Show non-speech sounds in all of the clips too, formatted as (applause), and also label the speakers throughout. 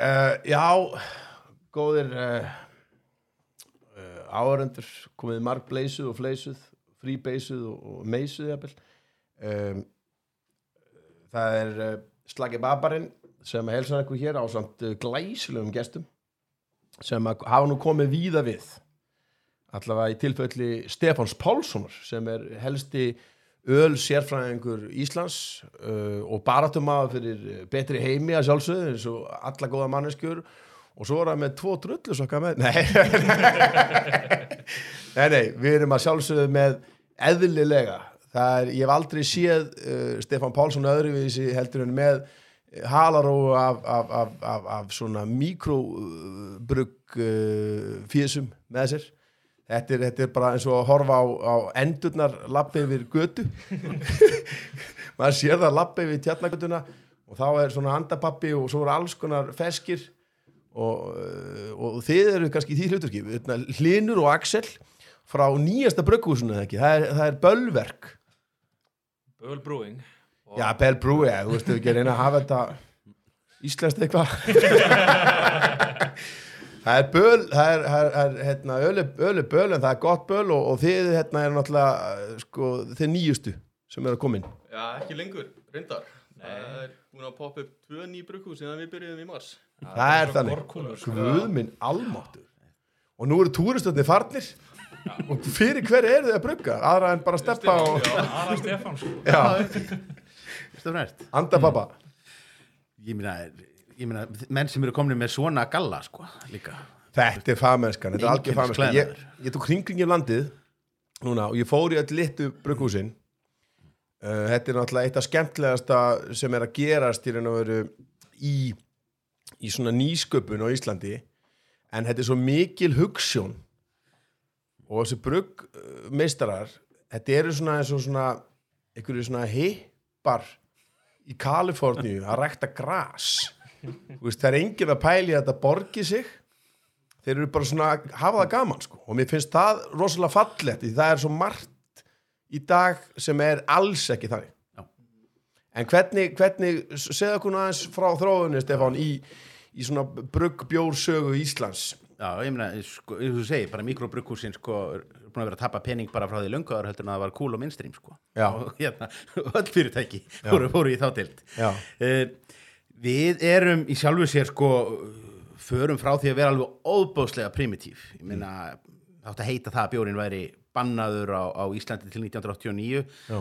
Speaker 1: Uh, já, góðir uh, uh, áhörendur komið marg bleysuð og fleysuð fríbeysuð og, og jafnvel. Um, það er Slagi Babarinn sem helsar ykkur hér á samt glæsilegum gestum sem hafa nú komið víða við. Allavega í tilfelli Stefáns Pálssonar sem er helsti öl sérfræðingur Íslands uh, og baratumaður fyrir uh, betri heimi að sjálfsögðu eins og alla góða manneskjur. Og svo er það með tvo drullusokka með nei. (laughs) nei, nei, við erum að sjálfsögðu með eðlilega. Er, ég hef aldrei séð uh, Stefán Pálsson öðruvísi heldur en með halaróu af, af, af, af, af svona mikrobrugg uh, físum með sér Þetta er, þetta er bara eins og að horfa á, á endurnar lappi yfir götu. (laughs) Maður sér það lappi yfir tjarnagötuna og þá er svona andapappi og svo er alls konar feskir og, uh, og þið eru kannski í því hluturki Hlinur og Axel frá nýjasta ekki, það er, það er bölverk.
Speaker 2: Böl Brewing og
Speaker 1: Já, Bell Brew, ja, þú veist, við ekki reyna að hafa þetta íslenskt eitthvað (laughs) (laughs) Það er böl, það er, það er, það er hérna, ölu, ölu böl en það er gott böl og, og þið hérna er náttúrulega sko, þið nýjustu sem eru að koma inn.
Speaker 3: Já, ekki lengur, reyndar. Það er búin að poppa upp tvö ný brugghús síðan við byrjuðum í mars.
Speaker 1: Það er þannig, guð minn almáttur og nú eru túristöndin farnir. Og fyrir hver eru þið að brugga? Aðra en bara steppa og
Speaker 2: Ara (laughs) Stefán sko.
Speaker 1: já,
Speaker 4: Stofnært.
Speaker 1: anda pappa.
Speaker 4: Ég meina, ég meina, menn sem eru komin með svona galla, sko, líka.
Speaker 1: Þetta er fagmennskan, þetta er algjör fagmennskan. Ég, ég tók hringlingi um landið núna og ég fór í öll litu brugghúsin. Uh, Þetta er náttúrulega eitt af skemmtilegasta sem er að gerast í raun og veru í, í svona nýsköpun á Íslandi. En þetta er svo mikil hugssjón og þessi bruggmeistarar þetta eru svona eins og svona einhverju svona hippar í Kaliforníu að rækta gras. Þú veist, það er enginn að pæli að þetta borgi sig þeir eru bara svona að hafa það gaman sko. og mér finnst það rosalega fallegt því það er svo margt í dag sem er alls ekki þannig
Speaker 4: Já.
Speaker 1: en hvernig, hvernig segðu okkur aðeins frá þróunni Stefán í, í svona bruggbjórsögu Íslands
Speaker 4: Já, ég meina, sko, eins og þú segir, bara mikrobrukkúsin, sko, er búin að vera að tappa pening bara frá því lönguðar heldur en að það var cool og mainstream, sko. Og hérna, (laughs) öll fyrirtæki fóru, fóru í þá tild.
Speaker 1: Já.
Speaker 4: Uh, við erum í sjálfu sér, sko, förum frá því að vera alveg óbóðslega primitív. Ég meina, þátt að heita það að bjórin væri bannaður á, á Íslandi til 1989.
Speaker 1: Já.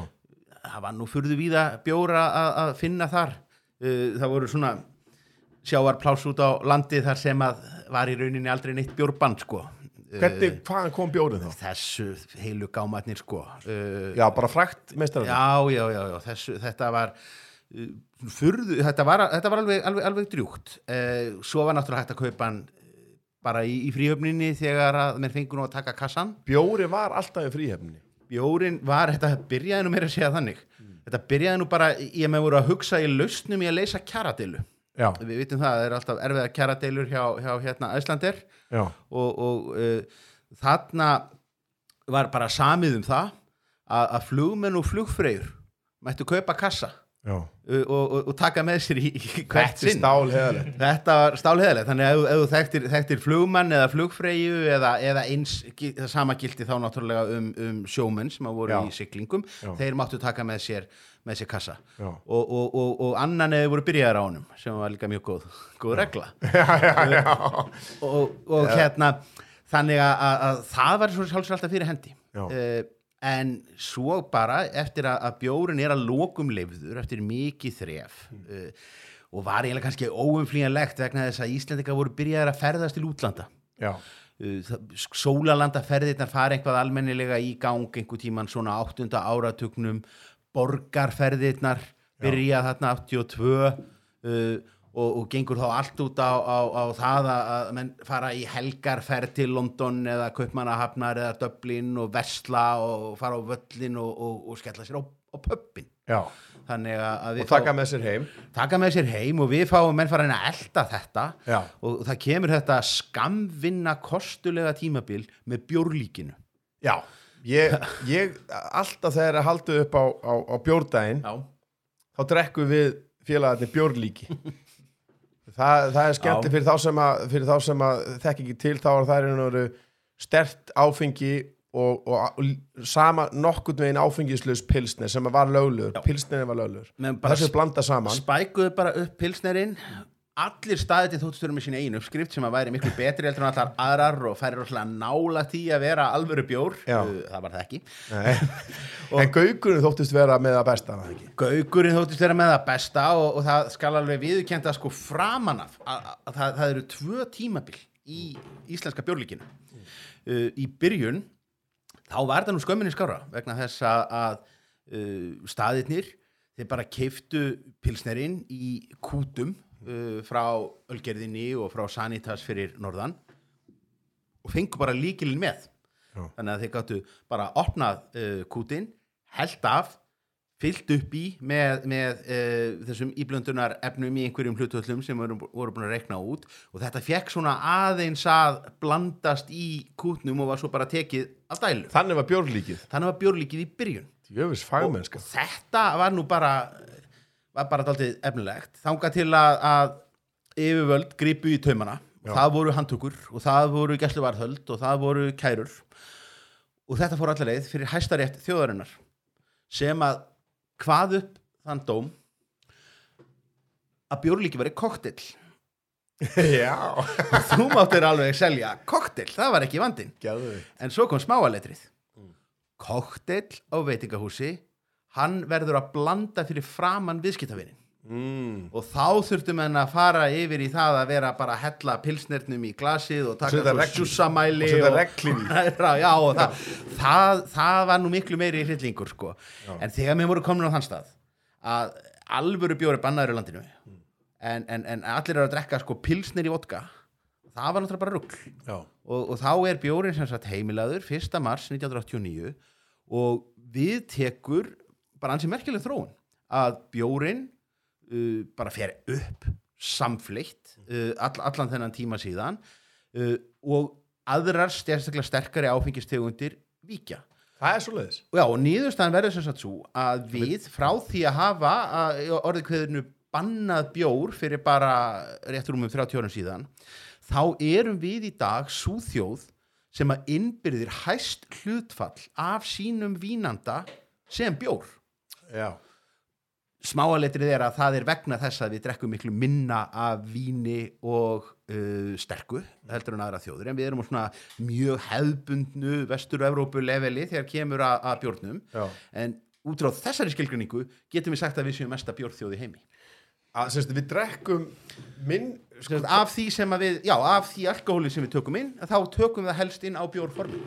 Speaker 4: Það var nú furðu víða bjóra að, finna þar. Uh, það voru svona sjávarpláss út á landi þar sem að var í rauninni aldrei neitt bjórbann sko.
Speaker 1: hvernig, hvaðan kom bjórið þá?
Speaker 4: þessu heilu gámatnir sko. uh,
Speaker 1: Já, bara frækt meistar
Speaker 4: já, já, já, já þessu, þetta var uh, furðu, þetta var, þetta var alveg, alveg, alveg drjúgt. Uh, svo var náttúrulega hægt að kaupa hann uh, bara í, í fríhöfninni þegar að mér fengur nú að taka kassan
Speaker 1: Bjóri var alltaf í fríhefni
Speaker 4: bjórin var, þetta byrjaði nú meira að segja þannig. Þetta byrjaði nú bara, ég með voru að hugsa í lausnum í að leysa kjaradilu
Speaker 1: Já,
Speaker 4: við vitum það, það er alltaf erfiða kjaradeilur hjá, hjá hérna Æslandir
Speaker 1: já,
Speaker 4: og, og uh, þarna var bara samið um það að, að flugmenn og flugfreyjur mættu kaupa kassa og, og, og taka með sér í, í hvert
Speaker 1: er
Speaker 4: sinn. Þetta var stálheðilegt, þannig að ef, ef þú þekktir, þekktir flugmann eða flugfreyju eða, eða eins, það sama gildi þá náttúrulega um, um sjómenn sem að voru
Speaker 1: Já.
Speaker 4: í siglingum,
Speaker 1: Já.
Speaker 4: þeir máttu taka með sér, með sér kassa. Og, og, og, og annan eða voru byrjaðar á honum sem var líka mjög góð, góð regla. (laughs)
Speaker 1: Já,
Speaker 4: og, og hérna þannig að, að, að það var svo sjálfsög alltaf fyrir hendi.
Speaker 1: Já.
Speaker 4: En svo bara eftir að, að bjórin er að lokum leifður eftir mikið þref uh, og var eiginlega kannski óumflýjanlegt vegna þess að Íslendinga voru byrjaðar að ferðast til útlanda.
Speaker 1: Já,
Speaker 4: uh, sólalandaferðirnar fara eitthvað almennilega í gang einhver tíman svona áttunda áratugnum. Borgarferðirnar byrja þarna 82 uh, og, og gengur þá allt út á, á, á það að menn fara í helgarferð til London eða Kaupmannahafnar eða Dublin og Vesla og fara á völlin og, og, og skella sér á, á pöppin
Speaker 1: já.
Speaker 4: Þannig að við
Speaker 1: taka með sér heim.
Speaker 4: taka með sér heim og við fáum menn fara reyna að elda þetta.
Speaker 1: Já.
Speaker 4: og það kemur þetta skamvinna kostulega tímabil með bjórlíkinu.
Speaker 1: Já, ég, ég alltaf þegar að haldu upp á, á, á bjórdaginn
Speaker 4: Já,
Speaker 1: þá drekkum við félagarnir bjórlíki (laughs) það, það er skemmtileg
Speaker 4: Já.
Speaker 1: fyrir þá sem að, þá sem að þekk ekki til þá er það er stert áfengi og, og, og sama nokkurt veginn áfengislaus pilsner sem var löglegur,
Speaker 4: Já.
Speaker 1: pilsnerin var
Speaker 4: bara
Speaker 1: þessu blanda saman
Speaker 4: spækuðu bara upp pilsnerinn allir staðið til þóttustörum með sína einu uppskrift sem að væri miklu betri heldur en allar aðrar og færi rosalega nála því að vera alvöru bjór
Speaker 1: Já.
Speaker 4: Uh, það var það ekki (laughs)
Speaker 1: en gaukurinn þóttist vera með það besta?
Speaker 4: Gaugurinn þóttist vera með það besta og, og það skal alveg viðkjönda sko framan af að, að, að það, eru tvö tímabil í íslenska bjórlíkinu uh, í byrjun þá var það nú skömminni skára vegna þess að uh, staðirnir þeir bara keiftu pilsnerinn í kútum uh, frá Ölgerðinni og frá Sanitas fyrir norðan og fengu bara líkilinn með.
Speaker 1: Já.
Speaker 4: þannig að þeir gáttu bara opnað uh, kútin, held af fyllt upp í með, með uh, þessum íblöndunar efnum í einhverjum hlutvöllum sem voru, voru búin að rekna út. Og þetta fekk svona aðeins að blandast í kútnum og var svo bara tekið af dælu.
Speaker 1: þannig var bjórlíkið.
Speaker 4: Þannig var bjórlíkið í byrjun.
Speaker 1: Jöfis fagmennska.
Speaker 4: Og þetta var nú bara var bara daldið efnilegt. Þangað til að, að yfirvöld gripu í taumana og það voru handtökur og það voru gæsluvarðhöld og það voru kærur. Og þetta fór allar leið fyrir hæstarétt þjóðarinnar sem að hvað upp þann dóm að bjórlíki væri koktill (laughs)
Speaker 1: Já,
Speaker 4: þú máttir alveg selja koktill, það var ekki vandinn.
Speaker 1: Gæðu
Speaker 4: En svo kom smáaletrið. Koktill á veitingahúsi, hann verður að blanda fyrir framann viðskiptavinin.
Speaker 1: mm.
Speaker 4: Og þá þurftum henn að fara yfir í það að vera bara að hella pilsnernum í glasið og taka svo sjúsamæli
Speaker 1: Og í. (laughs)
Speaker 4: Já, og það, það, það var nú miklu meiri hryllingur, sko. En þegar mér voru komin á þann stað að alvöru bjóri bannaður í landinu en, en, en allir eru að drekka sko pilsnir í vodka það var náttúrulega bara rugl
Speaker 1: Já,
Speaker 4: og, og þá er bjórin sem sagt heimilaður 1. mars 1989 og við tekur bara ansi merkileg þróun að bjórin uh, bara fer upp samfleitt uh, all, allan þennan tíma síðan uh, og aðrar sterkari áfengistegundir víkja.
Speaker 1: það er svo leiðis
Speaker 4: Já, og nýðurstaðan verður sem sagt svo að við frá því að hafa að, orðið kveðinu bannað bjór fyrir bara réttur um 30 árum síðan þá erum við í dag svo þjóð sem að innbyrðir hæst hlutfall af sínum vínanda sem bjór
Speaker 1: Já,
Speaker 4: smáaletrið er að það er vegna þess að við drekkum miklu minna af víni og uh, sterku heldur en aðra þjóður en við erum svona mjög hefðbundnu vestur-Evrópu leveli þegar kemur að, að bjórnum.
Speaker 1: Já.
Speaker 4: En út frá þessari skilgrinningu getum við sagt að við séum mesta bjórþjóð í heimi.
Speaker 1: Að, semst, Við drekkum minn
Speaker 4: Sem sagt, af því sem að við, já, af því alkohóli sem við tökum inn, þá tökum við það helst inn á bjórformi.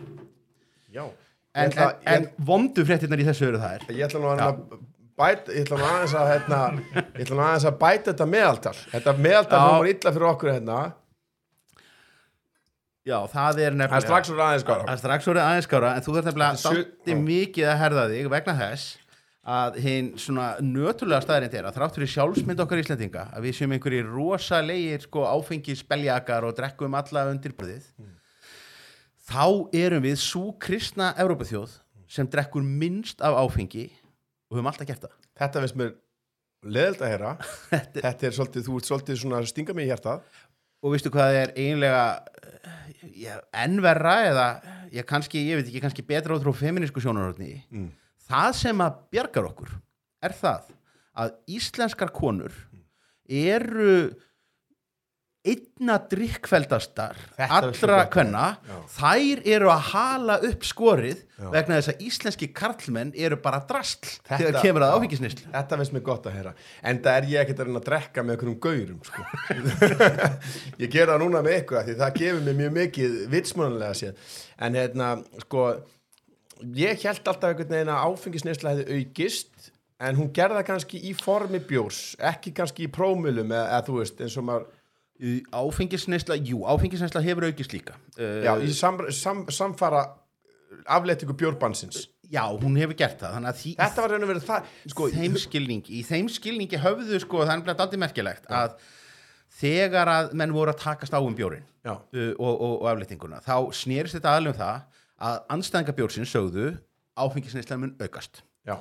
Speaker 1: Já
Speaker 4: en,
Speaker 1: Ég ætla-
Speaker 4: en, en vondu fréttinnar í þessu eru það er
Speaker 1: Ég ætla nú að bæta, ég ætla nú aðeins að hérna, ég ætla nú aðeins að bæta þetta meðaltal. Þetta meðaltal
Speaker 4: Já.
Speaker 1: hljómar illa fyrir okkur hérna.
Speaker 4: Já, það er
Speaker 1: Það
Speaker 4: nefnilega
Speaker 1: er strax úr aðeins
Speaker 4: Það er strax orðið aðeins skára en þú þarf nefnilega dalti mikið að herða þig vegna þess að hinn svona nötulega staðarind er að þrátt fyrir sjálfsmynd okkar Íslendinga að við séum einhverjir rosalegir sko áfengis beljakar og drekkum alla undirbröðið þá erum við svo kristna Evrópaþjóð sem drekkur minnst af áfengi og höfum alltaf gert það.
Speaker 1: Þetta veist mér leðild að heyra. (laughs) Þetta er svolítið, þú ert svolítið svona að stinga mig í hjartað.
Speaker 4: Og veistu hvað er eiginlega eh, ennverra eða ég, kannski, ég veit ekki, kannski betra út frá feminísku sjónarhóttni
Speaker 1: Mm.
Speaker 4: það sem að bjargar okkur er það að íslenskar konur eru einna drikkfeldastar allra kvenna þær eru að hala upp skorið
Speaker 1: Já.
Speaker 4: vegna þess að íslenski karlmenn eru bara drastl
Speaker 1: Þetta-
Speaker 4: þegar kemur að
Speaker 1: já.
Speaker 4: áfengisnislu
Speaker 1: Þetta veist mér gott að heyra En það er ég ekkert að reyna að drekka með einhverjum gaurum sko. (laughs) Ég gera það núna með ykkur Því það gefur mér mjög mikið vitsmunanlega séð En hérna, sko Ég held alltaf einhvern veginn að áfengisneisla hefði aukist En hún gerða kannski í formi bjórs Ekki kannski í prómulum eða, eða þú veist, eins og maður
Speaker 4: áfengisnisla, jú, áfengisnisla hefur aukist líka.
Speaker 1: Já, í sam, sam, samfara afleitingu bjórbansins
Speaker 4: Já, hún hefur gert það þannig að því,
Speaker 1: Þetta var raun og verið það sko,
Speaker 4: þeim skilningi í þeim skilningi höfðu sko, það er aldrei merkilegt að þegar að menn voru að takast á um bjórin
Speaker 1: Já,
Speaker 4: uh, og, og, og afleitinguna þá snerist þetta aðlum það að anstæðinga bjórsins sögðu áfengisneisla mun aukast.
Speaker 1: Já,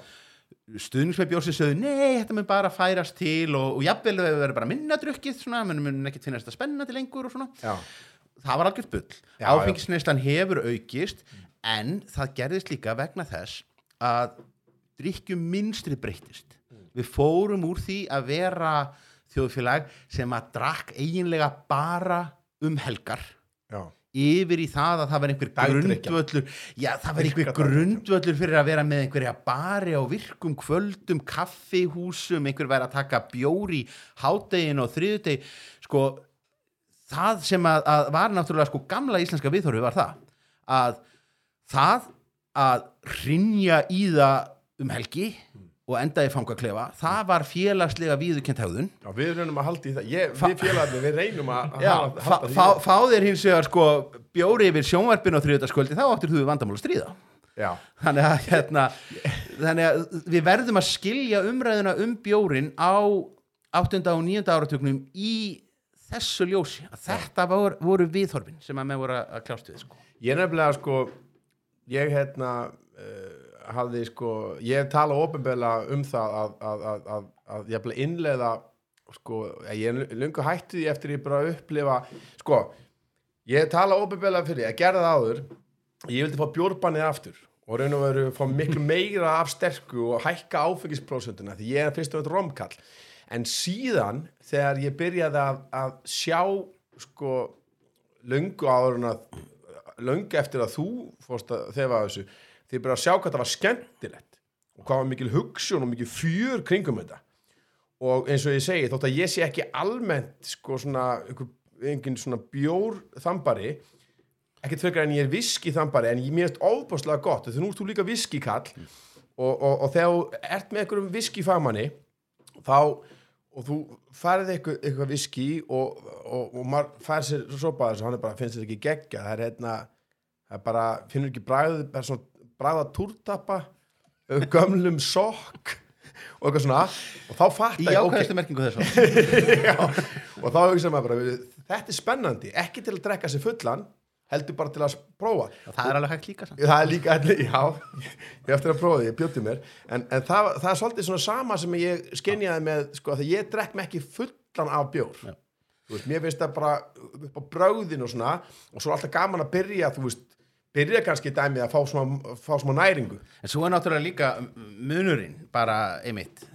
Speaker 4: stuðningsmebjór sem sögðu nei, þetta mun bara færast til og, og jafnvel við verðum bara minna drukkið svona, mun, mun ekki finnast þetta spennandi lengur og svona.
Speaker 1: Já,
Speaker 4: það var algjört bull. Áfengisneislan hefur aukist en það gerðist líka vegna þess að drikkjum minnstri breytist við fórum úr því að vera þjóðfélag sem að drakk eiginlega bara um helgar.
Speaker 1: Já,
Speaker 4: yfir í það að það var einhver grundvöllur. Já það var einhver grundvöllur fyrir að vera með einhverja bari á virkum kvöldum kaffihúsum, einhver væri að taka bjóri hádegin og þriðudeg sko það sem að, að var náttúrulega sko gamla íslenska viðhorfi var það að það að rinja í það um helgi og enda í fangaklefa, það var félagslega viðurkent höfðun
Speaker 1: já, við reynum að halda í það ég, Við félagarnir, við reynum að
Speaker 4: Já,
Speaker 1: halda,
Speaker 4: fá,
Speaker 1: halda
Speaker 4: fá, fá þér hins vegar sko bjóri yfir sjónvarpinu á þriðutaskvöldi þá áttir þú við vandamál að stríða þannig að, hérna, þannig að við verðum að skilja umræðuna um bjórin á 8. og 9. áratugnum í þessu ljósi að þetta voru, voru viðhorfin sem að með voru að kljást við sko.
Speaker 1: ég nefnilega sko ég hérna hafði sko, ég tala ofinbeglega um það að, að, að, að, að ég ætla innleiða sko, ég lungu hættu því eftir ég bara upplifa sko, ég tala ofinbeglega fyrir, ég gerði það áður ég vildi fá bjórbannið aftur og raun og veru fá miklu (laughs) meira af sterku og hækka áfengisprósentuna því ég er fyrst og þetta romkall. En síðan þegar ég byrjaði að, að sjá sko löngu áður löngu eftir að þú fórst að þefa þessu ég byrjaði að sjá hvað það var skemmtilegt og hvað var mikil hugsun og mikil fjör kringum þetta. Og eins og ég segi þótt að ég sé ekki almennt sko svona einhver, einhvern svona bjór þambari ekkert frekar en ég er viski þambari en ég mér erst óbáslega gott. Því nú ert þú líka viski kall og, og, og þegar ert með einhverjum viski fagmanni þá og þú færið eitthvað, eitthvað viski og, og, og maður fær sér sopa þessu, hann er bara, finnst þetta ekki geggja það er hérna, það er bara finnur ekki bræðið, bara svona bræða túrtappa, gömlum sokk og eitthvað svona. Og þá fatt
Speaker 4: í ákvæðastu merkingu þess (laughs)
Speaker 1: Já, og þá hugsa maður bara þetta er spennandi, ekki til að drekka sér fullan heldur bara til að prófa.
Speaker 4: Það er alveg hægt líka samt.
Speaker 1: það er líka (laughs) já ég eftir að prófa því, ég bjóti mér. En, en það, það er svolítið svona sama sem ég skenjaði með, sko, þegar ég drekk mig ekki fullan af bjór.
Speaker 4: Já.
Speaker 1: þú veist, mér finnst það bara upp á bröðin og svona, og svo er alltaf gaman að byrja þú veist, byrja kannski dæmið að fá smá, fá smá næringu.
Speaker 4: En svo er náttúrulega líka munurinn bara einmitt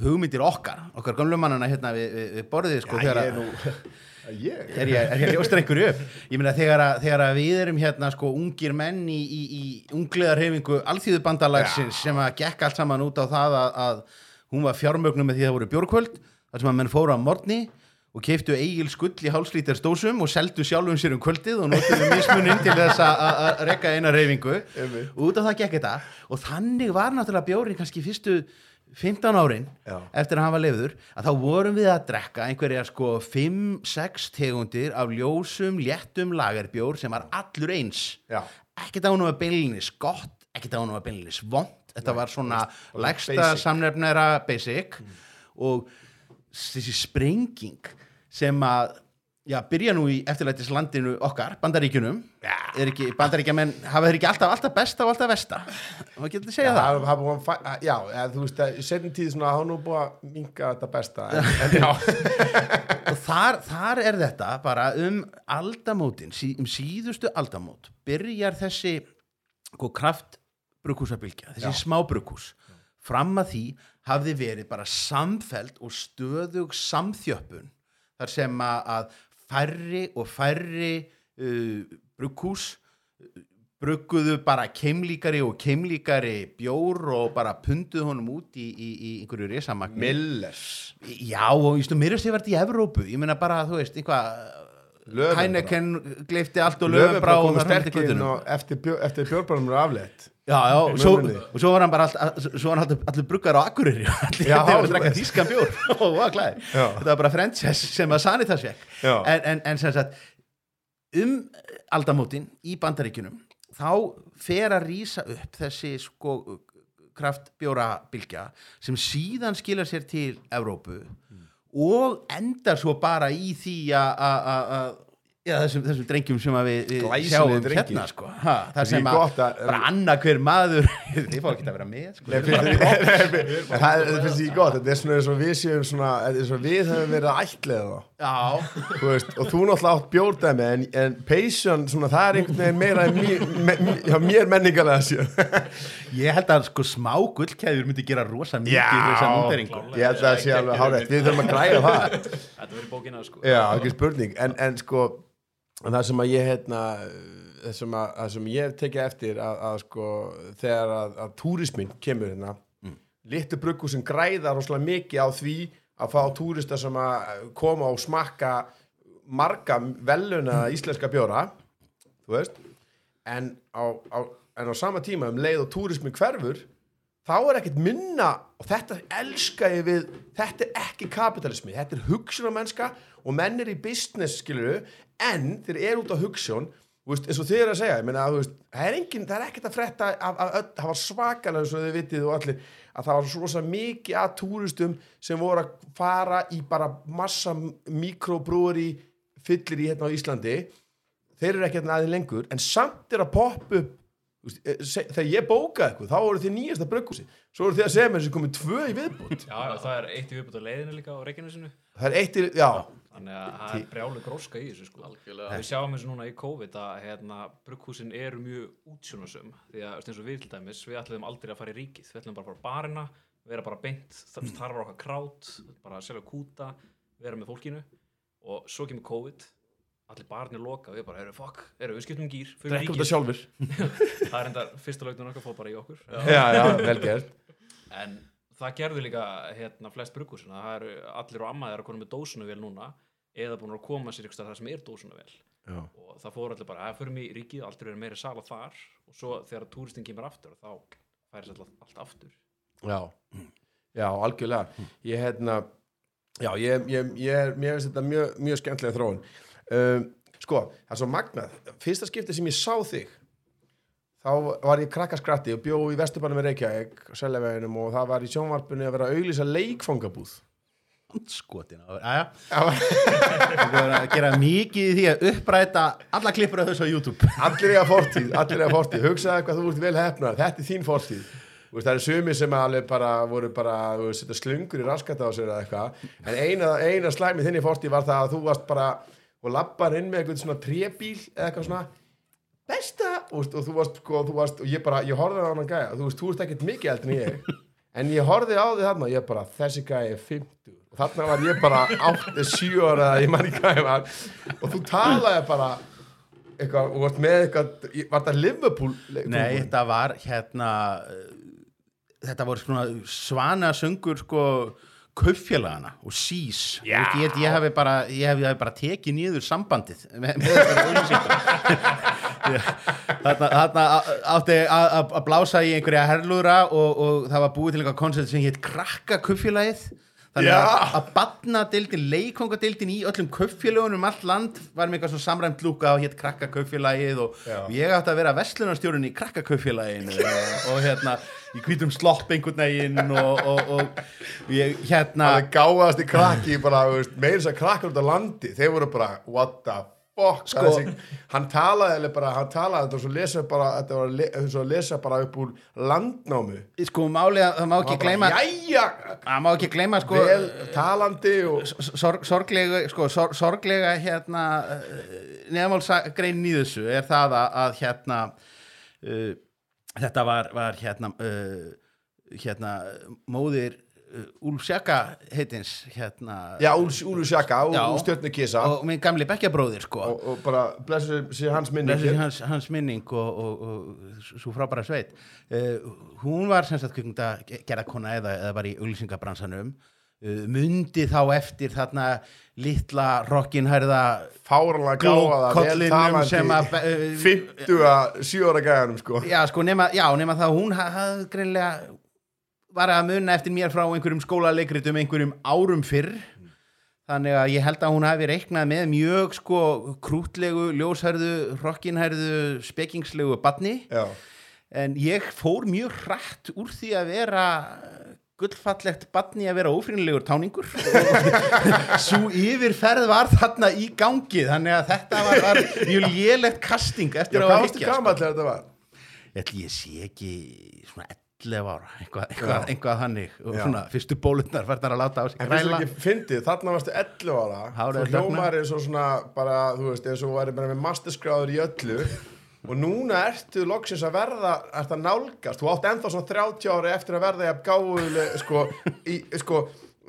Speaker 4: hugmyndir okkar, okkar gömlumannana hérna við, við, við borðið sko
Speaker 1: já, ég
Speaker 4: að
Speaker 1: er nú (laughs) ég,
Speaker 4: er ég, ég ljóstra einhverju upp? Ég meina þegar að, þegar að við erum hérna sko ungir menn í, í, í ungliðarhefingu alþýðubandalagsins sem að gekk allt saman út á það að, að hún var fjármögnum með því að það voru bjórkvöld þar sem að menn fóru á morgni og keiftu eigil skull í hálslítar stósum og seldu sjálfum sér um kvöldið og notuðu mismuninn til þess að- rekka eina reyfingu og út af það gekk þetta. Og þannig var náttúrulega bjórin kannski fyrstu 15 árin
Speaker 1: Já.
Speaker 4: eftir að hann var lefður að þá vorum við að drekka einhverja sko 5-6 tegundir af ljósum, léttum lagerbjór sem var allur eins. Ekkert á hann að beinlinis gott ekkert á hann að beinlinis vond þetta var svona lægsta
Speaker 1: basic.
Speaker 4: samnefnera basic. Og þessi sprenging sem að já, byrja nú í eftirlætislandinu okkar, bandaríkjunum.
Speaker 1: Já.
Speaker 4: ekki, bandaríkjamenn hafa þeir ekki alltaf, alltaf besta og alltaf versta? Maður getur að
Speaker 1: já,
Speaker 4: segja það
Speaker 1: það, það, það, það, já eða, þú veist að í setjum tíð svona hafa nú búið að minka þetta besta en, (laughs) en já,
Speaker 4: og þar, þar er þetta bara um aldamótin, sí, um síðustu aldamót byrjar þessi sko, kraftbrukúsabilgja þessi
Speaker 1: Já.
Speaker 4: smábrukús fram að því hafði verið bara samfelt og stöðug samþjöppun þar sem að, færri og færri uh, brukús uh, brugguðu bara keimlíkari og keimlíkari bjór og bara punduðu honum út í, í, í einhverju risamagni.
Speaker 1: Millers.
Speaker 4: Já, og ég stu mér að sé verið í Evrópu. Ég meina bara, þú veist, einhvað Heineken gleifti allt og
Speaker 1: Löfum bara
Speaker 4: og
Speaker 1: sterkinn og eftir, bjó, eftir bjórbarnum er afleitt
Speaker 4: Já, já, og svo, og svo var hann bara all, svo var hann allir, bruggar á og (laughs) allir þetta var að
Speaker 1: veist.
Speaker 4: þýskan bjór (laughs) og var klæði
Speaker 1: Já.
Speaker 4: þetta var bara franchise sem að Sanitas fekk
Speaker 1: Já.
Speaker 4: en, en, en sem sagt um aldamótin í bandaríkjunum þá fer að rýsa upp þessi sko kraftbjórabilgja sem síðan skilar sér til Evrópu og endar svo bara í því að já, þessum, þessum drengjum sem við, við sjáum hérna sko. ha, það
Speaker 1: Það
Speaker 4: sem að
Speaker 1: að-
Speaker 4: bara annað hver maður (laughs) þið fá ekki að vera með sko.
Speaker 1: Nei, finnst þér- En það það finnst ég gott, þetta er svona eins og við séum svona, við höfum verið að ætlega þá.
Speaker 4: já,
Speaker 1: Þú veist, og þú náttúrulega átt bjórdæmi en, en peysan, svona, það er einhvern veginn meira en mér, me, mér menningarlega sér (laughs)
Speaker 4: ég held að sko smá gullkæður myndi gera rosa mikið
Speaker 1: Já.
Speaker 4: fyrir þessa núnderingu
Speaker 2: Klárlega.
Speaker 1: ég held að það sé alveg hárætt, við þurfum að græða það. (laughs)
Speaker 2: Þetta verður bókina sko.
Speaker 1: Já, ekki spurning, en, en sko en það sem að ég hérna það sem, að, það sem ég hef tekið eftir að, að sko, þegar að, að túrismin kemur hérna mm. litlu bruggu sem græða rosalega mikið á því að fá túrista sem að koma og smakka marga veluna íslenska bjóra þú veist. En á, á, en á sama tíma um leið og túrismin hverfur þá er ekkert minna og þetta elska ég við þetta er ekki kapitalismi, þetta er hugsunarmennska og menn er í business skiluru, en þeir eru út á hugsun veist, eins og þið er að segja meina, veist, það er engin, það er ekkert að frétta af, af, öll, það var svakalega eins og þið vitið og allir, að það var svo rosa mikið að túristum sem voru að fara í bara massa mikrobrúri fyllir í hérna á Íslandi. Þeir eru hérna aðeins lengur en samt er að poppa upp veist, eh, þegar ég bókaði eitthvað, þá voru þið nýjasta brugghúsi svo voru þið að segja mér þessi komið tvö í viðbútt
Speaker 2: Já, já, það er eitt í viðbútt á leiðinu líka á Reykjanesinu.
Speaker 1: Það er eitt í, já,
Speaker 2: Þannig að það er brjálu gróska í þessu sko.
Speaker 3: Algjörlega.
Speaker 2: Við sjáum þessu núna í COVID að hérna, brugghúsin eru mjög útsjónasum því að eins og við til dæmis, við ætlum aldrei að fara í ríkið. Við ætlum bara að fara á barina, vera bara beint þar þar var okkar krát, bara að selja kúta vera með fólkinu. Og svo kemur COVID allir barnir loka og við bara, eru fokk, eru við skiptum um gýr fyrir
Speaker 1: drekkum þetta sjálfur (laughs)
Speaker 2: það er enda fyrsta lögnum okkar fór bara í okkur.
Speaker 1: Já, já, vel gert.
Speaker 2: En það gerðu líka hérna flest brugghúsin. Það eru allir og ammaðir að koma með dósunavél núna eða búin að koma sér stað það sem er dósunavél
Speaker 1: já.
Speaker 2: og það fóru allir bara að förum í ríkið aldrei verið meiri sala þar. Og svo þegar túristin kemur aftur þá færi sér allt, aftur.
Speaker 1: Já, já, algjörlega. Ég hérna já, ég, ég, ég, mér finnst þetta mjög, mjög skemmtilega þróun. Um, sko, það er svo magnað. Fyrsta skipti sem ég sá þig þá var ég krakkaskratti og bjó í Vesturbænum með Reykjavík Seljaveginum og það var í sjónvarpunni að vera auglýsa leikfangabúð
Speaker 4: skotin það er að gera mikið í því að uppræta alla klippur af þessu á YouTube.
Speaker 1: Allir eiga fortíð, allir eiga fortíð. Hugsaðu hvað þú ert vel hefnar, þetta er þín fortíð. Veist, það eru sumi sem alveg bara voru bara, þú setja slungur í raskata á sér eða eitthvað, en eina, eina slæmi þinni fortíð var það að þú varst bara og lappar inn með eitthvað svona trébíl eða eitthvað svona. Besta, veist, og þú varst, sko, þú varst og ég bara, ég horfði á hann að gæja, þú veist, þú ert ekkert mikið eldin ég, en ég horfði á þig þarna og ég bara, þessi gæja er 50 og þarna var ég bara 8-7 ára eða ég man ekki hvað ég var. Og þú talaði bara eitthvað, og varst með eitthvað, var þetta Liverpool
Speaker 4: Nei, þetta var hérna uh, þetta voru svona svanasöngur sko kauffélagana og sís. Ég, ég, ég hafi bara, bara tekið niður sambandið (laughs) með, með (laughs) þarna, þarna átti að blása í einhverja herlúra og, og það var búið til einhver koncept sem hétt krakka kauffélagið þannig
Speaker 1: Já.
Speaker 4: að badnadeildin, leikvangadeildin í öllum kauffélagunum um allt land var með eitthvað svona samræmt lúka og hétt krakka kauffélagið og,
Speaker 1: Já.
Speaker 4: ég átti að vera vestlunarstjórun í krakka kauffélaginu og, og hérna í hvítum slopp einhvern veginn og, og, og ég hérna
Speaker 1: það gáðast í krakki bara, þess að krakkar út á landi þeir voru bara, what the fuck
Speaker 4: Sko-
Speaker 1: þessi, hann talaði bara, hann talaði þetta var svo lesa bara, þetta var le, svo að lesa bara upp úr landnámu
Speaker 4: sko máli að það má ekki gleyma það má ekki gleyma sko
Speaker 1: vel talandi og
Speaker 4: sorg, sorglega sko, sorg, sorglega hérna neðamálsgreinin í þessu er það að, að hérna uh, þetta var, var hérna uh, hérna móðir uh, Úlf Sjaka heitins hérna
Speaker 1: já, Úlu Sjaka,
Speaker 4: Já.
Speaker 1: Úlu Stjörnu Kisa. Og,
Speaker 4: og minn gamli bekkjabróðir sko.
Speaker 1: Og, bara blessu sér hans minni
Speaker 4: Blessuð sé hans, hans minning og, og, og svo frábæra sveit. Uh, hún var sem sagt kvikmynda gerðakona eða, eða var í auglýsingabransanum. Uh, mundi þá eftir þarna litla rockinhærða
Speaker 1: fáranlega gáða,
Speaker 4: sem að
Speaker 1: talandi
Speaker 4: uh,
Speaker 1: 50 að 7 ára gæðanum sko.
Speaker 4: Já sko nema, já, nema það að hún hafði greinlega var að muna eftir mér frá einhverjum skólaleikritum einhverjum árum fyrr. Þannig að ég held að hún hafi reiknað með mjög sko krútlegu, ljóshærðu, rockinhærðu, spekingslegu badni
Speaker 1: já,
Speaker 4: en ég fór mjög hratt úr því að vera gullfallegt badni að vera ófrýnilegur táningur. (laughs) Svo yfirferð var þarna í gangi þannig að þetta var, var mjög lélegt casting
Speaker 1: Já,
Speaker 4: eftir
Speaker 1: hvað
Speaker 4: að
Speaker 1: varstu
Speaker 4: higgja,
Speaker 1: gamall þegar þetta var?
Speaker 4: ætli ég sé ekki svona 11 ára eitthvað, eitthvað, eitthvað þannig svona fyrstu bólutnar farnar að láta á sig
Speaker 1: En þú
Speaker 4: græla.
Speaker 1: ekki fyndið, þarna varstu 11 ára.
Speaker 4: Hárið
Speaker 1: Þú hljómar eins og svona bara, þú veist, eins og væri bara með masterskráður í öllu. (laughs) Og núna ertu loksins að verða ert að nálgast, þú átt ennþá svona 30 ári eftir að verða jafn gáfuleg sko, í, sko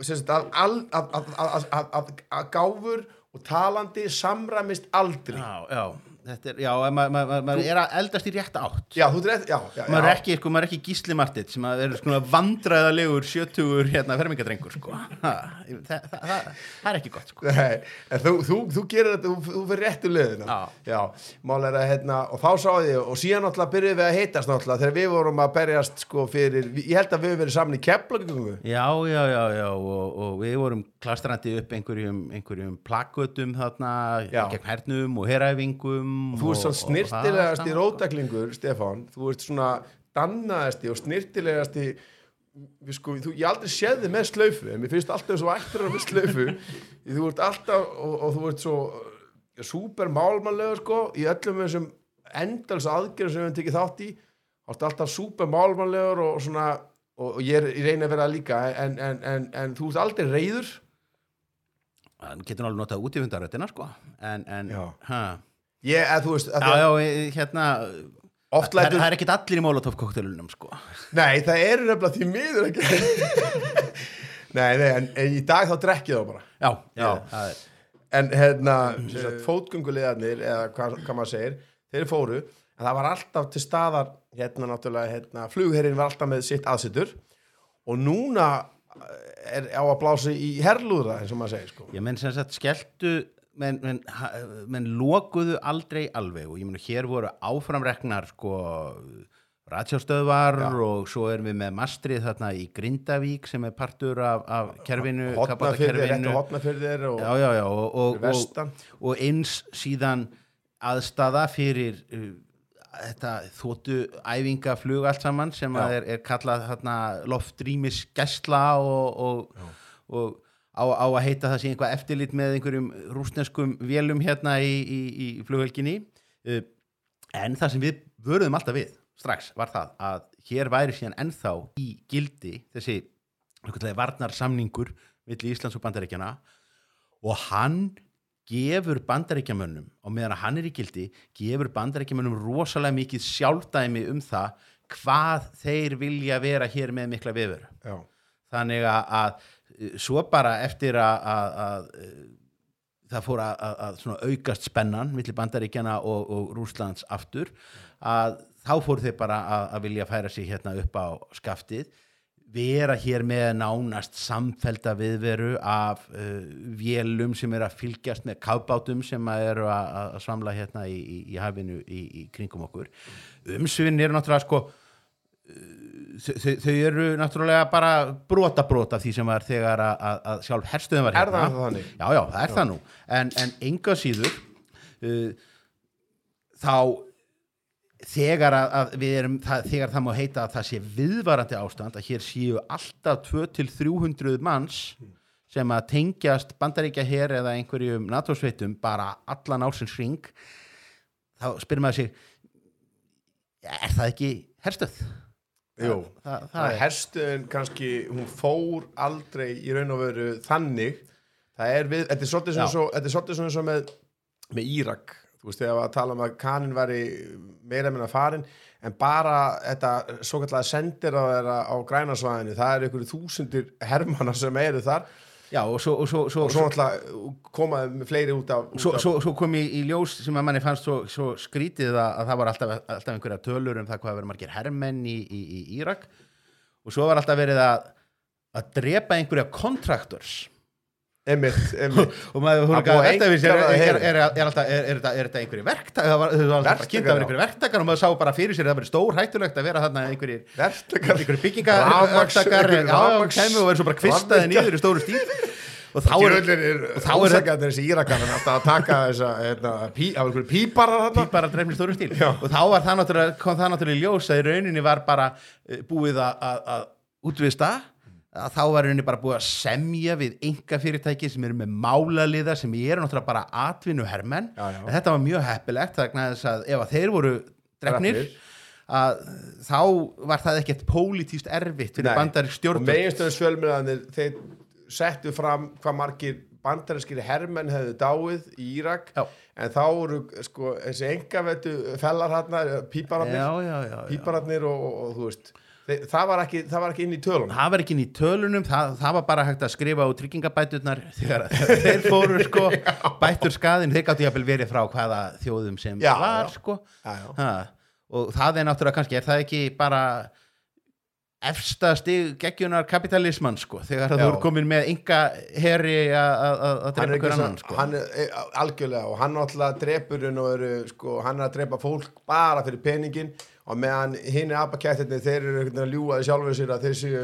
Speaker 1: að, al- að, að, að, að, að, að gáfur og talandi samræmist aldrei
Speaker 4: já, já, þetta er, já, maður ma, ma, ma er að eldast í rétt átt
Speaker 1: Já, þú dreif, já, já,
Speaker 4: maður er
Speaker 1: já.
Speaker 4: ekki, sko, maður er ekki gísli martitt sem að er svona vandræðalegur sjötugur hérna fermingadrengur sko. ha, það, það, það, það er ekki gott sko.
Speaker 1: Nei, þú, þú, þú gerir þetta, þú, þú fyrir réttu liðina
Speaker 4: Já.
Speaker 1: mál er að hérna, og þá sáði ég og síðan náttúrulega byrjuðum við að heitast náttúrulega þegar við vorum að berjast sko fyrir ég held að við verið saman í keflagungu
Speaker 4: já, já, já, já og, og við vorum klastrandi upp einhverjum, einhverjum og
Speaker 1: þú ert svona
Speaker 4: og- og það saman,
Speaker 1: rótaklingur Stefán, þú ert svona dannaðasti og snirtilegasti við sko, þú, ég aldrei séð þið með slaufu en mér finnst alltaf svo ættir að með slaufu. (laughs) Þú ert alltaf og, og þú ert svo súper málmannlegur sko í öllum þessum endals aðgerðum sem við höfum tekið þátt í. Þú ert alltaf súper málmannlegur og svona og, og ég, er, ég reyna að vera líka en, en, en, en þú ert aldrei reyður
Speaker 4: hann getur alveg notað út í fundaröttina sko. en, en
Speaker 1: Já. Ég, eða þú veist að
Speaker 4: já, já, hérna
Speaker 1: oft
Speaker 4: það, er ekkit allir í Molotov koktelunum sko.
Speaker 1: Nei, það eru nefnilega því miður ekki (laughs) Nei, nei, en, en í dag þá drekkið þá bara
Speaker 4: já,
Speaker 1: Já.
Speaker 4: er
Speaker 1: En hérna, sagt, fótgöngulegarnir eða hvað, hvað maður segir, þeir fóru en það var alltaf til staðar hérna náttúrulega, hérna, flugherrin var alltaf með sitt aðsettur og núna eh, er á að blása í herlúðra eins og maður segir sko
Speaker 4: Já, menn sem sagt skelltu menn, menn, menn lokuðu aldrei alveg og ég meina hér voru áframreknar sko rætsjástöðvar og svo erum við með mastrið þarna í Grindavík sem er partur af, af kerfinu,
Speaker 1: Hotnafyrðir, og
Speaker 4: já, já, já, og, og, og, eins síðan aðstaða fyrir uh, þetta þóttu æfingaflug allt saman sem er, er kallað þarna, loftrýmis gæsla og, og, og á, á að heita það sé einhvað eftirlit með einhverjum rúsneskum vélum hérna í, í, í flughelginni. Uh, en það sem við vöruðum alltaf við strax var það að hér væri síðan ennþá í gildi þessi varnar samningur milli Íslands og Bandaríkjana og hann gefur bandaríkjamönnum og meðan að hann er í gildi gefur bandaríkjamönnum rosalega mikið sjálfdæmi um það hvað þeir vilja vera hér með mikla
Speaker 1: Já,
Speaker 4: þannig að svo bara eftir að, eh, það fór að, aukast spennan millir bandaríkjana og, og Rúslands aftur að þá fór þeir bara að, að vilja færa sig hérna upp á skaftið vera hér með nánast samfelda viðveru af uh, vélum sem er að fylgjast með kafbátum sem eru að, að svamla hérna í, í, í hafinu í, í kringum okkur. Umsvinn eru náttúrulega sko þau, þau- þau eru náttúrulega bara brota brota því sem var þegar að, að, að sjálf herstuðum var
Speaker 1: Er
Speaker 4: hérna
Speaker 1: það þannig?
Speaker 4: Já, já, það er það nú en, en enga síður uh, þá þegar að, að við erum það, þegar það má heita að það sé viðvarandi ástand að hér séu alltaf 2-300 manns sem að tengjast bandaríkja hér eða einhverjum NATO-sveitum bara allan ásins ring þá spyrir maður sig er það ekki herstöð?
Speaker 1: Jú.
Speaker 4: Það, það,
Speaker 1: það er herstuðin kannski, hún fór aldrei í raun og veru þannig. Það er við, þetta er svolítið svona svo, þetta er svolítið svona svo með, með Írak. Þú veist, þegar að tala um að kanin væri meira minna farin en bara þetta svo kallega sendir á á grænasvæðinu, það er einhverju þúsundir hermana sem eru þar
Speaker 4: já, og svo, og svo, svo,
Speaker 1: og svo náttúrulega komaði með fleiri út af, út
Speaker 4: svo,
Speaker 1: af
Speaker 4: svo, svo kom í, í ljós sem að manni fannst svo, svo skrítið að, að það var alltaf, alltaf einhverja tölur um það hvað verið margir hermenn í, í, í Írak. Og svo var alltaf verið að að drepa einhverja kontraktors
Speaker 1: Einmitt, (laughs) einmitt.
Speaker 4: og maður
Speaker 1: Það búið
Speaker 4: að velta við sér er, er, er, er, er, er, er, þetta- er einhverju verktak það var, það var alltaf kynnt að vera einhverju verktakar og maður sá bara fyrir sér að það verið stór hættulegt að vera þarna
Speaker 1: Verktakar.
Speaker 4: einhverju
Speaker 1: rafmagns-
Speaker 4: kæmi og verið svo bara kvistaði niður í stóru stíl. (laughs) Og þá er þá er
Speaker 1: ósakað þessi írakan að taka þessa hérna, píparar
Speaker 4: dreifni stóru stíl. Og þá var það náttúrulega, kom það náttúrulega ljós að í rauninni var bara eh, búið að útvista að þá var henni bara búið að semja við enga fyrirtæki sem eru með málaliða sem eru náttúrulega bara atvinnu
Speaker 1: já.
Speaker 4: en þetta var mjög heppilegt vegna þess að ef að þeir voru drefnir að þá var það ekkert pólitíst erfitt fyrir bandarík
Speaker 1: og
Speaker 4: stjórn
Speaker 1: meginstöðu svölmjöðanir þeir settu fram hvað margir bandarinskir hermenn hefðu dáið í Írak
Speaker 4: Já.
Speaker 1: en þá voru sko engavetu fellar
Speaker 4: já.
Speaker 1: pípararnir og, og, og þú veist það, var ekki, það var ekki inn í tölunum.
Speaker 4: Það var ekki inn í tölunum það, það var bara hægt að skrifa á tryggingabæturnar (laughs) þegar, þeir fóru sko. (laughs) Bættur skaðin, þeir gáttu jafnvel verið frá hvaða þjóðum sem
Speaker 1: Já,
Speaker 4: var
Speaker 1: já.
Speaker 4: sko.
Speaker 1: Já,
Speaker 4: ha, og það er náttúrulega kannski er það ekki bara efsta stig geggjunar kapitalismann sko, þegar þú eru komin með enga herri að drepa
Speaker 1: er
Speaker 4: hver annan sko.
Speaker 1: hann er e, algjörlega og hann náttúrulega drepur sko, hann er að drepa fólk bara fyrir peningin og meðan hinn er abakættirni þeir eru að ljúga því sjálfur sér að þeir séu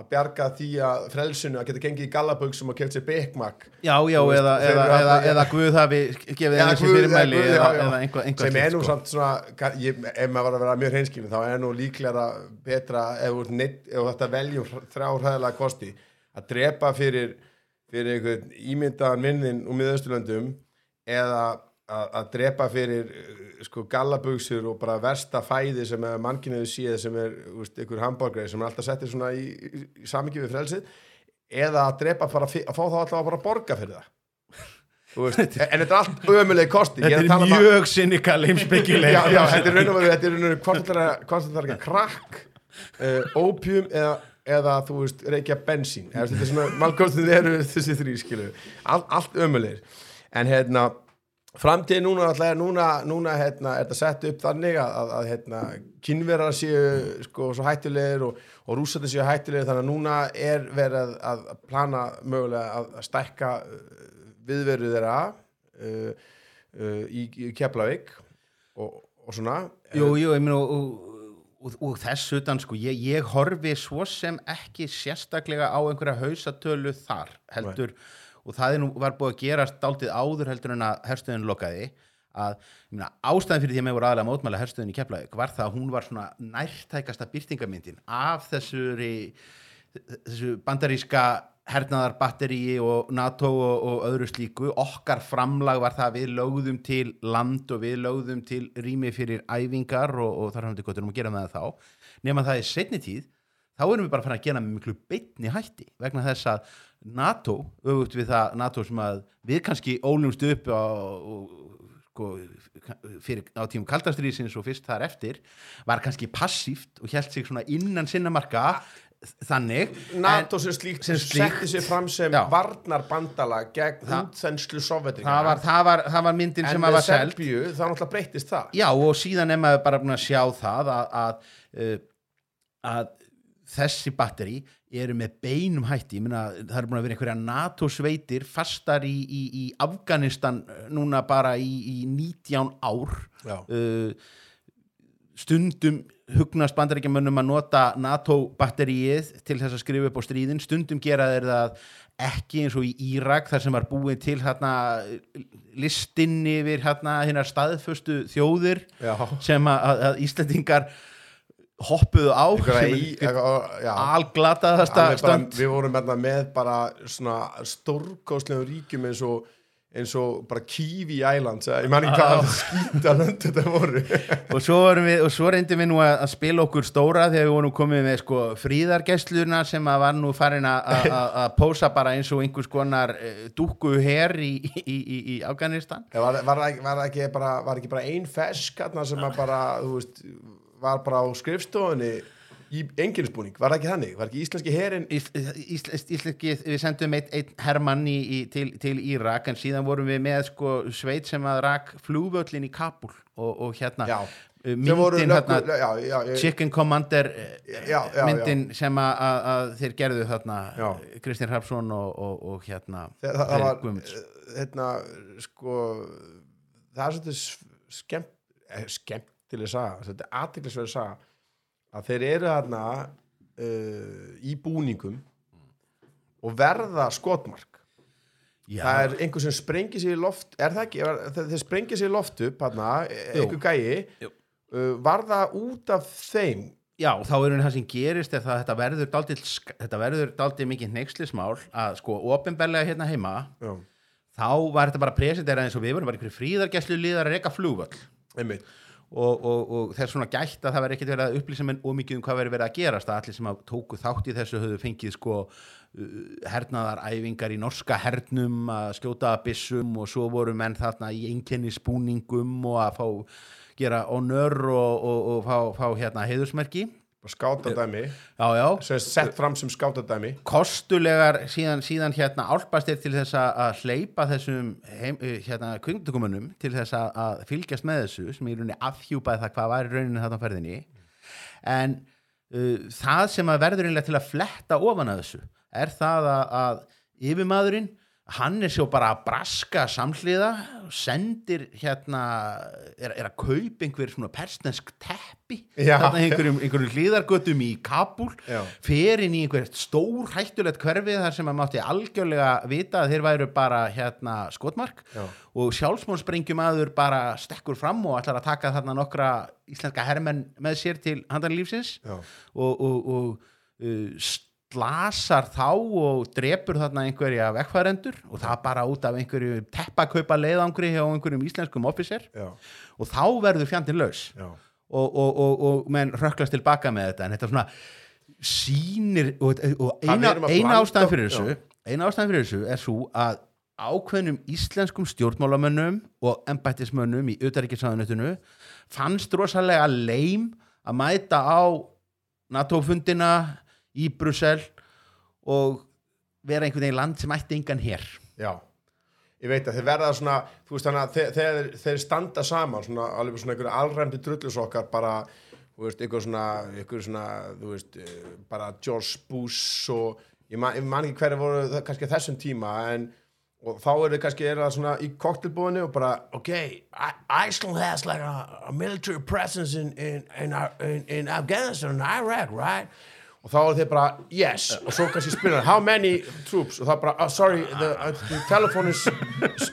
Speaker 1: að bjarga því að frelsinu að geta gengið í gallaböksum og keft sér bekmak
Speaker 4: já, já,
Speaker 1: veist,
Speaker 4: eða, eða,
Speaker 1: eru
Speaker 4: eða,
Speaker 1: þarna-
Speaker 4: eða Guð hafi gefið fyrirmæli eða, einhver, einhver
Speaker 1: sem er nú
Speaker 4: sko.
Speaker 1: samt svona ég, ef maður var að vera mjög hreinskilin þá er nú líklega betra ef neitt- ef þú ætti að velja úr þrjá hræðilega kosti að drepa fyrir, fyrir einhvern ímyndaðan minnin úr miðausturlöndum eða að, að drepa fyrir uh, sko gallabugsur og bara versta fæði sem mannkynnið séð sem er úst, einhver hambúrgreið sem er alltaf settir svona í, í, í samingi við frelsið eða að drepa bara, fi- að fá þá alltaf að bara borga fyrir það. Veist, en þetta er allt ömuleg kosti
Speaker 4: þetta
Speaker 1: að
Speaker 4: er
Speaker 1: um að-
Speaker 4: mjög sinnikal heimsbyggileg
Speaker 1: já, já, þetta er raun og veru þetta er raun og veru hvort það er ekki krakk uh, opium eða, eða þú veist reykja bensín. Þetta er svona, malkostin eru þessi þrý skilu All, allt ömulegir en hérna framtíð núna alltaf er núna, núna hérna, er þetta sett upp þannig að, að, að hérna, kynverar séu sko svo hættulegir og, og rússandi séu hættulegir. Þannig að núna er verið að, að plana mögulega að, að stækka uh, viðveru þeirra uh, uh, í, í Keflavík og, og svona.
Speaker 4: Jú, jú, ég meina og, og, og, þess utan sko, ég, ég horfi svo sem ekki sérstaklega á einhverja hausatölu þar heldur og það er nú var búið að gerast dálítið áður heldur en að herstöðin lokaði að meina, ástæðan fyrir því að mér voru aðlega að mótmæla herstöðin í Keflavík var það að hún var svona nærtækasta byrtingamyndin af þessuri þessu bandaríska hernaðarbatteríi og NATO og, og öðru slíku. Okkar framlag var það að við lögðum til land og við lögðum til rými fyrir æfingar og, og þar hafum við gott um að gera með það þá. Nema það í setni tíð þá erum við bara fann að gera með miklu beinni hætti vegna þess að NATO auðvitað við það NATO sem að við kannski ólumst upp á, og, sko, fyrir, á tímum kaldastriðsins og fyrst þar eftir var kannski passíft og held sig svona innan sinna marka þannig
Speaker 1: NATO sem slíkt
Speaker 4: slíkt.
Speaker 1: setti sér fram sem
Speaker 4: Já.
Speaker 1: varnar bandala gegn
Speaker 4: Það-
Speaker 1: útþenslu sovjetringa
Speaker 4: það var, það, var, það var myndin
Speaker 1: en
Speaker 4: sem að var
Speaker 1: Serbíu þá náttúrulega breytist það
Speaker 4: Já og síðan er maður bara búin að sjá það að, að, uh, að þessi batteri eru með beinum hætti, ég meina það eru búin að vera einhverja NATO sveitir fastar í, í, í Afganistan uh, núna bara í, í 19 ár. Uh, stundum hugnast bandaríkjamönnum að nota NATO batteríið til þess að skrifa upp á stríðin, stundum gera þeir það ekki eins og í Írak þar sem var búið til hérna listinn yfir hérna hérna staðföstu þjóðir
Speaker 1: Já.
Speaker 4: sem að, að, Íslendingar hoppuðu á
Speaker 1: í, bara,
Speaker 4: stönd
Speaker 1: við vorum með bara svona stórkostlegum ríkjum eins og eins og bara Kiwi Islands eða ég man ekki hvað skýta lönd þetta voru. (laughs)
Speaker 4: Og svo, við, og svo reyndum við nú að, að spila okkur stóra þegar við vorum komið með sko, fríðargessluna sem að var nú farin að- að að- að pósa bara eins og einhvers konar uh, dúkku her í, í, í, í Afganistan.
Speaker 1: Var, var, var, ekki bara, var ekki bara ein fesk sem að bara, þú veist var bara á skrifstofunni í enginsbúning, var það ekki þannig? Var ekki íslenski herin
Speaker 4: Íslenski, við sendum einn ein í, til, til Írak en síðan vorum við með sko, sveit sem að rak flugvöllin í Kabul og, og hérna
Speaker 1: Já,
Speaker 4: uh, myndin
Speaker 1: löggu-
Speaker 4: hérna
Speaker 1: já, já, já,
Speaker 4: Chicken Commander
Speaker 1: já,
Speaker 4: myndin sem að, að, þeir gerðu þarna. Kristinn Hrafsson og, og, og hérna
Speaker 1: það, það var eh, hérna, sko það er svolítið skemmt eh, skemmtileg saga, svolítið aðtiklisverið saga að þeir eru þarna uh, í búningum og verða skotmark.
Speaker 4: Já,
Speaker 1: það er einhver sem sprengir sér í loft er það ekki, Er- þeir sprengir sér í loft upp
Speaker 4: Jú.
Speaker 1: einhver gæi uh, var það út af þeim?
Speaker 4: Já, þá er það sem gerist er það að þetta verður daldið, þetta verður daldið mikið neykslismál að sko ofinberlega hérna heima
Speaker 1: Já,
Speaker 4: þá var þetta bara presentera eins og við vorum bara einhverju fríðargæslu liðar að reyka flugvöll.
Speaker 1: Einmitt
Speaker 4: og, og, og þess svona gætt að það verður ekkert verið að upplýsa menn ómikið um hvað verður verið að gerast að allir sem að tóku þátt í þessu höfðu fengið sko uh, hernaðaræfingar í norska hernum að skjóta að byssum og svo voru menn þarna í einkenni spúningum og að fá gera honor og, og, fá, fá hérna heiðursmerki.
Speaker 1: Bara skátadæmi
Speaker 4: já, já,
Speaker 1: sem er sett fram sem skátadæmi
Speaker 4: kostulegar síðan, síðan hérna álpastir til þess að- hleypa þessum heim, eh, hérna kvindugumunum til þess að, fylgjast með þessu sem í rauninni afhjúpaði það hvað var í rauninni þarna á ferðinni. En uh, það sem að verður einlega til að fletta ofan að þessu er það að, að yfirmaðurinn hann er svo bara að braska samhliða sendir hérna er, er að kaupa einhver svona persnesk teppi
Speaker 1: Já,
Speaker 4: þarna einhverjum, einhverjum hlýðargötum í Kabul
Speaker 1: Já.
Speaker 4: fer inn í einhvert stór hættulegt hverfið þar sem að mátti algjörlega vita að þeir væru bara hérna skotmark
Speaker 1: Já.
Speaker 4: og sjálfsmónsprengjum aður bara stekkur fram og ætlar að taka þarna nokkra íslenska hermenn með sér til handanlífsins
Speaker 1: Já.
Speaker 4: og, og, og uh, slasar þá og drepur þarna einhverja vekkfærendur og það bara út af einhverju teppakaupa leiðangri hjá einhverjum íslenskum officer.
Speaker 1: Já,
Speaker 4: og þá verður fjandinn laus.
Speaker 1: Já,
Speaker 4: og, og, og, og menn röklast tilbaka með þetta. En þetta svona sýnir og, eina, eina ástæðan fyrir
Speaker 1: já.
Speaker 4: þessu eina ástæðan fyrir þessu er svo að ákveðnum íslenskum stjórnmálamönnum og embættismönnum í utaríkisraðunutinu fannst rosalega leim að mæta á NATO-fundina í Brussel og vera einhvern veginn land sem ætti engan hér
Speaker 1: já Ég veit að þeir verða svona, þú veist þannig að þe- þegar þeir standa saman svona alveg svona einhverju alræmdi drullusokkar bara, þú veist, einhver svona, einhver svona, þú veist, eh, bara George Bush og ég man, ég man ekki hverju voru það, kannski þessum tíma en og þá er þið kannski er það svona í koktelbúinu og bara, ok, Iceland has like a, a military presence in, in, in, in Afghanistan and Iraq, right? Og þá er þeir bara, yes. Og svo kannski spyrja, how many troops? Og það bara, oh, sorry, the, uh, the telephone is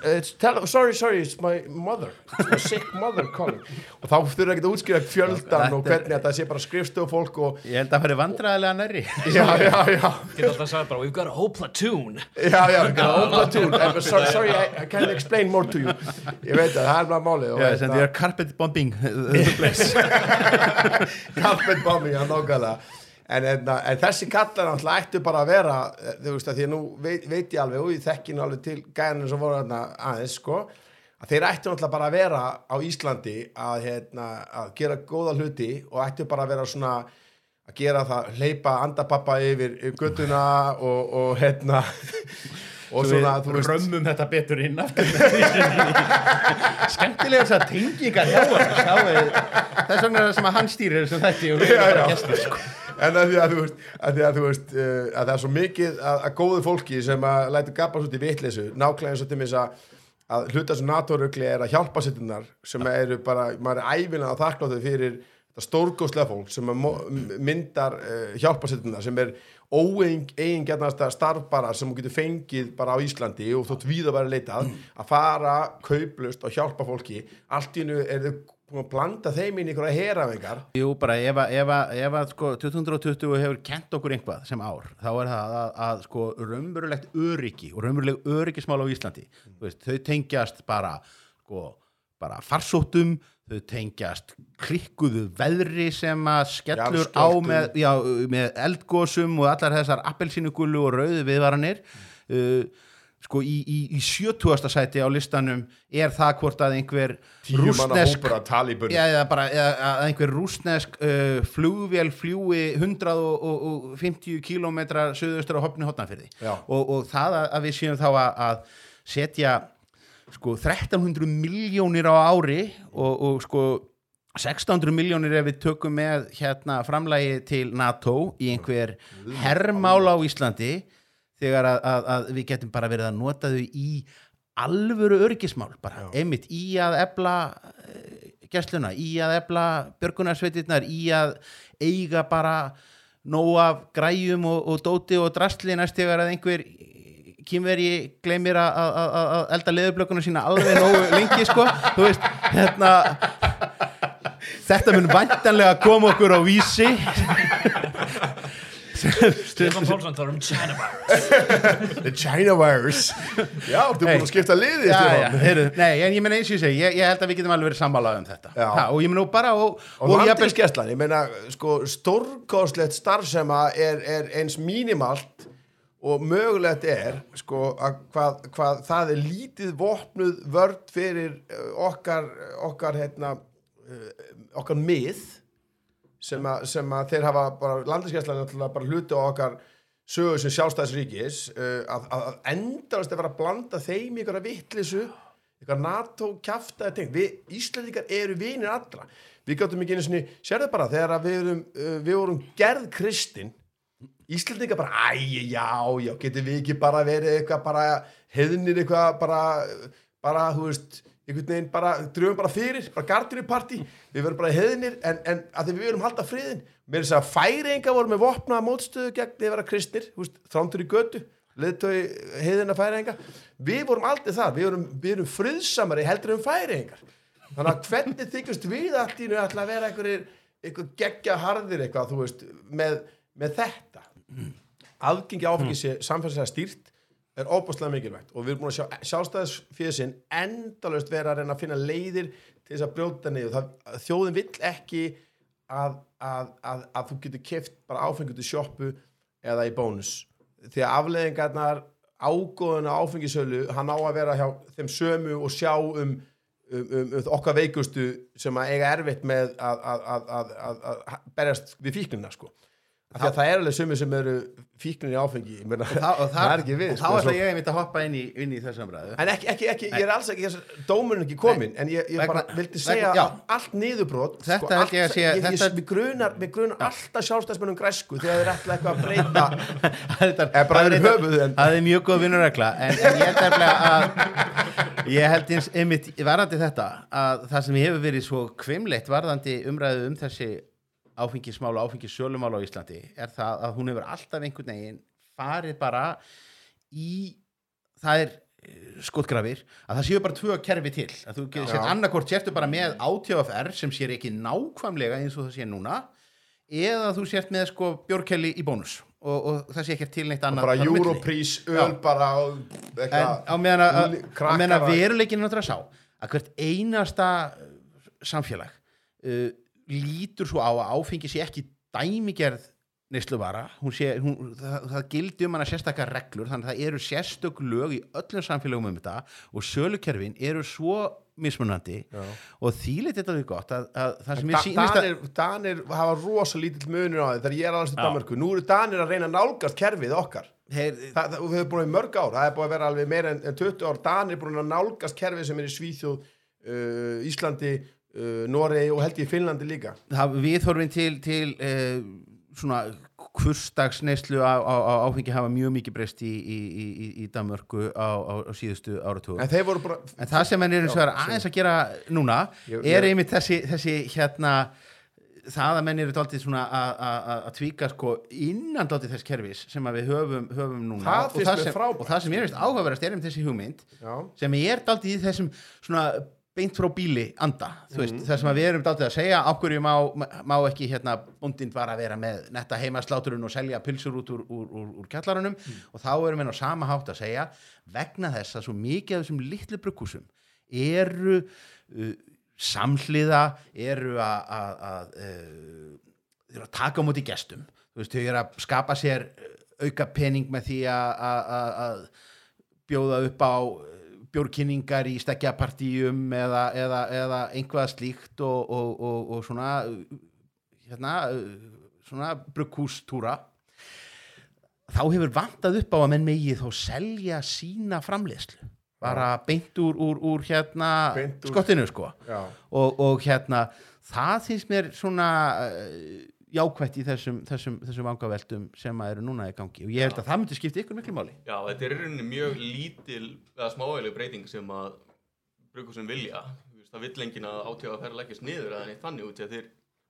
Speaker 1: it's tele sorry, sorry, it's my mother. It's my sick mother calling. Og þá þurfa ekki að útskýra fjöldan og hvernig þetta sé bara skrifstofu fólk og
Speaker 4: ég held að það fyrir vandræðilega nærri.
Speaker 1: Já, já, já.
Speaker 2: Geta alltaf að sagði bara, we've got a whole platoon.
Speaker 1: Já, já, platoon. Uh, sorry, sorry, I, I can't explain more to you. Ég veit að það er bara málið og
Speaker 4: yeah, því að carpet bombing the place (laughs) (laughs)
Speaker 1: carpet bombing, já, nákvæmlega en, en, en þessi kallar náttúrulega ættu bara að vera eh, þú veist að því að nú veit, veit ég alveg og ég þekki nú alveg til gæðinu sem voru aðeins sko að þeir ættu náttúrulega bara að vera á Íslandi að, hérna, að gera góða hluti og ættu bara að vera svona að gera það, hleypa andapappa yfir, göttuna og, og hérna (laughs) og svona, þú veist.
Speaker 4: römmum þetta betur inn (laughs) skemmtilega þess að tengingar hjá hann þess vegna það sem að hann stýrir þessum þætti og við erum bara gestur sko.
Speaker 1: En að því að þú veist að, að, veist, uh, að það er svo mikið að, að góðu fólki sem að lætur gapa svo til vitleysu nákvæmlega eins og til mis að að hluta sem NATO-rugli er að hjálpa sittunar sem eru bara, maður er æfilega að þakkláttu fyrir þetta stórgóðslega fólk sem myndar uh, hjálpa sittunar sem er óeigingjarnasta starf bara sem þú getur fengið bara á Íslandi og þótt við að vera leitað að fara kauplust og hjálpa fólki. Allt í hennu er þau búin að blanda þeim inn í einhverja herafingar
Speaker 4: Jú, bara ef að, ef að, ef að sko, 2020 hefur kent okkur einhvað sem ár þá er það að, að sko, raunverulegt öryggi og raunveruleg öryggismál á Íslandi. Þú veist, þau tengjast bara, sko, bara farsóttum þau tengjast klikkuðu veðri sem að skellur á með, já, með eldgósum og allar þessar appelsínugullu og rauðu viðvaranir. Uh, sko í, í, í 70. sæti á listanum er það hvort að einhver Já, eða bara eða, að einhver rúsnesk uh, flugvél fljúi 150 kilometra söðustur á hopni hotnafyrði og, og það að, að við séum þá að, að setja sko 1300 miljónir á ári og, og sko 1600 miljónir ef við tökum með hérna framlægi til NATO í einhver hermál á Íslandi þegar að, að, að við getum bara verið að nota þau í alvöru örgismál bara, einmitt í að ebla gæsluna, í að ebla björgunarsveitirnar, í að eiga bara nóg af græjum og, og dóti og drastli næst þegar að einhver kýmveri gleymir að- að að- að elda leðurblökunum sína alveg nógu lengi sko, þú veist hérna þetta mun vantanlega koma okkur á vísi.
Speaker 2: Stefán Pálsson talar um China virus.
Speaker 1: The China virus. Já, þú
Speaker 4: Hey.
Speaker 1: búin að skipta liði
Speaker 4: já, já, heyrðu, nei, en ég meina eins og ég segi ég, ég held að við getum alveg verið sammálað um þetta. Ha, og ég meina nú bara og,
Speaker 1: Og
Speaker 4: og
Speaker 1: ég meina sko, stórkostlegt starfsema er, er eins mínimalt og mögulegt er sko, að hvað, hvað það er lítið vopnuð vörd fyrir uh, okkar okkar, hérna, uh, okkar mið sem, a, sem að þeir hafa bara landinskeslan náttúrulega bara hluti á okkar sögur sem sjálfstæðsríkis uh, að, að, að endalast er vera að blanda þeim í ykkur að vittlisu ykkur NATO kjaftaði tengt við Íslandingar eru vinir allra. Við gáttum ekki einu sinni, sérðu bara þegar að við, erum, við vorum gerð kristin Íslandingar bara, æ, já, já, getum við ekki bara verið eitthvað bara hefðinir eitthvað bara, bara, þú veist, einhvern veginn bara, dröfum bara fyrir, bara gardinu við verðum bara hefðinir, en, en að því við verum halda friðin, með þess að færinga voru með vopnaða mótstöðu gegn því að vera kristnir, þú veist, þrándur í götu, leðtói heiðina færinga, við vorum aldrei það, við vorum, við vorum friðsamari heldur um færingar, þannig að hvernig þykjast við allt í nú ætla að vera einhverjir, einhver geggja harðir eitthvað, þú veist, með, með þetta aðgengi áfengi sé samfélagslega stýrt er óbúslega mikilvægt. Og við erum búin að sjá sjálfstæðisfjöðsinn endalaust vera að reyna að finna leiðir til þess að brjóta niður. Það, þjóðin vill ekki að, að, að, að þú getur keft bara áfengi til sjoppu eða í bónus. Því að afleðingarnar ágóðuna áfengisölu hann á að vera hjá þeim sömu og sjá um, um, um, um okkar veikustu sem að eiga erfitt með að, að, að, að, að, að berjast við fíknina sko Af því að það er alveg sömu sem eru fíknin í áfengi Ég
Speaker 4: og það, og (laughs)
Speaker 1: það er ekki við
Speaker 4: og þá
Speaker 1: sko,
Speaker 4: ætla ég einmitt að hoppa inn í, inn í þessu umræðu.
Speaker 1: En ekki, ekki, ekki, ég er alls ekki dómurinn ekki komin, en ég, ég bara vildi segja
Speaker 4: já.
Speaker 1: allt niðurbrot
Speaker 4: Þetta held ég að sé-
Speaker 1: ég, ég,
Speaker 4: þetta-
Speaker 1: Við grunar, við grunar alltaf sjálfstæðsmennum græsku þegar þeir ætla eitthvað að breyta. (laughs) Bara
Speaker 4: það er
Speaker 1: yfir
Speaker 4: reyndar-
Speaker 1: höfuð,
Speaker 4: það er mjög góð vinnuregla en, ég held nefnilega að ég held eins einmitt varðandi þetta að það sem hefur verið svo kvimleitt varðandi umræðu um þessi áfengismál og áfengissölumál á Íslandi er það að hún hefur alltaf einhvern veginn farið bara í það er eh, skotgrafir að það séu bara tvö kerfi til. Að þú getur sett annarkort sértu bara með ATFR sem sér ekki nákvæmlega eins og það sé núna eða þú sért með sko bjórkelli í bónus og, og það sé ekki til neitt annað
Speaker 1: bara. Europrís, öl bara
Speaker 4: á meðan að, veruleikin er náttúrulega sá að hvert einasta uh, samfélag uh, lítur svo á að áfengi sé ekki dæmigerð neysluvara. Það, það gildi um hana sérstakar reglur þannig að það eru sérstök lög í öllum samfélagum um þetta og sölukerfin eru svo mismunandi
Speaker 1: Já.
Speaker 4: og þýlit þetta við gott að, að það sem ég sýnist að
Speaker 1: Danir, hafa rosa lítill munur á því þegar ég er alveg í. Danmarku nú eru Danir að reyna að nálgast kerfið okkar.
Speaker 4: Heyr,
Speaker 1: það, það, við höfum búin í mörg ár. Það er búin að vera alveg meira en, en 20 ár. Danir er búin að nálgast kerfið sem er í Svíþjóð uh, Íslandi Noregi og held ég Finnlandi líka.
Speaker 4: Það viðhorfin til, til uh, svona kurstagsneislu á, á, á áfengi hafa mjög mikið breyst í, í, í, í Danmörku á, á, síðustu áratugum.
Speaker 1: En bara
Speaker 4: en það sem henn er eins og er aðeins að gera núna
Speaker 1: Ég-
Speaker 4: er
Speaker 1: ég-
Speaker 4: einmitt þessi, þessi hérna það að menn eru dálítið svona að- tvíka sko innan dálítið þess kerfis sem að við höfum, höfum núna.
Speaker 1: Það
Speaker 4: og,
Speaker 1: mér
Speaker 4: sem, og það sem ég veist áhugaverðast er um þessi hugmynd
Speaker 1: já,
Speaker 4: sem er dálítið í þessum svona beint frá bíli anda veist,
Speaker 1: Mhm.
Speaker 4: það sem við erum dálítið að segja ákverju má, má ekki hérna bóndin bara vera með netta heimasláturinn og selja pilsur út úr, úr, úr, úr kjallarunum
Speaker 1: Mhm.
Speaker 4: og þá erum við á sama hátt að segja vegna þess að svo mikið af þessum litlu brukkúsum eru uh, samhliða eru að að- uh, taka á móti gestum veist, þau eru að skapa sér uh, auka pening með því að- bjóða upp á uh, bjórkynningar í stekjapartíum eða, eða, eða einhvað slíkt og, og, og, og svona hérna svona brugghústúra. Þá hefur vantað upp á að menn megi þá selja sína framleiðslu. Bara beint úr, úr, úr hérna
Speaker 1: Beint úr-
Speaker 4: skottinu sko. Og, og hérna það finnst mér svona uh, jákvætt í þessum, þessum, þessum vangaveltum sem að eru núna í gangi og ég held að það myndi skipta ykkur miklu máli
Speaker 3: Já, þetta er í rauninni mjög lítil eða smávægileg breyting sem að brukusum vilja. Þú veist, Það vill enginn að átíða að ferra leggist niður eða neitt þannig út í að þeir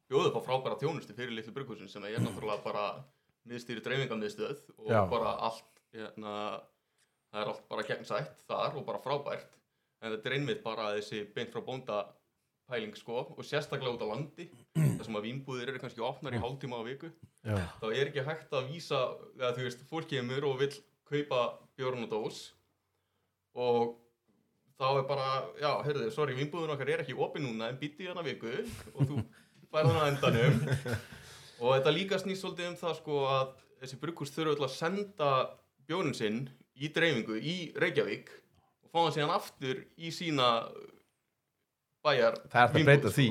Speaker 3: bjóðu upp á frábæra þjónustu fyrir litlu brukusin sem er náttúrulega bara miðstýri dreifingamiðstöð og
Speaker 1: Já.
Speaker 3: bara allt hérna, það er allt bara gegnsætt þar og bara frábært en þetta er einmitt bara þessi beint frá bónda pæling sko og sérstaklega út á landi þar sem að vínbúðir eru kannski opnar í hálftíma á viku
Speaker 1: Já.
Speaker 3: þá er ekki hægt að vísa eða þú veist, fólk kemur og vill kaupa bjórn og dós og þá er bara já, heyrðu, sorry, vínbúðun okkar er ekki opið núna en býtti hérna viku og þú færð hann á endanum og þetta líka snýst svolítið um það sko að þessi brukkús þurfa öll að senda bjórn sinn í dreifingu í Reykjavík og fá hann síðan aftur í sína bæjar
Speaker 1: Það er hægt að breyta því.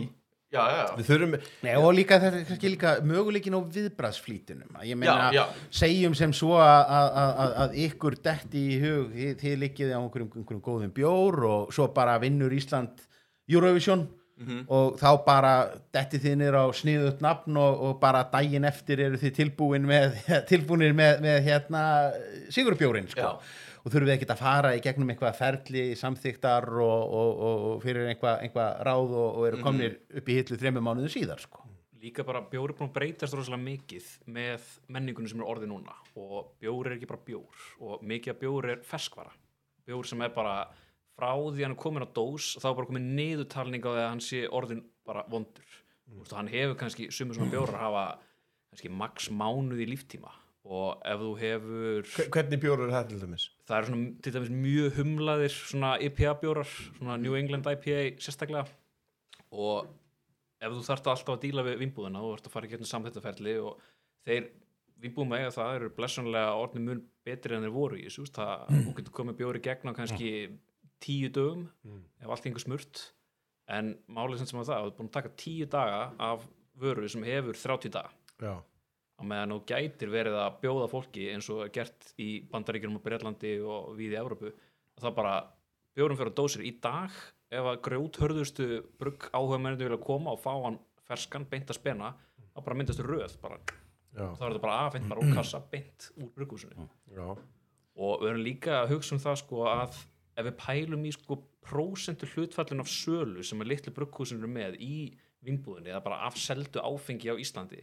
Speaker 3: Já, já, já.
Speaker 1: Við þurfum,
Speaker 4: Nei, og líka þetta er kannski líka möguleikin á viðbraðsflýtunum ég meina,
Speaker 3: Já, já.
Speaker 4: segjum sem svo að, að, að, að ykkur detti í hug þið, þið liggið á einhverjum, einhverjum góðum bjór og svo bara vinnur Ísland Eurovision
Speaker 3: Mhm.
Speaker 4: og þá bara detti þið niður á sniðut nafn og, og bara daginn eftir eru þið tilbúin með, (laughs) tilbúinir með, með hérna sigurbjórin sko. Og þurfum við ekkert að fara í gegnum eitthvað ferli samþyktar og, og, og, og fyrir einhvað einhva ráð og, og eru komnir upp í hillu þremmu mánuðu síðar sko.
Speaker 2: líka bara bjór er búin að breytast rosalega mikið með menningunum sem er orðið núna. Og bjór er ekki bara bjór. Og mikið af bjór er ferskvara. Bjór sem er bara frá því hann er komin á dós þá er bara komin niðurtalning á því að hann sé orðin bara vondur. Mm. Vistu, hann hefur kannski sumur svona bjórar hafa kannski max mánuð í líftíma og ef þú hefur
Speaker 1: hvernig bjóður er þetta til dæmis?
Speaker 2: það eru svona til dæmis mjög humlaðir svona IPA bjórar, svona New England IPA sérstaklega. Og ef þú þarft alltaf að díla við vinnbúðina þú þarft að fara í gegnum samþættaferli og þeir vinnbúðum með það eru blessunlega orðni mun betri en þeir voru í þessu það, þú getur komið bjóri gegn á kannski tíu dögum ef allt gengur smurt. En málið sem sem að það, þú er búin að taka tíu daga af vöru sem hefur 30 daga.
Speaker 1: Já.
Speaker 2: Á meðan þú gætir verið að bjóða fólki eins og er gert í Bandaríkjunum og Breitlandi og við í Evrópu að það bara bjórum fyrir að dósir. Í dag ef að grjóthörðustu brugg áhuga mennir vilja koma og fá hann ferskan beint að spena þá bara myndast röð bara, þá er þetta bara afhengt bara úr kassa beint úr brugghúsinu. Og við erum líka að hugsa um það sko að ef við pælum í sko prósentu hlutfallin af sölu sem að litlu brugghúsin eru með í vinnbúðinni eða bara af seldu áfengi á Íslandi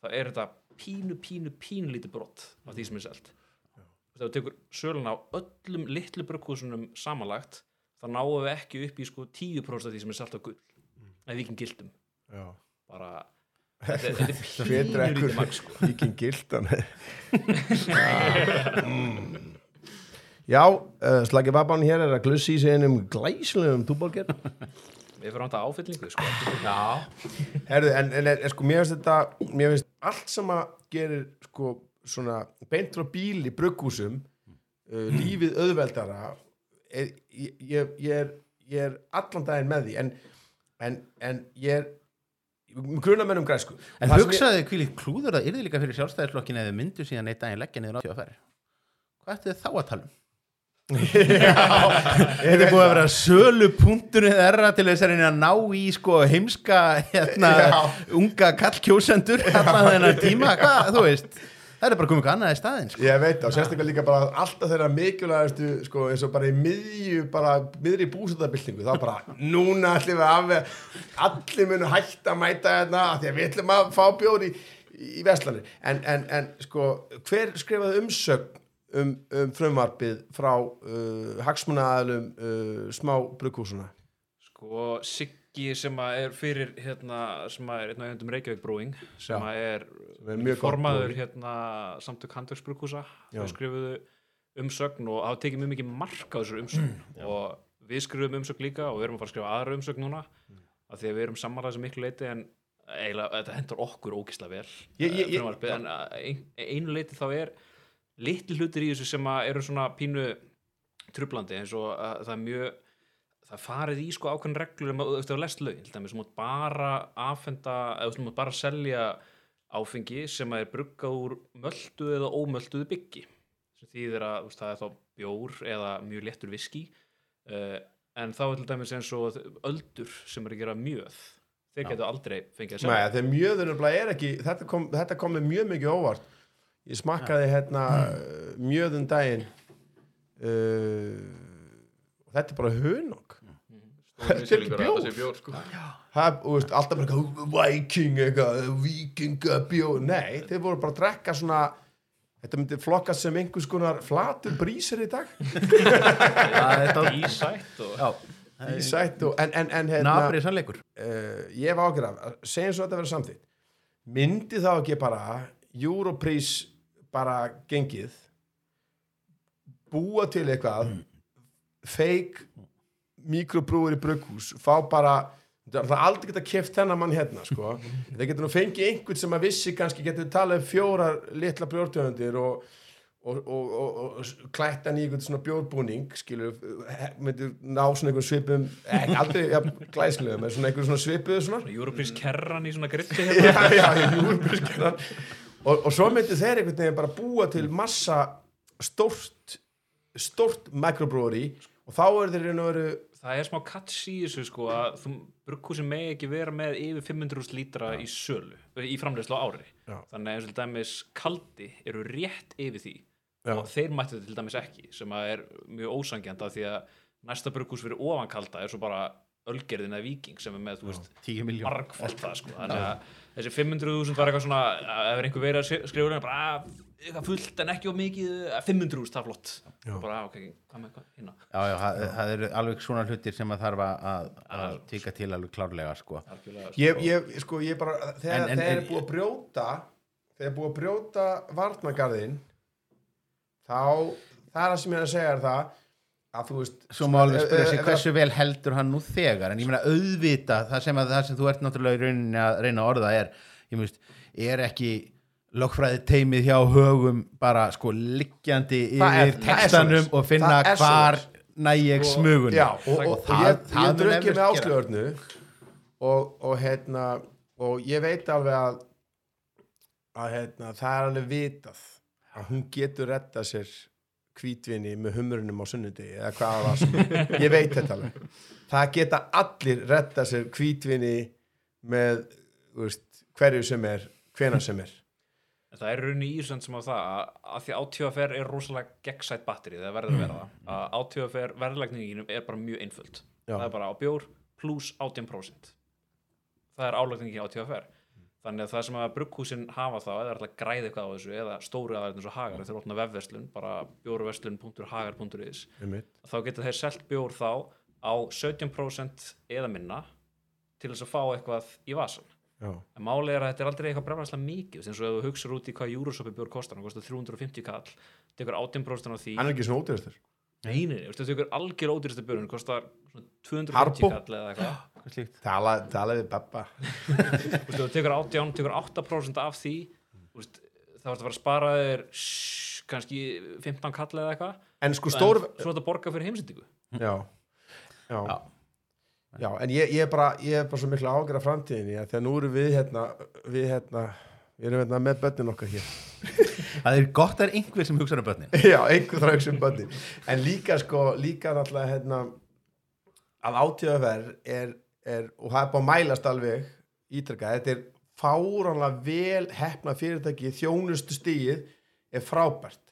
Speaker 2: þá er þetta pínu, pínu, pínu lítið brott af því sem er selt. Þegar þú tekur söluna á öllum litlu brugghúsunum samanlagt þá náum við ekki upp í sko 10% af því sem er selt á gull eða viking gildum
Speaker 1: Já.
Speaker 2: bara (laughs) þetta, er- þetta
Speaker 1: Hver
Speaker 2: pínu
Speaker 1: drekkur
Speaker 2: lítið magn sko. (laughs)
Speaker 1: Viking Gildan (laughs) mm. Já, uh, Slagi Babban hér er að glussi í sig einum glæslegum túborger
Speaker 2: við fyrir að áfyllingu sko
Speaker 1: Já (laughs) Herðu, en, en, en sko, mér finnst þetta mér finnst allt sem að gerir sko, svona beint frá bíl í brugghúsum uh, lífið auðveldara er, ég, ég, ég, er, ég er allan daginn með því en, en, en ég er grunna mér um græsku
Speaker 4: En
Speaker 1: Það sem ég-
Speaker 4: klúður að yrði líka fyrir sjálfstæðisflokkin eða myndu síðan eitt daginn leggja niður á tjóðafæri. Hvað ættu þið þá að tala um? Þetta er búið að vera sölu punkturinn þeirra til þess að reyna að ná í sko heimska hérna, unga kallkjósendur allan þennan tíma, hvað, þú veist það er bara komið annað í staðinn sko.
Speaker 1: Ég veit og sérstaklega líka bara alltaf þeirra mikilvægastu sko eins og bara í miðju bara miðri búsöldabildingu þá bara núna ætlum við að allir munu hætta að mæta hérna af því að við ætlum að fá bjóri í, í Vestlanir en, en, en sko hver skrifaði umsögn um, um frumvarpið frá uh, hagsmunaaðalum uh, smá brukkúsuna
Speaker 2: Sko Siggi sem er fyrir hérna, sem er einn af eigendum Reykjavík Brewing sem er,
Speaker 1: Sem er
Speaker 2: formaður hérna, samtök handverksbrukúsa
Speaker 1: Já.
Speaker 2: þau skrifuðu umsögn og hafa tekið mjög mikið mark á þessar umsögn. (clears throat) Og við skrifum umsögn líka og við erum að fara að skrifa aðra umsögn núna af því að við erum samanlega þessu miklu leiti en eiginlega, þetta hendur okkur ógislega vel
Speaker 1: Ég- ég- ég-
Speaker 2: en ein, einu leiti þá er litli hlutir í þessu sem að eru svona pínu trublandi eins og að það er mjög það farið í sko ákveðin reglur um að þú veist, ef þú lest lögin, til dæmis, þú mátt bara afhenda, eða þú mátt bara selja áfengi sem er bruggað úr möldu eða ómölduðu byggi. Sem þýðir að veist, það er þá bjór eða mjög léttur viski uh, en þá er til dæmis eins og öldur sem er að gera mjöð. Þeir getur aldrei fengið að
Speaker 1: Nei,
Speaker 2: selja.
Speaker 1: þegar mjöður er ekki þetta kom, þetta kom með mjög mikið óvart ég smakkaði hérna uh, mjöðum daginn. Uh, og þetta er bara hunong
Speaker 3: Stór
Speaker 1: Þetta er ekki bjór.
Speaker 3: sko.
Speaker 1: það, og veist, alltaf bara viking eitthvað, vikingabjó nei, þeir voru bara að drekka svona þetta myndi flokkast sem einhvers konar flatur brísir í dag. (laughs)
Speaker 4: Já, (laughs) þetta,
Speaker 2: ísætt og
Speaker 4: já,
Speaker 1: í sætt og, en, en, en hérna,
Speaker 4: Nabrið sannleikur.
Speaker 1: Uh, ég hef ágjörð af, segjum svo að þetta verður samþýtt myndi þá ekki bara Europrís bara gengið búa til eitthvað fake mikrobrúur í brugghús fá bara það er aldrei geta keft þennan mann hérna sko. (laughs) það getur nú fengið einhvern sem að vissi kannski getur talað um fjórar litla brjórtöfundir og, og, og, og, og klætt hann í einhvern svona bjórbúning skilur, myndir ná svona einhvern svipum ekki aldrei ja, glæslegum en svona einhvern svona svipuðu svona.
Speaker 2: Europrís kerran í svona gritti (laughs) hérna.
Speaker 1: Já, já, júrbyrskjarnan og, og svo myndi þeir einhvern veginn bara búa til massa stórt stórt microbreweri og þá er þeir og veru
Speaker 2: Það er smá kats í þessu sko að þú brugghúsin megi ekki vera með yfir 500 lítra í sölu í framleiðslu á ári
Speaker 1: Já.
Speaker 2: þannig að eins og dæmis kaldi eru rétt yfir því
Speaker 1: Já.
Speaker 2: og þeir mættu þetta til dæmis ekki sem að er mjög ósangjanda því að næsta brugghús fyrir ofan kalda er svo bara ölgerðin eða viking sem er með, þú veist,
Speaker 4: 10 miljón
Speaker 2: margfald það sko. Þannig að þessi 500.000 var eitthvað svona ef er einhver verið að skrifa hérna bara "Ah, eitthvað fullt en ekki of mikið eh, 500.000 það er flott.
Speaker 1: Já.
Speaker 2: og bara "Ah, ok, hvað með hvað hérna.
Speaker 4: Já, já, það, það eru alveg svona hlutir sem að þarf að, að, að tíka til alveg klárlega sko.
Speaker 2: algjörlega
Speaker 1: ég, ég, sko, ég bara þegar
Speaker 4: En- en-
Speaker 1: þeir eru búið að brjóta þeir eru búið að brjóta varnagarðin þá það er það sem ég er að segja er það að þú veist
Speaker 4: Svo má alveg spyrja sig
Speaker 1: ef-
Speaker 4: hversu vel heldur hann nú þegar en ég meina auðvita það sem, að, það sem þú ert náttúrulega í rauninni að reyna að orða er ég meist, er ekki lögfræði teimið hjá högum bara sko liggjandi yfir textanum og finna hvar
Speaker 1: svoleiðis.
Speaker 4: næ ég smugun
Speaker 1: og, og, og
Speaker 4: það-
Speaker 1: ég, ég
Speaker 4: eflaust
Speaker 1: með áslöðurnu og, og hérna og ég veit alveg að að hérna, það er alveg vitað að hún getur retta sér hvítvinni með humrunum á sunnudegi eða hvað var sem ég veit þetta alveg. Það geta allir retta sér hvítvinni með veist, hverju sem er hvena sem er.
Speaker 2: Það er rauninni ísend sem á það að, því átíðafær er rosalega gegnsætt batteri það verður að vera það að átíðafær verðlagninginu er bara mjög einföld.
Speaker 1: Já.
Speaker 2: það er bara á bjór pluss 18% það er álagningin á átíðafær þannig að það sem að brugghúsin hafa þá eða ætla að græða eitthvað á þessu eða stóru eins og hagar þeir opna vefverslun bara bjórverslun.hagar.is þá geta þeir selt bjór þá á 17% eða minna til þess að fá eitthvað í vasan
Speaker 1: Já.
Speaker 2: en málið er að þetta er aldrei eitthvað brefnarslega mikið. Eins og ef þú hugsar út í hvað Eurosopi bjór kostar hann kostar 350 kall tekur 18% á því.
Speaker 1: Hann er ekki svona ódýrastur.
Speaker 2: Nei, nei, þú tekur algjör ódýrasta bjórn hann kostar svona 250
Speaker 1: Harbo?
Speaker 2: kall eða eitthvað? (gasps)
Speaker 1: tala, tala við Beppa
Speaker 2: Þú tekur 18, tekur 8% af því veist, þá ertu að fara að spara þér kannski 15 kall eða eitthvað.
Speaker 1: En sko stór
Speaker 2: en svo ertu að borga fyrir heimsendingu.
Speaker 1: Já. Já.
Speaker 4: Já.
Speaker 1: Já, en ég, ég, er bara, ég er bara svo miklu ágjör af framtíðinni að þegar nú erum við hérna við hérna, við erum hérna með börnin okkar hér. (laughs)
Speaker 4: Það er gott að það er einhver sem hugsa um börnin. (laughs)
Speaker 1: Já, einhver þrá um börnin. En líka sko, líka náttúrulega hérna, að átíðaferð er, er, og það er bara mælast alveg ítrekka, þetta er fáránlega vel hefna fyrirtæki þjónustu stíið er frábært.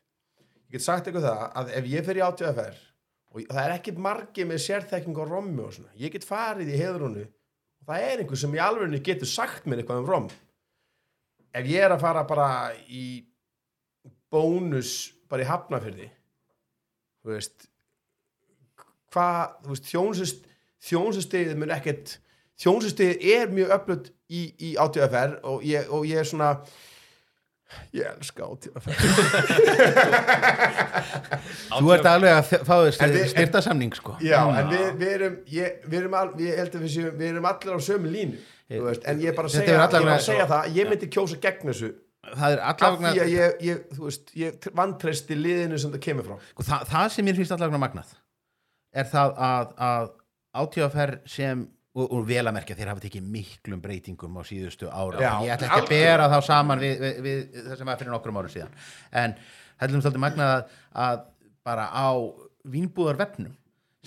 Speaker 1: Ég get sagt eitthvað það að ef ég fer í átíðaferð og það er ekkit margir með sérþekking á rommi og svona, ég get farið í heðrunu og það er einhver sem í alveg getur sagt mér eitthvað um rom. Ef ég er að fara bara í bónus bara í hafnafyrði þú veist hvað, þú veist, þjónsust þjónsustegið mun ekkert þjónsustegið er mjög öflut í, í átíðafær og ég, og ég er svona ég elska átíðafær
Speaker 4: Þú ert alveg að þ- fá
Speaker 1: En
Speaker 4: þér
Speaker 1: við-
Speaker 4: styrta samning sko.
Speaker 1: Já, en við, við erum ég, við erum, al, að við, séum, við erum allir á sömu línu þú veist, en ég er bara að segja, bara
Speaker 4: allavega-
Speaker 1: að segja það ég myndi kjósa gegn þessu.
Speaker 4: Það er
Speaker 1: af
Speaker 4: allavega
Speaker 1: því að ég, ég, þú veist, ég vantreysti liðinu sem það kemur frá.
Speaker 4: Sko, það, það sem mér finnst allavega magnað er það að, að átíðaferð sem og, og vel að merkja þeir hafa tekið miklum breytingum á síðustu ára
Speaker 1: Já,
Speaker 4: ég ætla ekki að bera þá saman við, við, við það sem var fyrir nokkrum árum síðan. En er svolítið magnað að, að bara á vínbúðarvefnum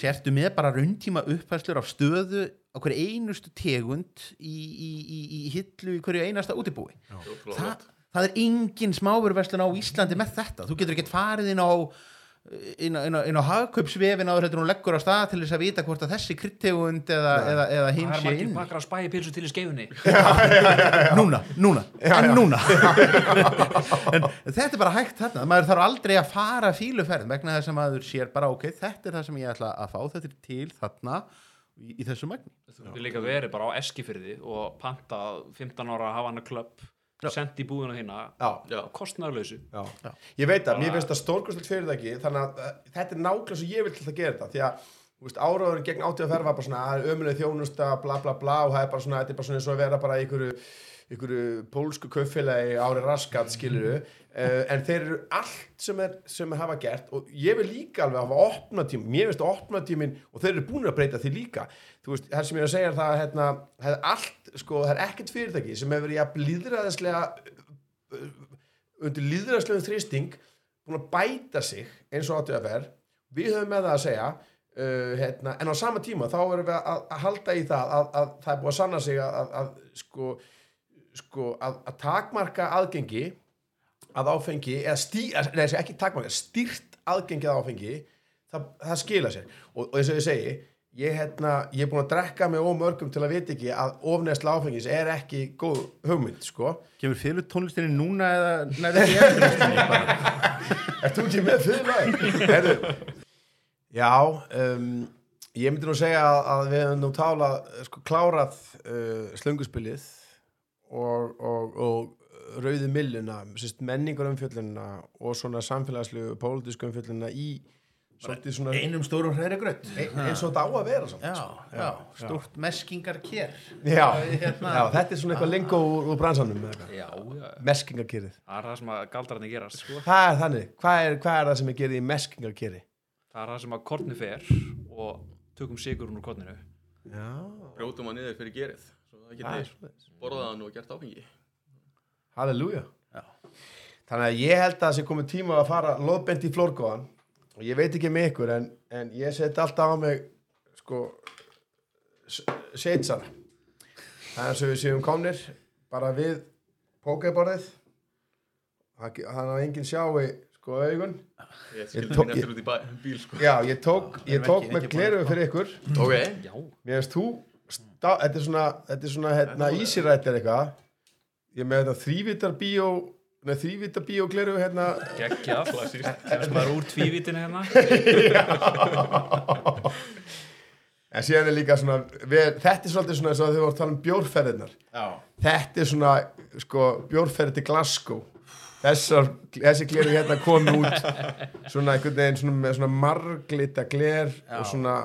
Speaker 4: sértu með bara rauntíma uppfæslur af stöðu á hverju einustu tegund í, í, í, í hillu í hverju einasta útibúi. Þa, það er engin smáververslun á Íslandi með þetta. Þú getur ekkert farið inn á inn á, inn á, inn á hagkaupsvefin áður heldur hún leggur á stað til þess að vita hvort að þessi kryttegund eða, eða, eða hinn
Speaker 2: það er
Speaker 4: sé
Speaker 2: margir
Speaker 4: inn
Speaker 2: pakkar að spæja pilsu til í skeifunni. (laughs)
Speaker 4: Núna, núna, en núna. (laughs) En þetta er bara hægt þarna. Maður þarf aldrei að fara fíluferð vegna þess að maður sér bara ok, þetta er það sem ég ætla að fá þetta til þarna í, í þessu magni.
Speaker 2: Getur líka verið bara á Eskifyrði og panta 15 ára Havana Club sendi í búðuna þína
Speaker 1: já.
Speaker 3: Já.
Speaker 1: Ég veit að, mér finnst það stórkostlegt fyrirtæki þannig að uh, þetta er nákvæmlega sem ég vil til að gera þetta því að þú veist, áraðurinn gegn átíð að ferða var bara svona ömuleg þjónusta, bla bla bla og það er bara svona, þetta er bara svona eins og að vera bara í einhverju, einhverju pólsku kaupfélagi ári raskat, skiluru uh, en þeir eru allt sem er sem er hafa gert og ég vil líka alveg hafa opna tím, mér að opna tímin og þeir eru búin að breyta því líka. Þú veist, það sem ég er að segja það að hérna, það er allt, sko, það er ekkert fyrirtæki sem hefur verið að blíðræðislega undir líðræðslegum þrýsting búin að bæta sig eins og áttu að fer við höfum með það að segja uh, hérna, en á sama tíma þá erum við að, að halda í það að, að það er búin að sanna sig að, að sko, sko að, að takmarka aðgengi að áfengi eða stí, nei, ekki takmarka, stýrt aðgengi að áfengi það, það skila sér og, og eins og ég segi ég, hérna, ég er búin að drekka mig ómörgum til að vita ekki að ofnæsla áfengis er ekki góð hugmynd sko
Speaker 4: Kemur fyrir tónlistinni núna eða nærði ekki eftir? (laughs)
Speaker 1: Ert þú ekki með fyrir? Herðu, já, um, ég myndi nú segja að, að við hefum nú tálað, sko, klárað uh, slönguspilið og, og, og rauði milluna, sérst, menningar umfjölluna og svona samfélagslegu pólitísku umfjölluna í svona
Speaker 4: Einum stórum hræri grönt
Speaker 1: e- eins og þetta á að vera samt.
Speaker 4: Já, já, stórt meskingar kér
Speaker 1: Já, (laughs)
Speaker 4: Hérna.
Speaker 1: já, þetta er svona eitthvað lengo úr, úr bransanum.
Speaker 2: Já, já,
Speaker 1: meskingarkerið.
Speaker 2: það er það sem að galdrarnir gerast sko.
Speaker 1: Það er þannig, hvað er, hvað er það sem er gerið í meskingarkerið?
Speaker 2: það er það sem að korni fer og tökum sigurinn úr korninu
Speaker 1: Já,
Speaker 3: brjótum að niður fyrir gerið Svo það
Speaker 1: það er
Speaker 3: geti
Speaker 1: svoleiðis.
Speaker 3: borðað hann og gert áfengi.
Speaker 1: Halleluja. Þannig að ég held að það sé komið tíma að fara loðbent í flórgóðan. Og ég veit ekki með ykkur en, en ég set alltaf á mig sko er eins og við séum komnir bara við pókeborðið þannig að enginn sjáu sko augun.
Speaker 3: Ég
Speaker 1: Ég
Speaker 3: skildi
Speaker 1: tók-
Speaker 3: bæ, bíl sko.
Speaker 1: Já, ég tók, ég tók
Speaker 4: ekki-
Speaker 1: með gleruðu
Speaker 4: að-
Speaker 1: fyrir ykkur.
Speaker 3: Ok,
Speaker 2: já,
Speaker 1: Mér veist þú, stá, þetta er svona, þetta er svona hérna, ísirættir eitthvað. Ég með þetta þrývitar bíó, nei þrývitar bíó gleruðu hérna
Speaker 2: geggjað (laughs) kemst maður úr tvívítinni hérna (laughs)
Speaker 1: En síðan er líka svona, við, þetta er svolítið svona eins og þau voru að tala um bjórferðirnar.
Speaker 4: Já,
Speaker 1: Þetta er svona, sko, bjórferði til Glasgow. Þessar, þessi gleru hérna komi út svona einhvern veginn svona með svona marglita gler og svona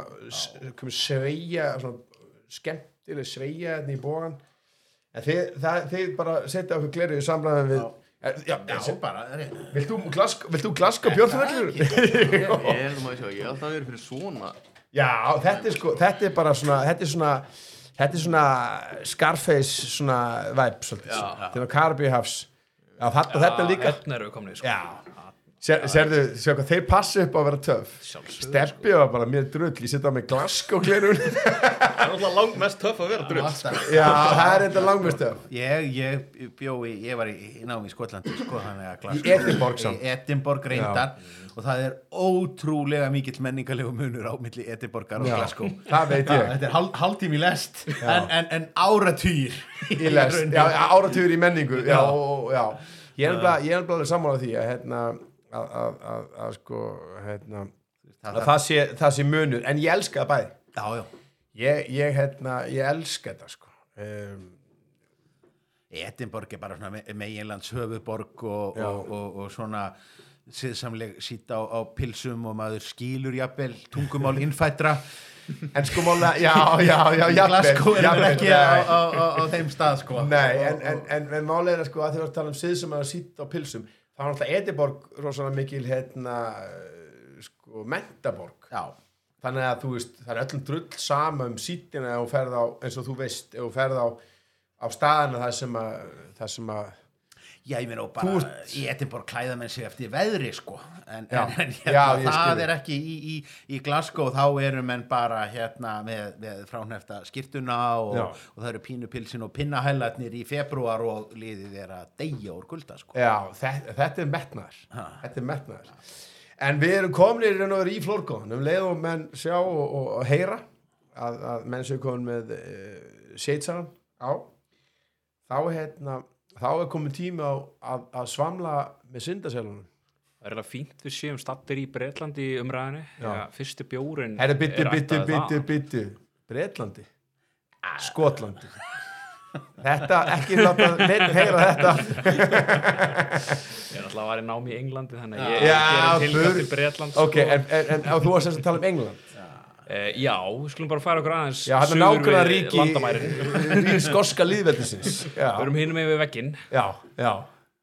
Speaker 1: sveigja, svona skemmtileg sveigja hérna í bógan. En þið, það, þið bara setja okkur gleru í samræðum við, já, já,
Speaker 4: já, bara er-
Speaker 1: vilt þú þú Glasgow bjórferðargleru? (laughs)
Speaker 3: ég held að ég það verið fyrir svona
Speaker 1: Já, þetta er sko, þetta er bara svona, þetta er svona, þetta er svona Scarface svona vibe svolítið,
Speaker 3: Já.
Speaker 1: þetta er Karabíu hafs. Já, þetta, þetta er líka,
Speaker 2: hérna eru við komni sko.
Speaker 1: já, Sér, sérðu, sér hvað, þeir passi upp á að vera töff.
Speaker 2: Sjálfsögðu,
Speaker 1: Steppi var bara mér drull, ég setja á mig Glasgow glerun. (laughs)
Speaker 3: Það er alltaf langt mest töff að vera drull sko.
Speaker 1: Já, það er þetta langmest töff.
Speaker 4: Ég, ég bjó í, ég var í, námi í Skotlandi sko, þannig að Glasgow-
Speaker 1: Í Edinborg samt.
Speaker 4: Í Edinborg reyndar og það er ótrúlega mikill menningarlegu munur á milli Edinborgar og Glasgow
Speaker 1: það veit ég.
Speaker 4: Þetta er hál, hálftími í lest en, en, en áratýr
Speaker 1: Í lest, já, áratugur í menningu, já,
Speaker 4: Já.
Speaker 1: og, já. Ég er er alveg sammála því að, hérna, að, sko, hérna, að það sé, það sé munur, en ég elska það bæði.
Speaker 4: Já, já.
Speaker 1: Ég, ég, hérna, ég elska þetta, sko. Um,
Speaker 4: Edinborg er bara svona me- meginlands höfuborg og, og, og, og svona siðsamleg sýtt á, á pilsum og maður skýlur jafnvel tungumál innfættra
Speaker 1: En sko mála, já, já, já, jafnvel, jafnvel,
Speaker 4: vel ekki á, á, á, þeim stað sko.
Speaker 1: Nei, en, en, en, en málega sko að þið var að tala um að sýtt á pilsum það var náttúrulega Ediborg rosalega mikil hérna eh, sko mentaborg
Speaker 4: Já,
Speaker 1: þannig að þú veist, það er öllum drull sama um ferð á, eins og þú veist ef þú ferð á, á staðana það sem að, það sem að
Speaker 4: já ég meina og bara
Speaker 1: ert-
Speaker 4: í Edinborg klæða menn sig eftir veðri sko en,
Speaker 1: Já.
Speaker 4: en, en
Speaker 1: Já,
Speaker 4: hérna,
Speaker 1: skil
Speaker 4: það er ekki í, í, í Glasgow þá eru menn bara hérna með, með fránefta skýrtuna og,
Speaker 1: Já.
Speaker 4: og það eru pínupilsin og pinnahællatnir í februar og liðið er að deyja úr kulda sko
Speaker 1: já, þetta, þetta er metnaður
Speaker 4: Ha.
Speaker 1: þetta er metnaður en við erum komin í flórgóðan um leið og menn sjá og, og, og heyra að, að menn séu komin með uh, seitsaran á þá hérna þá er komin tími á að, að svamla með syndaselunum.
Speaker 2: Það er eiginlega fínt við séum stattir í Breitlandi í umræðinu.
Speaker 1: Já,
Speaker 2: fyrsti bjórin
Speaker 1: herri byttu,
Speaker 2: er
Speaker 1: byttu,
Speaker 2: þaðan.
Speaker 1: byttu Breitlandi Skotlandi. Þetta, ekki láta neinn heyra þetta.
Speaker 2: Ég er alltaf að vera í námi í Englandi þannig að ég
Speaker 1: Já,
Speaker 2: gerir tilkvæmt
Speaker 1: bur-
Speaker 2: til Bretland
Speaker 1: Ok, en, en, en á, þú varst að tala um England
Speaker 2: uh, Já, við skulum bara fara okkur aðeins
Speaker 1: Já, hann er nákvæmlega ríki (laughs) í skoska líðveldisins
Speaker 2: Við erum hinum yfir vegginn.
Speaker 1: Já, já.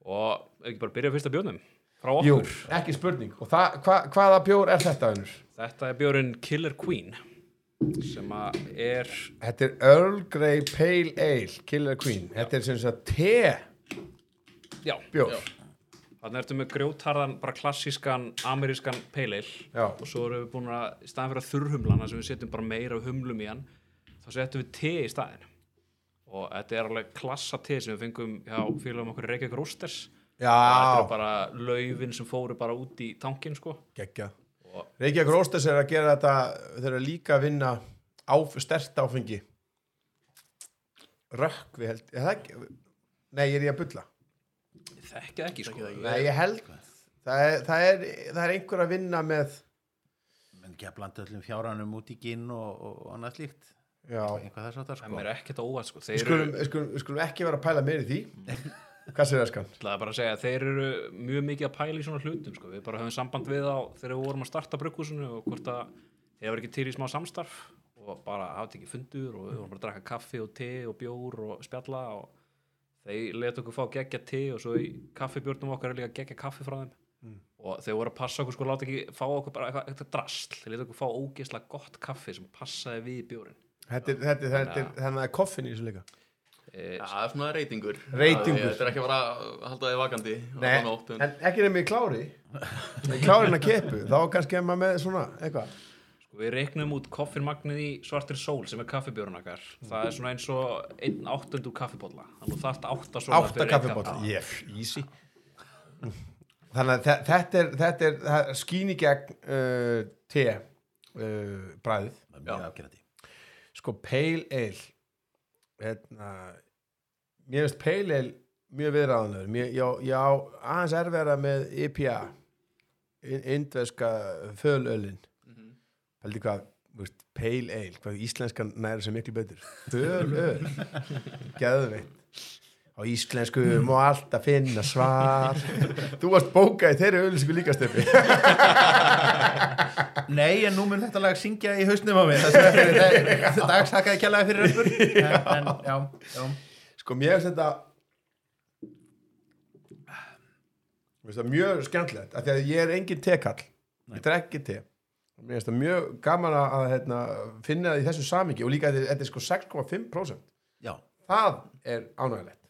Speaker 2: Og ekki bara byrja fyrsta bjónum frá
Speaker 1: Jú,
Speaker 2: okkur.
Speaker 1: ekki spurning. Og það, hva, hvaða bjór er þetta, vinnur?
Speaker 2: Þetta er bjórinn Killer Queen sem að er
Speaker 1: Þetta er Earl Grey Pale Ale Killer Queen. Þetta er sem sagt te bjór
Speaker 2: þannig ertu með grjótarðan bara klassískan amerískan
Speaker 1: Já.
Speaker 2: og svo erum við búin að í staðin fyrir að þurrhumlana sem við setjum bara meira humlum í hann þá setjum við te í staðin og þetta er alveg klassa te sem við fengum hjá félagum okkur Reykjavík Roosters þetta er bara laufin sem fóru bara út í tankin sko.
Speaker 1: Geggja
Speaker 2: Og-
Speaker 1: Reykjavík Róstes er að gera þetta þeir eru líka að vinna áf, stert áfengi. Rökk við held Nei, er ég að bulla
Speaker 2: ég þekki það ekki. Sko
Speaker 1: Nei, ég held það er, það, er, það er einhver að vinna með
Speaker 4: menn ekki að blanda öllum fjáranum út í ginn og, og annað slíkt.
Speaker 1: Já,
Speaker 4: eitthvað þess að það
Speaker 2: það
Speaker 4: sko.
Speaker 2: er ekkert óvægt sko.
Speaker 1: Við
Speaker 2: þeir
Speaker 1: skulum,
Speaker 2: eru
Speaker 1: við skulum, við skulum ekki vera að pæla meir í því. Hvað sér það skan?
Speaker 2: Það er bara að segja að þeir eru mjög mikið að pæla í svona hlutum sko. við bara höfum samband við á þegar við vorum að starta brugghúsinu og hvort að þeir var ekki til í smá samstarf og bara hafði ekki fundur og við vorum bara að drakka kaffi og te og bjór og spjalla og þeir leta okkur fá geggja te og svo í kaffibjórnum okkar er líka geggja kaffi frá þeim. Og þeir voru að passa okkur sko láta ekki fá okkur bara eitthvað, eitthvað drasl. Þeir leta okkur fá ógeðslega gott kaffi sem passaði við bjórin
Speaker 1: Þetta er, þetta, er- þetta er, þannig að koffin í þessu líka.
Speaker 2: E,
Speaker 3: Já, það er svona reytingur.
Speaker 1: Reytingur.
Speaker 3: Þetta er ekki að fara að halda þig vakandi
Speaker 1: Nei,
Speaker 3: en-
Speaker 1: ekki nefnir klári. Klárin að kepu, þá kannski er maður með svona eitthvað
Speaker 2: við reiknum út koffinmagnið í svartir sól sem er kaffibjórun okkar. Það er svona eins og einn áttundu kaffibólla. Þannig að það er átta svona
Speaker 1: Átta
Speaker 2: fyrir einn
Speaker 1: kaffibóll
Speaker 2: kaffi.
Speaker 1: Yes, easy. Þannig að þe- þetta er, þetta er, það er í gegn uh, te uh, bræðið
Speaker 4: mjög afgerandi.
Speaker 1: Sko pale ale hérna, Mér finnst pale ale mjög viðræðanlegur Mér, já, já, aðeins erfæra með IPA in- Indveska fölölin Haldi hvað, veist, pale ale hvað íslenskan næri sem miklu betur. (laughs) Fölöl Geðveitt á íslensku má alltaf finna svar. Þú varst bókað í þeirri auðlýsingu líka stefi (laughs)
Speaker 4: Nei, en nú mun þetta lag syngja í hausnum á mig það er dagsakaði kjallaði fyrir öllur (laughs) en, en já, já.
Speaker 1: Sko mér finnst þetta þetta mjög skemmtilegt af því að ég er engin tekall. Ég drekk ekki te mér finnst þetta mjög gaman að að, hérna, finna það í þessu samingi og líka að þetta er sko 6,5%
Speaker 4: Já,
Speaker 1: það er ánægilegt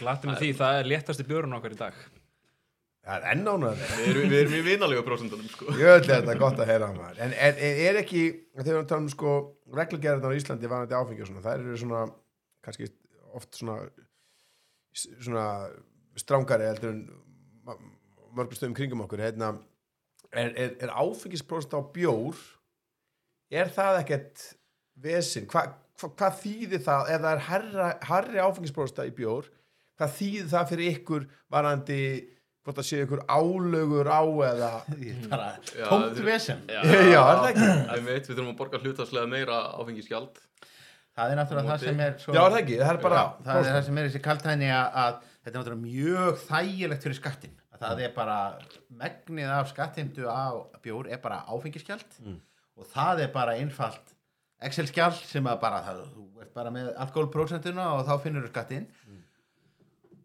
Speaker 2: Glattum því, það er léttasti bjórun okkar í dag.
Speaker 1: það er enn ánægilegt
Speaker 3: Við erum, við erum í vinalegu prósentunum sko.
Speaker 1: Jöll er þetta gott að heyra á maður. En er, er, er ekki, þegar við tala um sko reglugerðarnar á Íslandi varandi áfengi og svona þær eru svona, kannski oft svona svona strángari heldur en mörgum stöðum kringum okkur. Hérna, er, er, er áfengisprósent á bjór? Er það ekkert vesinn, Hva, hva, hvað þýðir það? Ef það er herra, herri áfengisprósenta í bjór hvað þýðir það fyrir ykkur varandi hvort það sé ykkur álögur á eða (laughs)
Speaker 4: bara
Speaker 3: Já,
Speaker 4: tómt
Speaker 3: er-
Speaker 4: vesen (laughs)
Speaker 1: já, er það ekki?
Speaker 3: Við veit, við þurfum að borga hlutastlega meira áfengisgjald.
Speaker 4: Það er náttúrulega það sem er svo
Speaker 1: Já, er það ekki, það er bara
Speaker 4: Já, það er það sem er þessi kaltæðni að, að þetta er náttúrulega mjög þægilegt fyrir skattin það er bara megnið af skattindu á bjór er bara áfengiskjald og það er bara einfalt Excel-skjall sem að bara það, þú ert bara með alkoholprósentuna og þá finnur þú skattinn.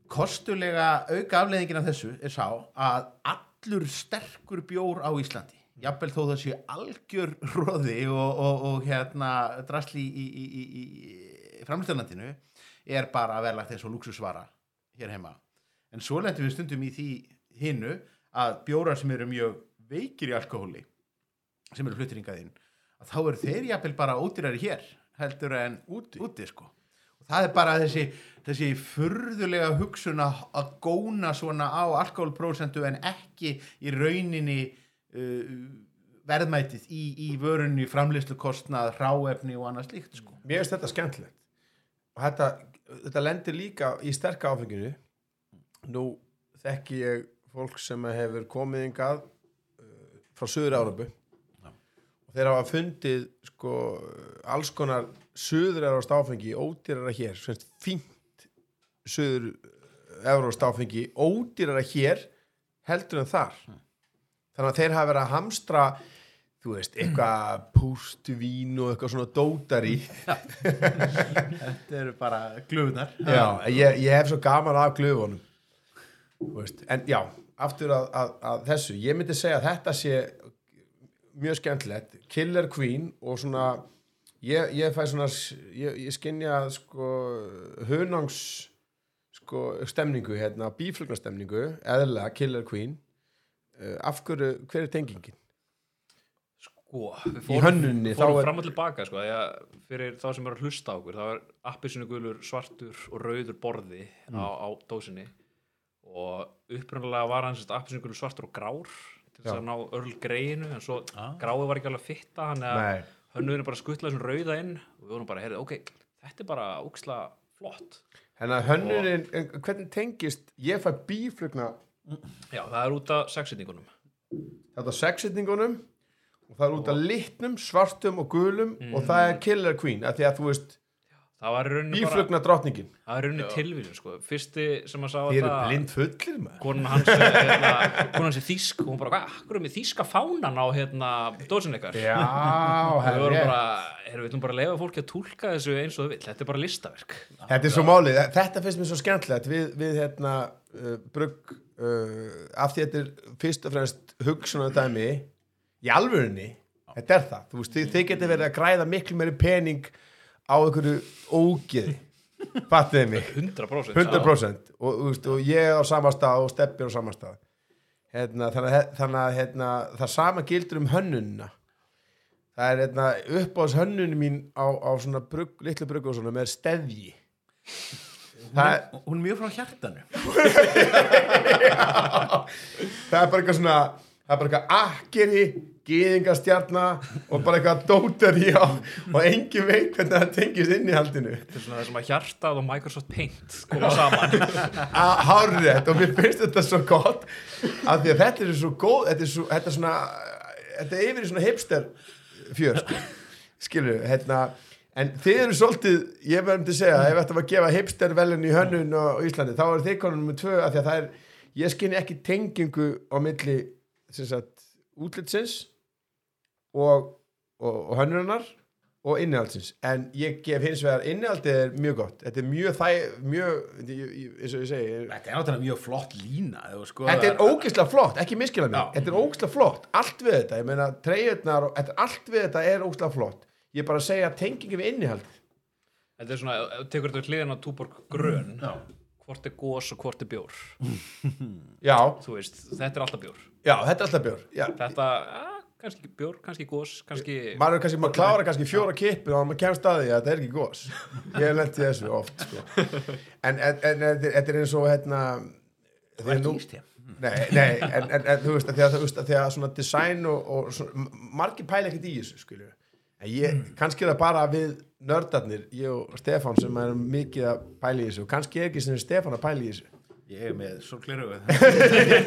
Speaker 4: Kostulega auka afleiðingin af þessu er sá að allur sterkur bjór á Íslandi jafnvel þó það sé algjör (laughs) róði og, og, og hérna drasli í, í, í, í, í framlýstarlandinu er bara verðlagt eins og luxusvara hér heima. En svo lendum við stundum í því hinnu að bjórar sem eru mjög veikir í alkohóli sem eru fluttir hingað inn að þá eru þeir jafnvel bara ódýrari hér heldur en úti, úti sko. og það er bara þessi, þessi furðulega hugsun að góna svona á alkoholprósentu en ekki í rauninni uh, verðmætið í, í vörunni, framlýslukostnað, ráefni og annað slíkt sko.
Speaker 1: Mér finnst þetta skemmtilegt og þetta, þetta lendir líka í sterka áfenginu nú þekki ég fólk sem hefur komið yngað uh, frá Suður Árabu og þeir hafa fundið sko alls konar söður er á stáfengi, ódýrara hér fínt söður er á stáfengi, ódýrara hér heldur en þar. Þannig að þeir hafa verið að hamstra þú veist, eitthvað pústvín og eitthvað svona dótari. (laughs)
Speaker 4: Þetta eru bara glöfunar
Speaker 1: ég, ég hef svo gaman af glöfunum en já aftur að, að, að þessu, ég myndi segja að þetta sé mjög skemmtilegt. Killer Queen og svona ég, ég fæ svona ég, ég skinja sko hunangs sko stemningu hérna, bíflugnastemningu, eðla Killer Queen. Uh, af hverju, hver er tengingin?
Speaker 2: Sko, við fórum, fórum fram og tilbaka sko, að fyrir þá sem eru að hlusta á okkur þá er appisinu gulur svartur og rauður borði á, á dósinni og upprunalega var hans appisinu gulur svartur og grár til þess að ná örl greinu en svo
Speaker 4: Ah.
Speaker 2: gráði var ekki alveg að fitta hann að hönnurinn bara skuttlaði þessum rauða inn og við vorum bara, heyrðu, ok, þetta er bara úksla flott.
Speaker 1: Hennar hönnunin, en hvernig tengist ég fæ bíflugna
Speaker 2: Já, það er út af sexsetningunum.
Speaker 1: Þetta sexitningunum og það er út af litnum, svartum og gulum og það er Killer Queen af því að þú veist,
Speaker 2: Það var í rauninni bara,
Speaker 1: bíflugna drottningin.
Speaker 2: Það var í rauninni tilvísun sko. Fyrsti sem að sá
Speaker 1: Þið eru blind fullir maður.
Speaker 2: Konan hans, er, hérna, konan hans er þýsk. Og hún bara, hvað, akkur er með þýska fánan á hérna, dósin ykkar?
Speaker 1: Já,
Speaker 2: og við vorum
Speaker 1: herri
Speaker 2: bara, erum við ætlum bara að lefa fólki að túlka þessu eins og þau vill, þetta er bara listaverk.
Speaker 1: Þetta er svo málið, þetta finnst mér svo skemmtilegt. Við, við hérna uh, brugg uh, af því þetta er fyrst og fremst hugsunar dæmi í alvörunni, þetta er það. Þú veist, þið, þið getur verið að græða miklu meiri pening á einhverju ógeði. Fattiði mig?
Speaker 2: 100%
Speaker 1: 100% og, veist, og ég á sama stað og Steppi er á sama stað. Hérna, þannig, að- hérna, það sama gildur um hönnunina. Það er hérna, uppáðs hönnunni mín á, á svona brugg, litlu brugg og svona með steðji. Það er,
Speaker 4: Hún er mjög frá hjartanu. (laughs)
Speaker 1: Það er bara eitthvað svona það er bara eitthvað akkeri gýðingastjarna og bara eitthvað dótari á og engin veit hvernig það tengist inn í haldinu
Speaker 2: þetta er svona það sem að hjartað og Microsoft Paint koma saman (laughs)
Speaker 1: hárrétt og mér finnst þetta svo gott af því að þetta er svo góð þetta er, svo, þetta er svona þetta er yfir í svona hipster fjör sko. skilur hérna en þið eru svolítið, ég verðum til að segja ef þetta var að gefa hipster velun í hönnun á Íslandi, þá er þið konum með tvö af því að það er, ég skinni ekki tengingu á milli sem sagt, útlitsins og, og, og hönnunar og innihaldsins, en ég gef hins vegar innihaldið er mjög gott. Þetta er mjög þæ, mjög eins og ég segi,
Speaker 4: Þetta er náttúrulega mjög flott lína skoðar-
Speaker 1: Þetta er ógeðslega flott, ekki miskila mig.
Speaker 4: Já.
Speaker 1: Þetta er ógeðslega flott, allt við þetta. Ég meina, er allt við þetta er ógeðslega flott. Ég er bara að segja tengingi við innihald
Speaker 2: þetta er svona, tekur þetta hliðan á túborg grön
Speaker 4: Já.
Speaker 2: hvort er gós og hvort er bjór?
Speaker 1: Já,
Speaker 2: þú veist, þetta er alltaf bjór.
Speaker 1: Já, þetta er alltaf bjór. Já.
Speaker 2: þetta, að, kannski bjór, kannski gós kannski,
Speaker 1: Maður er kannski, maður klára kannski fjóra kippur og maður kemst að því að þetta er ekki gos Ég í þessu oft sko. En, en, en þetta er- er eins og hérna
Speaker 4: ert íst hér
Speaker 1: Nei, nei, en, en, en þú veist að því að, þú veist, að því að svona design og, og svona, margir pæla ekkert í þessu, skilju. En ég, kannski er það bara við nördarnir, ég og Stefán sem er mikið að pæla í þessu og kannski er ekki sem Stefán að pæla í þessu.
Speaker 4: Ég er með svo kleru (laughs) ég,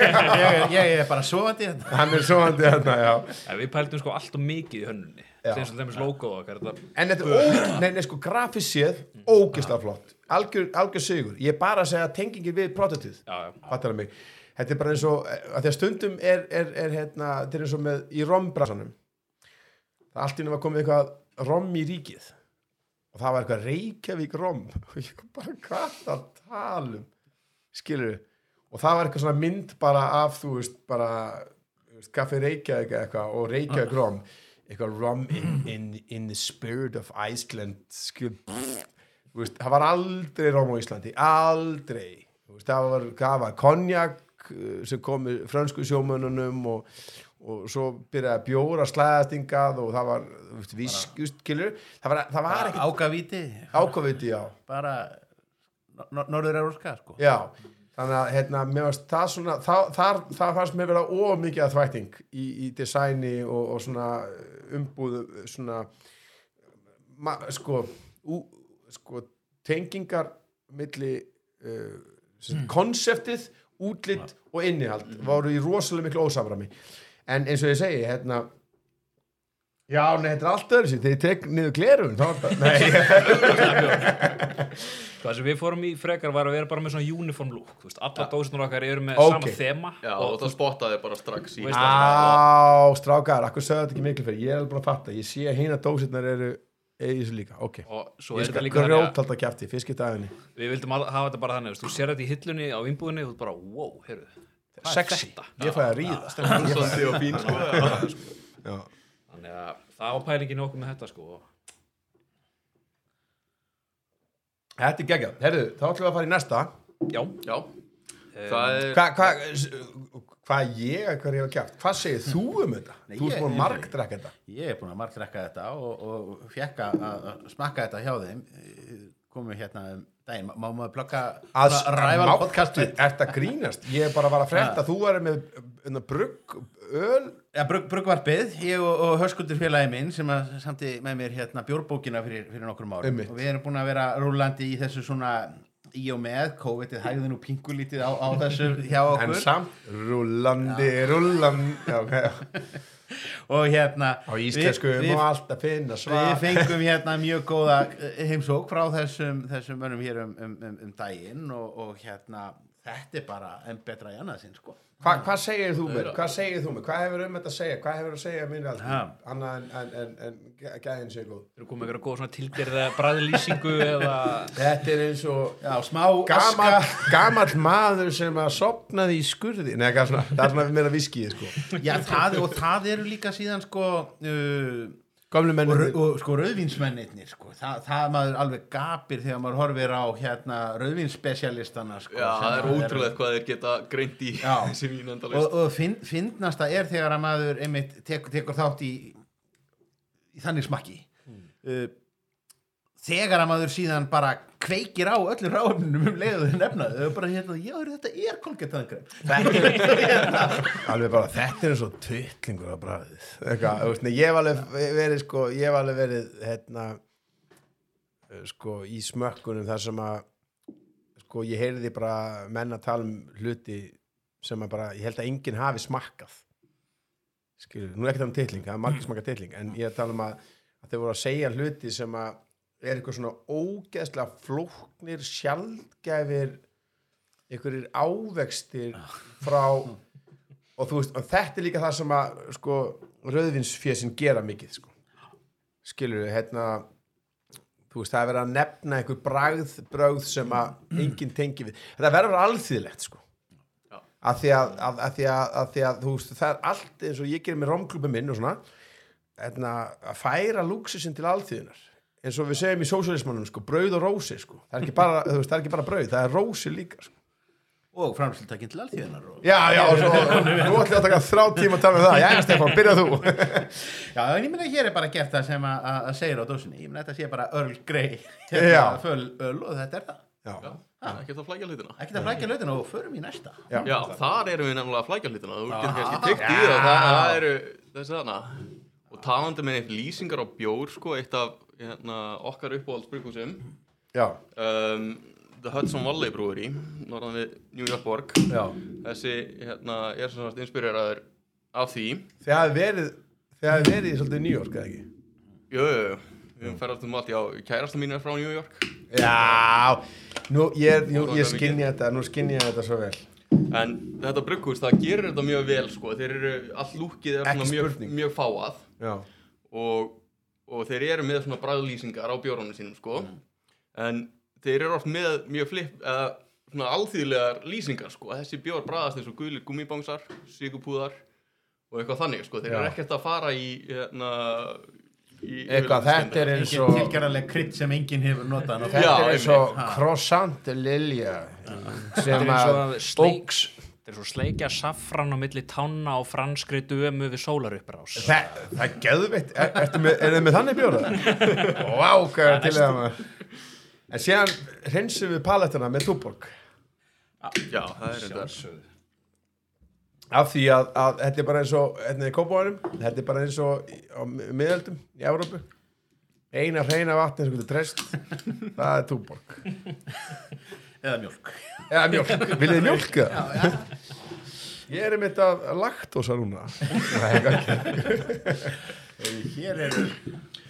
Speaker 4: er- ég er bara sofandi hérna.
Speaker 1: Hann er svoandi þarna, já.
Speaker 2: ja, við pældum sko allt og mikið í hönnunni. Sem sem þeimist logo okkar þetta,
Speaker 1: En þetta er ó, nei, nei, sko, grafis séð, ógislega flott. Algjör, algjör sigur. Ég er bara að segja tengingin við prototyð.
Speaker 2: já, já,
Speaker 1: fattar það mig. Þetta er bara eins og að því að stundum er, er, er hérna, þetta er eins og með í rombransanum það allt í nú var komið eitthvað rom í ríkið. Og það var eitthvað Reykjavík rom. (laughs) Og ég kom bara hvað það talum skilur og það var eitthvað svona mynd bara af þú veist bara kaffi Reykjavík eitthvað og Reykjavík rom. Eitthvað rom in, in, in the spirit of Iceland skil veist, það var aldrei róm á Íslandi aldrei. Veist, það var, var konjak uh, sem kom með frönsku sjómönnunum og, og svo byrjaði að bjóra slæðastingað og það var viskust, kilur það var, var ákofiti, já.
Speaker 4: Bara norður euróska sko.
Speaker 1: Já, þannig að hérna, varst það svona, það, þar, það fannst mér vera of mikið að þvætting í, í designi og, og svona umbúðu svona ma, sko, ú, sko tengingar milli uh, sagt, konseptið, útlitt og innihald voru í rosalega miklu ósamrami en eins og ég segi hérna Já, nei, þetta er allt öðru sér, þegar ég tek niður glerun þá er (laughs) það, nei,
Speaker 2: Það sem við fórum í frekar var að vera bara með svona uniform look þú veist, Alla dósunar okkar eru með
Speaker 1: Ok.
Speaker 2: sama þema
Speaker 3: Já, og það spottaði bara strax í
Speaker 1: á, strákar, akkur sögðu þetta ekki miklu fyrir, ég er alveg búin að fatta, ég sé að hína dósirnar eru eða þessu líka, ok.
Speaker 2: og svo
Speaker 1: Ég
Speaker 2: er þetta
Speaker 1: skal
Speaker 2: líka þannig að
Speaker 1: grjótalda kjafti, fyrst geta aðinni.
Speaker 2: við vildum al- hafa þetta bara þannig þú sér þetta í hillunni á vinnbúðinni og þú bara, wow, heyrðu
Speaker 1: Sexy,
Speaker 2: þetta?
Speaker 1: ég fæði að ríða. (laughs)
Speaker 3: Og sko. Já.
Speaker 2: Þannig að það var pælingin okkur með þetta sko
Speaker 1: Þetta er geggjað. Herðu, þá ætlum við að fara í næsta.
Speaker 2: já,
Speaker 3: Já, það er
Speaker 1: Hvað hva, hva ég, hvað ég hef kjaft? Hvað segir þú um þetta?
Speaker 4: Nei,
Speaker 1: þú
Speaker 4: ég-
Speaker 1: ert búin að margdrekka þetta.
Speaker 4: Ég er búin að margdrekka þetta og, og fekk að smakka þetta hjá þeim komum hérna um daginn, má maður plugga
Speaker 1: Að máttu-
Speaker 4: podcastið
Speaker 1: Ert að grínast? Ég er bara að vara að frétta, þú er með uh, brugg, öl,
Speaker 4: Ja, brugg, bruggvarpið, ég og, og höskuldur félagi minn sem samti með mér hérna bjórbókina fyrir, fyrir nokkrum árum og við erum búin að vera rúlandi í þessu svona í og með, COVID-ið hægði nú pingulítið á, á þessu hjá
Speaker 1: en
Speaker 4: okkur.
Speaker 1: samt rullandi, rullandi, já, ok, já. (laughs)
Speaker 4: og hérna
Speaker 1: Á íslensku
Speaker 4: við,
Speaker 1: má
Speaker 4: við,
Speaker 1: alltaf finna
Speaker 4: við
Speaker 1: svar.
Speaker 4: fengum hérna mjög góða eh, heimsók frá þessum, þessum mönnum hér um, um, um, um daginn og, og hérna þetta er bara en betra í annað sinn sko
Speaker 1: Hva, hvað segir þú mér? Hvað segir þú mér? Hvað hefur um þetta að segja? Hvað hefur að segja mér?
Speaker 4: Ha.
Speaker 1: Annað en, en, en, en gæ- gæðin sé góð.
Speaker 2: Þú komið eitthvað góð svona tilgerða bræðlýsingu eða
Speaker 1: Þetta er eins og
Speaker 4: Já, smá
Speaker 1: gamall,
Speaker 4: aska
Speaker 1: gamall maður sem að sopnaði í skurði. Nei, það er svona meira viskið, sko.
Speaker 4: Já, það, og það eru líka síðan sko uh, og, og sko rauðvínsmennirnir sko, Þa, það maður alveg gapir þegar maður horfir á hérna rauðvínsspecialistana sko,
Speaker 3: Já, það er ótrúlega hvað þeir geta greint í (laughs) þessi vín
Speaker 4: og, og finn, finnast að er þegar að maður einmitt tekur, tekur þátt í, í þannig smakki. Uh, þegar að maður síðan bara kveikir á öllu ráfnum um leiðu nefnaðu, þau bara hérna, já, þetta er kolgettangrem (laughs)
Speaker 1: alveg bara, þetta er eins og tuttlingur að bræðið. Eitthvað, þú veist, ég hef alveg verið, sko, ég hef alveg verið, hérna, eh, sko, í smökkunum þar sem að, sko, ég heyrði bara menn að tala um hluti sem að bara, ég held að enginn hafi smakkað. Skilur, nú er ekki það um titling, það er margir smakka titling, en ég tala um að, að þau voru að segja hluti sem að er eitthvað svona ógeðslega flóknir, sjaldgæfir, einhverjir ávextir frá og þú veist, og þetta er líka það sem að sko, rauðvinsfjösin gera mikið sko. skilur við, hérna þú veist, það er verið að nefna einhver bragð, bragð sem að enginn tengi við, þetta verður að vera alþýðlegt sko. Að því að, að, að, því að, því þú veist, það er allt eins og ég gerir með romklubum minn og svona hérna, að færa lúksusinn til alþýðunar eins og við segjum í sósjálismannum sko, brauð og rósi sko, það er ekki bara, veist, það er ekki bara brauð, það er rósi líka sko.
Speaker 4: Og framslutakinn til alþjóðunar og...
Speaker 1: Já, já, og svo, nú ætlum ég að taka þrá tíma að tala um það. Já, Stefán, byrjað þú. (laughs)
Speaker 4: Já, en ég meina hér er bara gert það sem að, að segir á dósinni, ég meina þetta sé bara Earl Grey. (laughs)
Speaker 1: Já.
Speaker 4: föl öl og þetta er það.
Speaker 1: Já,
Speaker 3: ekki að flækja hlutina.
Speaker 4: Ekki það flækja lautin og förum í næsta.
Speaker 1: Já.
Speaker 3: Já, þar erum við nefnilega að flækja hlutina. Þú getur kannski tekt í það, það, það eru þessi þarna Og talandi með lýsingar á bjór sko, eitt af hérna, okkar uppáhaldsbrukusum
Speaker 1: Já,
Speaker 3: um, The Hudson Valley Brewery norðan við New York borg.
Speaker 1: Já.
Speaker 3: Þessi hérna, er svona inspireraður af því.
Speaker 1: Þið hafið verið, verið í svolítið New York, eða ekki?
Speaker 3: Jú, við höfum ferðast um allt. Já, kærasta mín er frá New York.
Speaker 1: Já, nú, ég, ég
Speaker 3: það
Speaker 1: skinni þetta, nú skinni ég þetta svo vel.
Speaker 3: En þetta brugghús, það gerir þetta mjög vel sko. Þeir eru, all lúkið er svona mjög, mjög fáað
Speaker 1: Já,
Speaker 3: og, og þeir eru með svona bræðlýsingar á bjórunum sínum sko. en þeir eru oft með mjög flip eða svona alþýðlegar lýsingar sko. þessi bjór bræðast eins og guðlir gummibángsar sigupúðar og eitthvað þannig sko. þeir eru ekkert að fara í hérna, í
Speaker 1: Eitthvað, þetta er eins og,
Speaker 4: tilgerðarleg krydd sem enginn hefur notað
Speaker 1: þetta er eins og croissant lilja sem að
Speaker 2: að Þetta er svo sleikja saffran á milli tanna og franskri dömu við sólaruppbrás
Speaker 1: Það, það er geðveitt, er, ertu með, er þið með þannig bjóra? Vá, hvað er til það maður. En síðan hreinsum við palettuna með túborg.
Speaker 3: já, það er þetta.
Speaker 1: Af því að, að þetta er bara eins og þetta er í kópáðanum, þetta er bara eins og í- á mi- miðöldum í Evrópu. Eina hreina vatni sem getur treyst það er túborg.
Speaker 4: Eða mjölk
Speaker 1: eða mjölk, viljið þið mjölk það? Ég er einmitt að laktósa núna Nei, ekki. (laughs)
Speaker 4: hér eru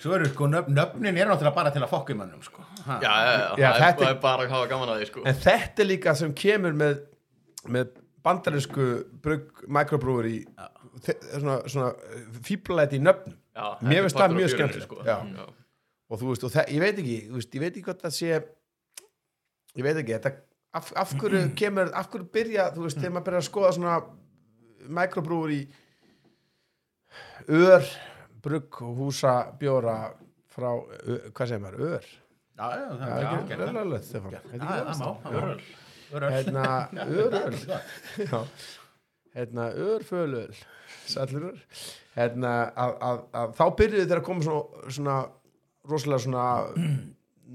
Speaker 4: svo eru sko nöfn, nöfnin er náttúrulega bara til að fokka í mönnum sko ha.
Speaker 3: Já, já, já,
Speaker 1: Já,
Speaker 3: það er,
Speaker 1: þetta-
Speaker 3: það er bara að hafa gaman að því sko.
Speaker 1: En þetta er líka sem kemur með, með bandarísku brugg microbrúur í svona, svona fíblalæti í nöfnum
Speaker 3: Já, þetta
Speaker 1: Mér
Speaker 3: er
Speaker 1: finnst það mjög skemmtilegt,
Speaker 3: sko.
Speaker 1: já.
Speaker 3: Já.
Speaker 1: og þú veist, og það, ég veit ekki þú veist, ég veit ekki hvað það sé ég veit ekki, þetta af, af hverju kemur, af hverju byrja þú veist, þegar maður byrja að skoða svona microbrúur í ör brugg og húsa bjóra frá, hvað segir maður, ör?
Speaker 4: Já, já, það er
Speaker 1: er
Speaker 4: ekki
Speaker 1: löglegt, Stefán Er
Speaker 4: Já,
Speaker 1: ekki
Speaker 4: Öröl
Speaker 1: hérna, (laughs) öröl já, hérna, örfölöl sallur ör. Hérna, að, þá byrjuðu þeir að koma svona, svona rosalega svona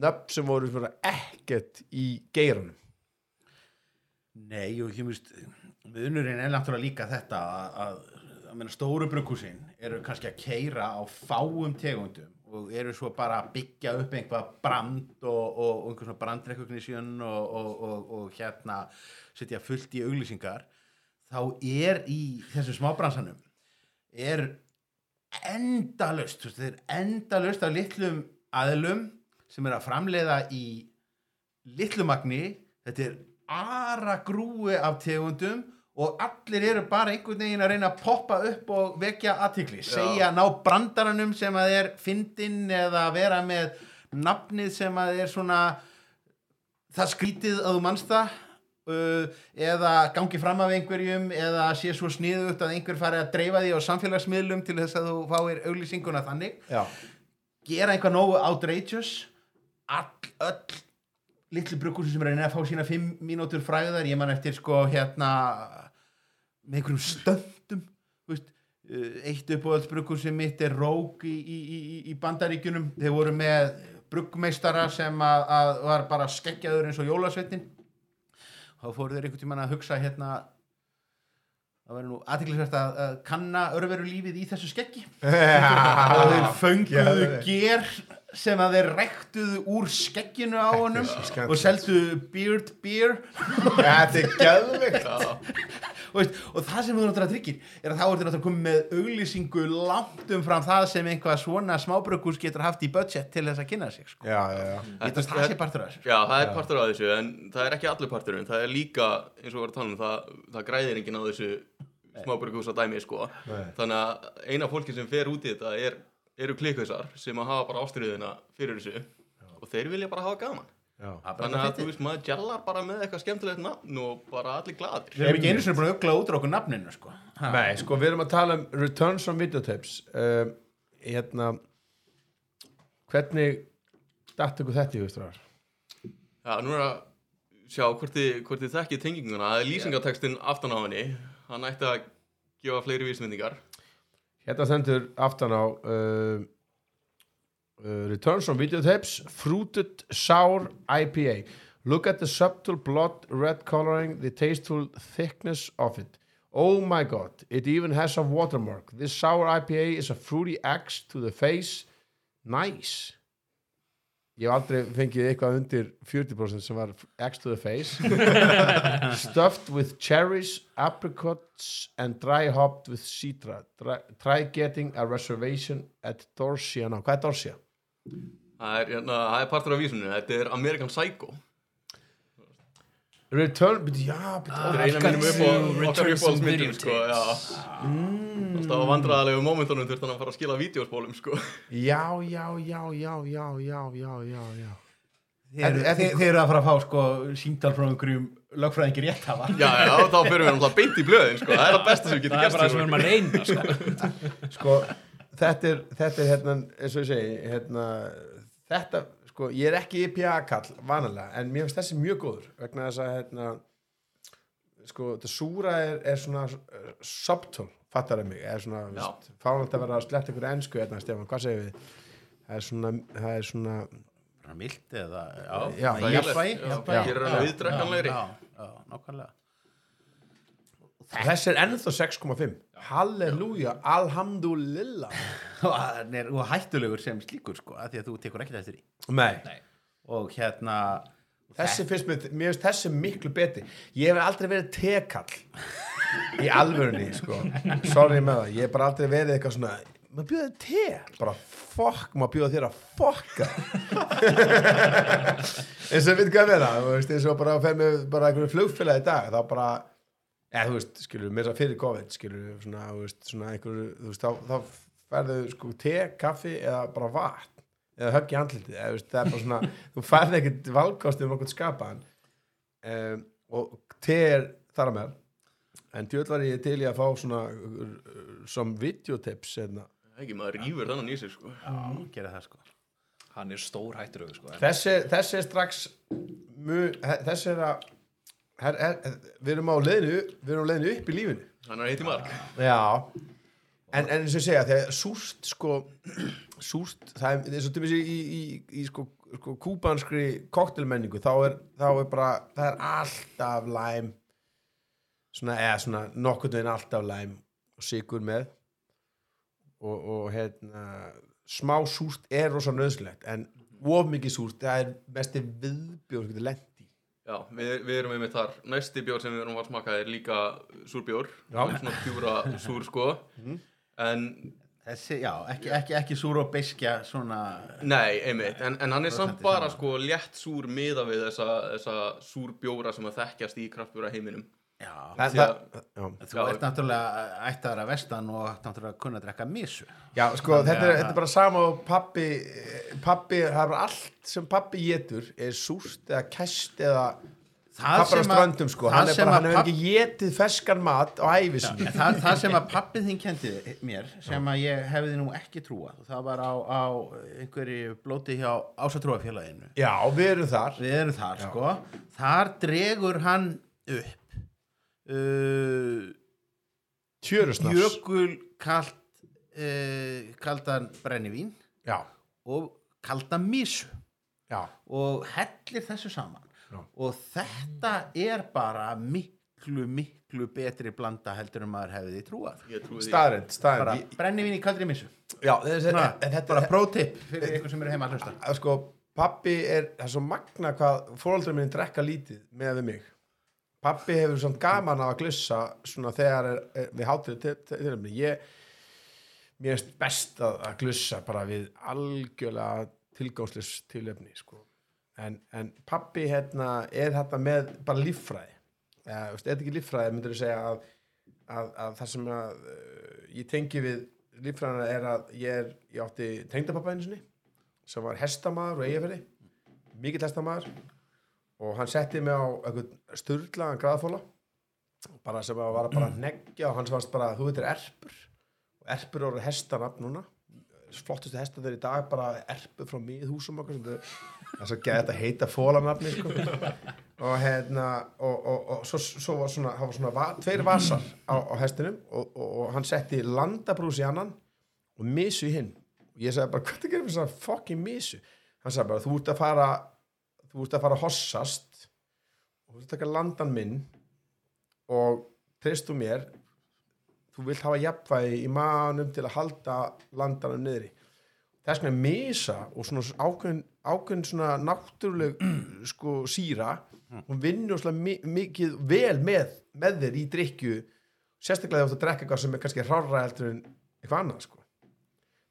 Speaker 1: nöfn sem voru svona ekkert í geiranum
Speaker 4: Nei, og ég veist viðnurinn er náttúrulega líka þetta að, að, að stóru brugghúsin eru kannski að keira á fáum tegundum og eru svo bara að byggja upp einhvað brand og, og, og einhver svona brandrecognition og, og, hérna setja fullt í auglýsingar. Þá er í þessum smábransanum er endalaust þú veist, þeir endalaust af litlum aðlum sem er að framleiða í litlu magni. Þetta er ara grúi af tegundum og allir eru bara einhvern veginn að reyna að poppa upp og vekja aðtikli, segja, ná brandaranum sem að er fyndinn eða vera með nafnið sem að er svona það skrítið að þú manst það uh, eða gangi fram af einhverjum eða sé svo sniðugt að einhver fari að dreifa því á samfélagsmiðlum til þess að þú fáir auglýsinguna þannig.
Speaker 1: Já,
Speaker 4: gera eitthvað nógu outrageous. All, öll litlu bruggur sem reyna að fá sína fimm mínútur fræðar, ég man eftir sko hérna með einhverjum stöndum veist, eh, eitt uppáhaldsbruggur sem mitt er Rogue í, í, í, í bandaríkjunum. Þeir voru með bruggmeistara sem að, að var bara skeggjaður eins og jólasveitin. Þá fóru þeir einhvern tímann að hugsa hérna það verður nú aðtiklisvært að, að kanna örveru lífið í þessu skeggi. Og (laughs) þeir fönguðu ger sem að þeir rektuðu úr skegginu á honum og seldu beard beer.
Speaker 1: Þetta er gæðvikt (laughs)
Speaker 4: og, það sem þú náttúrulega tryggir er að þá ertu náttúrulega komið með auglýsingu langt umfram það sem einhvað svona smábrökkus getur haft í budget til þess að kynna sig sko.
Speaker 1: já, já, já.
Speaker 4: Ég held að það sé partur af þessu.
Speaker 3: Já, það er partur af þessu, en það er ekki allir parturinn, það er líka, eins og við varum að tala um, það, það græðir enginn á þessu smábrukhúsa dæmi, sko. Þannig að eina fólki sem fer út í þetta er, eru klikkausar sem að hafa bara ástriðina fyrir þessu og þeir vilja bara hafa gaman.
Speaker 1: já.
Speaker 3: Þannig að þú veist, maður gjallar bara með eitthvað skemmtilegt nafn og bara allir gladir.
Speaker 4: við erum ekki einu sinni búin að aukla út á okkur nafninu sko. Ha.
Speaker 1: Nei, sko, við erum að tala um Returns from Videotapes um, hérna hvernig datt ykkur þetta í hustrar?
Speaker 3: Já, nú er að sjá hvort þið, hvort þið þekkið tenginguna, það er lýsingatekstin aftan á henni, hann ætti að gefa fleiri vísmyndingar.
Speaker 1: Hérna stendur aftan á uh, uh, Returns from Videotapes Fruited Sour IPA Look at the subtle blood red coloring the tasteful thickness of it. Oh my god, it even has a watermark. This sour IPA is a fruity axe to the face. Nice Ég hef aldrei fengið eitthvað undir 40% sem var X to the face (laughs) Stuffed with cherries, apricots and dry hopped with citra Try, try getting a reservation at Dorsia Now, hvað er Dorsia?
Speaker 3: Það er, hérna, það er partur af vísunni, þetta er American Psycho.
Speaker 1: Return, byrju, já, byrju,
Speaker 3: Þetta er eina mínum upp á okkar uppáhaldsmyndum, sko, já. Það var vandræðalegu momentunum þurfti hann að fara að skila vídeospólum, sko.
Speaker 1: já, já, já, já, já, já, já, já, já
Speaker 4: eru- þið þið eru að fara að fá sko, símtal frá einhverjum lögfræðingi rétt hafa
Speaker 3: Já, já, þá fyrir við náttúrulega beint í blöðin, sko. Það er það besta sem við getum
Speaker 2: það er
Speaker 3: gert
Speaker 2: bara það sem við erum að reyna sko.
Speaker 1: sko, þetta er, þetta er hérna, eins og ég segi, hérna, þetta, sko, ég er ekki IPA-kall, vanalega, en mér finnst þessi mjög góður, vegna þess að, hérna, sko, þetta súra er, er svona uh, subtle, fattar það mig, er svona,
Speaker 3: Já.
Speaker 1: veist, fálant að vera að sletta ykkur ensku, hérna, Stefán, hvað segir við? Það er svona, það er svona,
Speaker 4: mild eða
Speaker 1: Já,
Speaker 4: já,
Speaker 3: það er
Speaker 4: jafnvægi,
Speaker 3: hana
Speaker 4: Já,
Speaker 3: viðdrekkanlegri.
Speaker 4: já, já, nákvæmlega
Speaker 1: þessi er ennþá 6,5, halleluja, alhamdulillah. (laughs)
Speaker 4: hann er hættulegur sem slíkur sko, af því að þú tekur ekkert eftir því.
Speaker 1: Nei.
Speaker 2: Nei.
Speaker 4: og hérna
Speaker 1: Þessi finnst mér, mér finnst þessi miklu betri. Ég hef aldrei verið tekall Í alvörunni, sko. Sorry með það, ég hef bara aldrei verið eitthvað svona maður bjóða þér te? Bara fokk, maður bjóða þér að fokka. (laughs) Eins og við hvað meina þú veist, eins og bara að fer með bara einhverju flugfélag í dag þá bara, eða þú veist skilur, mér svo fyrir COVID skilur, svona, þú veist, svona einhverju þú veist, þá, þá færðu sko te, kaffi eða bara vatn eða högg í andlitið, eða þú veist, það er bara svona (laughs) þú færði ekkert valkosti um okkur skapaðan um, og te er þar að með en djöld var ég til í að fá svona uh, som videotips hérna.
Speaker 3: ekki maður rýfur þannig í sig sko
Speaker 4: Já, gera það sko
Speaker 2: hann er stór hættur sko.
Speaker 1: þessi, þessi er strax mu, he- þessi er að her, her, við erum á leiðinu við erum á leiðinu upp í lífinu.
Speaker 3: Hann er heitt í mark.
Speaker 1: Já. En, en eins og segja, þegar súrt sko, (clears throat) súrt það er, eins og til í, í, í, í sko, sko kúbanskri koktelmenningu þá er, þá er bara, það er alltaf læm. Svona, eða svona nokkurn veginn alltaf læm og sigur með. Og, og hérna smá súrt er rosa nöðslegt en of mikið súrt, það er mesti viðbjóð
Speaker 3: Já, við, við erum einmitt þar. Næsti bjór sem við erum að smaka er líka súrbjór.
Speaker 1: Já.
Speaker 3: svona pjúra súr sko. En
Speaker 4: Þessi, já, ekki, ekki, ekki súr og beskja svona
Speaker 3: nei, einmitt, en, en hann er samt bara
Speaker 4: sama.
Speaker 3: sko létt súr miða við þessa, þessa súrbjóra sem að þekkjast í kraftbjóra heiminum
Speaker 4: Já,
Speaker 1: það, það,
Speaker 3: að-
Speaker 1: já.
Speaker 4: þú ert náttúrulega ættar að vestan og ætti náttúrulega að kunna að drekka misu
Speaker 1: Já, sko, þetta er, þetta er bara sama og pappi, pappi, það er bara allt sem pappi getur er súrt eða kæst eða
Speaker 4: Það
Speaker 1: pappar á
Speaker 4: sem að-
Speaker 1: ströndum, sko,
Speaker 4: það
Speaker 1: hann er
Speaker 4: sem
Speaker 1: bara,
Speaker 4: að
Speaker 1: hann hefur ekki getið ferskan mat á.
Speaker 4: En það, það sem að (laughs) pappið þín kendi mér sem að ég hefði nú ekki trúað það var á, á einhverju blóti hjá ásatrúafélaginu
Speaker 1: Já, við erum þar.
Speaker 4: við erum þar sko. Þar dregur hann upp uh,
Speaker 1: Tjörusnars.
Speaker 4: jökul kalt uh, kaldan brennivín
Speaker 1: Já,
Speaker 4: og kaldan misu
Speaker 1: já,
Speaker 4: og hellir þessu saman
Speaker 1: Já.
Speaker 4: og þetta er bara miklu miklu betri blanda heldur en maður hefði trúað
Speaker 1: staðrind,
Speaker 4: bara
Speaker 1: staðrind.
Speaker 4: brennivín í kaldri misu
Speaker 1: Já, þessi,
Speaker 4: Svona,
Speaker 1: en þetta
Speaker 4: bara prótip fyrir ykkur sem eru heima að hlusta
Speaker 1: sko, pappi er, það er svo magna hvað fóröldrar minn drekka lítið með við mig. Pappi hefur svona gaman af að glussa svona þegar er, er, við hátir til, til ég, mér er best að, að glussa bara við algjörlega tilgáðslis tilöfni, sko. En, en pappi hérna er þetta með bara líffræði. Er þetta ekki líffræði, myndir þú segja að, að, að það sem að uh, ég tengi við líffræðina er að ég, er, ég átti tengdapappa einu sinni sem var hestamaður og eigafæri mikill hestamaður og hann setti mig á einhvern sturlaðan graðfóla bara sem að var bara að neggja og hann varst bara, þú veitir erpur. Og erpur eru hestanafn núna. Flottustu hestar þeir í dag bara erpur frá miðhúsum okkur það er svo geða þetta heita fólanafni sko. og hérna og, og, og svo, svo var svona, var svona va, tveir vasar á, á hestinum og, og, hann setti landabrús í annan og misu í hinn. Og ég sagði bara, hvað það gerir með svona fucking misu? Hann sagði bara, þú ert að fara þú ert að fara að hossast þú ert að taka landan minn og treystu mér. Þú vilt hafa jafnvægi í manum til að halda landanum niðri. Þess vegna misa og svona ákveðin, ákveðin svona náttúruleg (clears throat) sko síra hún vinnur svona mi mikið vel með, með þér í drikju sérstaklega þegar þú drekka eitthvað sem er kannski hrárra heldur en eitthvað annað sko.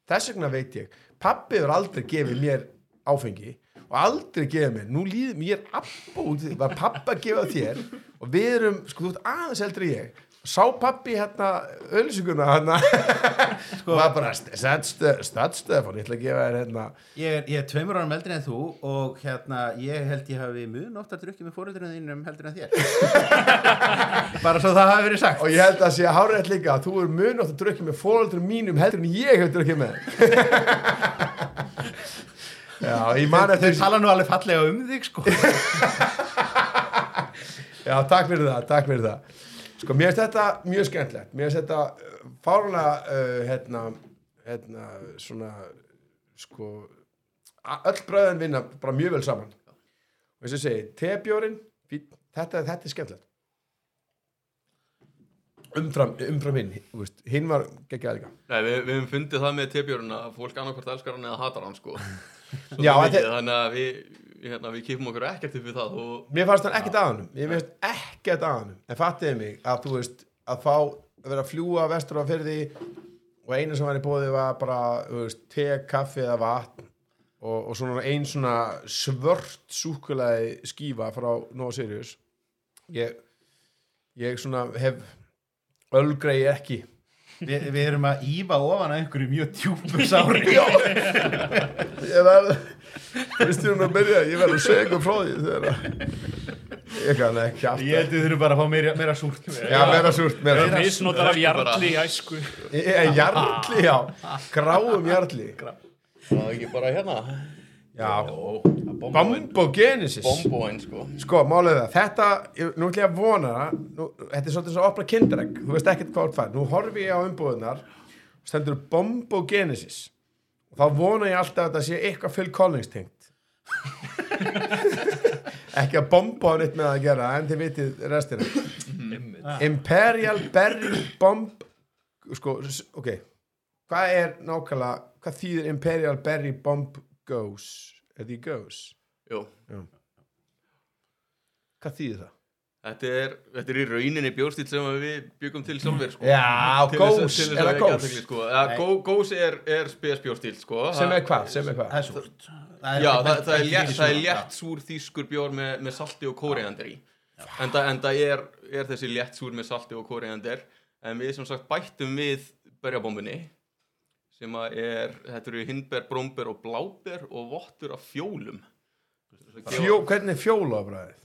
Speaker 1: Þess vegna veit ég pappi hefur aldrei gefið mér áfengi og aldrei gefið mér, nú líður mér abbóð, var pappa að gefa þér. Og við erum, sko þú ert aðeins eldri ég. Sá pappi hérna ölsuguna hérna. (laughs) Sko, var bara stadstöðfón, ég ætla að gefa þér hérna.
Speaker 4: Ég er, ég er tveimur árum eldri en þú og hérna ég held ég hafi mun ofta drukkið með fóruðurinn þínum heldur en þér. (laughs) Bara svo það hafi verið sagt.
Speaker 1: Og ég held að sé að hárið líka að þú er mun átt að drukja með fóröldur mínum heldur en ég hef drukkið með (laughs) Já, ég man
Speaker 4: þau
Speaker 1: eftir
Speaker 4: tala nú alveg fallega um þig sko. (laughs)
Speaker 1: Já, takk fyrir það, takk fyrir það. Sko, mér finnst þetta mjög skemmtilegt. Mér finnst þetta uh, fárlega uh, hérna, hérna svona sko öll bröðin vinna bara mjög vel saman. Og eins og ég segi, tebjórin fínn, þetta, þetta er skemmtilegt. Umfram, umfram hinn hinn var geggjað líka.
Speaker 3: Nei, við, við höfum fundið það með tebjörn að fólk annarkvort elskar hann eða hatar hann sko (laughs)
Speaker 1: Já,
Speaker 3: mikið, þannig að við, hérna, við kipum okkur ekkert upp við það og
Speaker 1: Mér fannst hann ekkert að hann Mér finnst ekkert að hann En fattiði mig að þú veist að fá að vera að fljúa vestur á fyrði og einu sem var í bóði var bara veist, te, kaffi eða vatn og, og svona ein svona svört súkulaði skífa frá Nova Sirius. Ég, ég svona hef ölgrei ekki
Speaker 4: Vi, við erum að ífa ofan að einhverju mjög tjúpur (laughs) sári.
Speaker 1: Ég verð Kristján að byrja, ég verð að segja ykkur frá því þegar að ég kann ekki aftur
Speaker 4: ég held við þurfum bara að fá meira, meira súrt.
Speaker 1: Já, meira súrt, meira
Speaker 2: Það er misnotar af jarli í æsku.
Speaker 1: Ég- Jarli, já, gráum jarli.
Speaker 3: Það er ekki bara hérna?
Speaker 1: Já, Bombogenesis
Speaker 3: Bomboin sko
Speaker 1: Sko, málið er það, þetta, ég- nú ætlum ég að vona það, nú, þetta er svolítið svo að opna kinderegg, þú veist ekkert hvað þú fær, nú horfi ég á umbúðunar, stendur Bombogenesis, og þá vona ég alltaf að þetta sé eitthvað Phil Collins tengt. (laughs) Ekki að bomba á neitt með það að gera, en þið vitið restina.
Speaker 2: Einmitt.
Speaker 1: Imperial Berry Bomb, sko, s- ok, hvað er nákvæmlega, hvað þýðir Imperial Berry Bomb Goes? Er því Goes?
Speaker 3: Jú
Speaker 1: Hvað þýðir það?
Speaker 3: Þetta er, þetta er í rauninni bjórstíl sem við byggum til sjálfur sko.
Speaker 1: Já,
Speaker 3: þess
Speaker 1: er
Speaker 3: að
Speaker 1: það
Speaker 3: athygli, sko. Goes er, er spes bjórstíl sko.
Speaker 1: Sem er hvað, sem er hvað?
Speaker 4: það er súrt
Speaker 3: Já, það, það, er létt, það er létt súr þýskur bjór með, með salti og kóriander í en það, er, er þessi létt súr með salti og kóriander en við sem sagt bættum við berjabombunni sem að er, þetta eru hindber, brómber og bláber og vottur af fjólum.
Speaker 1: Fjó, hvernig er fjólabræðið?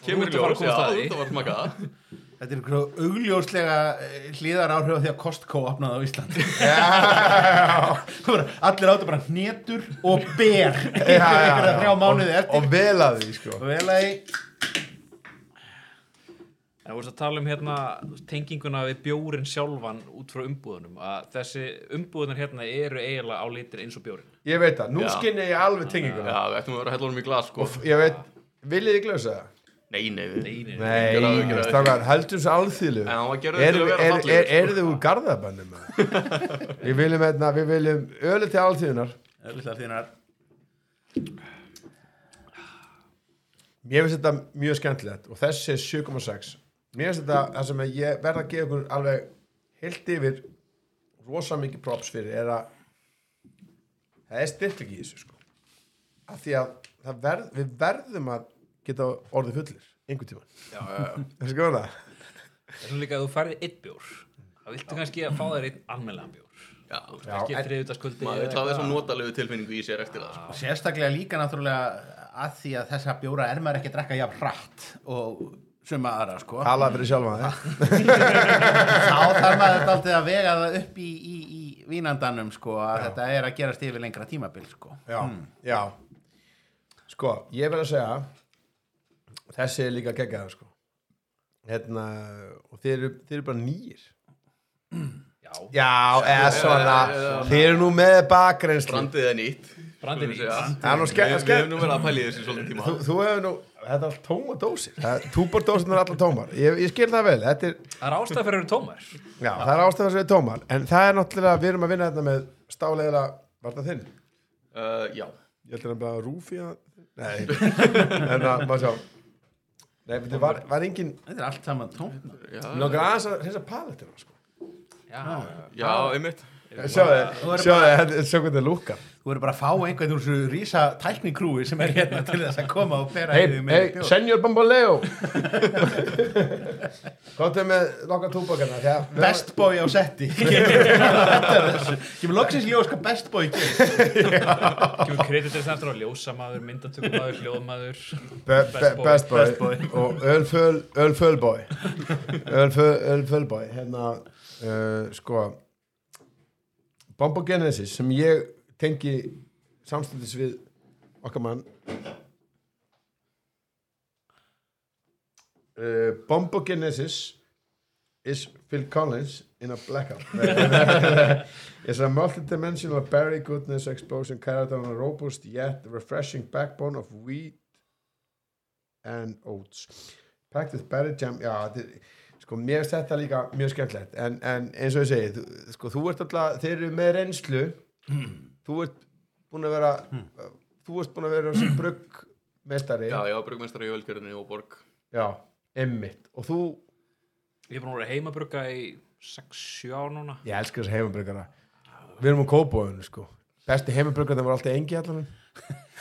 Speaker 3: kemur
Speaker 2: að að
Speaker 3: ljós, já,
Speaker 2: að
Speaker 3: þetta var smaka
Speaker 4: þetta er einhverju augljóslega eh, hlýðar áhrif því að Costco opnaði á Íslandi. (laughs) Allir áttu bara hnetur og ber. Einhverja þrjá mánuði
Speaker 1: og, og vel að því sko.
Speaker 4: Og vel að í
Speaker 2: En þú veist að tala um hérna tenginguna við bjórin sjálfan út frá umbúðunum að þessi umbúðunar hérna eru eiginlega á litir eins og bjórin
Speaker 1: ég veit það, nú
Speaker 3: Já.
Speaker 1: skinni ég alveg tenginguna
Speaker 3: Já, við ættum að vera að hella honum í glas sko.
Speaker 1: ég veit, viljið þið glösa það?
Speaker 3: Nei, nei,
Speaker 2: Nei, nei,
Speaker 1: nei,
Speaker 3: það, gjörðu það.
Speaker 1: strákar, heldur þessu alþýlu er,
Speaker 3: til sko.
Speaker 1: þið úr garðabannum (laughs) við viljum, hérna, við viljum ölu til alþýðunar
Speaker 4: Augljóslega þínar
Speaker 1: mér finnst þetta mjög skemmtilegt og þessi er 7,6 mér finnst þetta, það sem ég verða að gefa ykkur alveg heilt yfir rosa mikið props fyrir er að það er styrkling í þessu sko. Af því að það verð, við verðum að geta orðið fullir einhvern tíma
Speaker 2: Já, já, já. (laughs)
Speaker 1: þessi góða.
Speaker 2: Það er líka að þú færið einn bjór. Það viltu kannski að fá þér einn almennlegan bjór.
Speaker 3: Já,
Speaker 1: Já,
Speaker 2: Ekki
Speaker 1: en-
Speaker 2: þriðutaskvöldi
Speaker 3: maður vil hafa þessum notalegu tilfinningu í sér eftir það sko.
Speaker 4: sérstaklega líka náttúrulega að því að þessa bjóra er maður ekki að drekka jafn hratt og suma aðra sko.
Speaker 1: Talaði fyrir sjálfa þig. (laughs)
Speaker 4: Þá þarf maður alltaf að vega það upp í, í, í vínandanum sko að þetta er að gerast yfir lengra tímabil sko.
Speaker 1: Já, já. Sko, ég verð að segja þessi er líka geggjaður sko. Hérna, og þeir eru, þeir eru bara nýjir
Speaker 2: Já,
Speaker 1: já, eða svona þeir eru nú með bakgrenslu
Speaker 3: Brandið er nýtt.
Speaker 2: Brandið
Speaker 3: skulum
Speaker 2: nýtt.
Speaker 1: Það er nú ske-
Speaker 3: Við- hefum nú verið að pæla í þessu svolítið tíma.
Speaker 1: Þú, þú hefur nú, þetta er allt tóma dósir túbordósir er allar tómar. Ég, ég skil það vel, þetta er
Speaker 2: það er ástæð fyrir að eru tómar.
Speaker 1: Já, það er er tómar. En það er náttúrulega, við erum að vinna þetta með stáleira, var það þinn?
Speaker 3: uh, Já,
Speaker 1: ég heldur að bara rúfi að nei, (laughs) en að, maður sjá. Nei, þetta var, var engin
Speaker 4: þetta er allt saman
Speaker 3: já,
Speaker 1: Mér langar aðeins að reynsa palettina sko.
Speaker 2: Já,
Speaker 3: já einmitt
Speaker 1: Sjáðu, sjáðu, þetta svo hvernig það lúkar.
Speaker 4: Þú verður bara að fá einhvern úr þessu rísa tæknikrúi sem er hérna til þess að koma og með
Speaker 1: hey,
Speaker 4: bjór.
Speaker 1: senjor Bamboleo. Kóttu með þegar við-
Speaker 4: Best boy á setti. (laughs) Kemur loksins ljós hvað best boy
Speaker 2: kreditir þetta eftir á ljósamaður, myndatökumaður, hljóðmaður.
Speaker 1: Be, be, best boy,
Speaker 4: Best boy. (laughs)
Speaker 1: og ölföl ölfölboy ölföl, (laughs) ölfölboy hérna uh, sko Bombogenesis sem ég tengi samstundis við okkar mann. Uh, Bombogenesis is Phil Collins in a blackout. (laughs) It's a multidimensional berry goodness explosion carried on a robust yet refreshing backbone of wheat and oats. Packed with berry jam. Já, þetta er, sko, mér finnst þetta líka mjög skemmtilegt. En, en eins og ég segi, þú, sko, þú ert alltaf þeir eru með reynslu. Þú ert búin að vera þú ert búin að vera sem bruggmestari
Speaker 3: Já, já, brugmestari í Ölgerðinni og Borg.
Speaker 1: Já, emmitt og þú,
Speaker 2: Ég er búin að vera heimabrugga í 6-7 ár núna.
Speaker 1: Ég elskar þess heimabröggara Við erum á kópóðinu sko. Besti heimabröggar var alltaf engi allan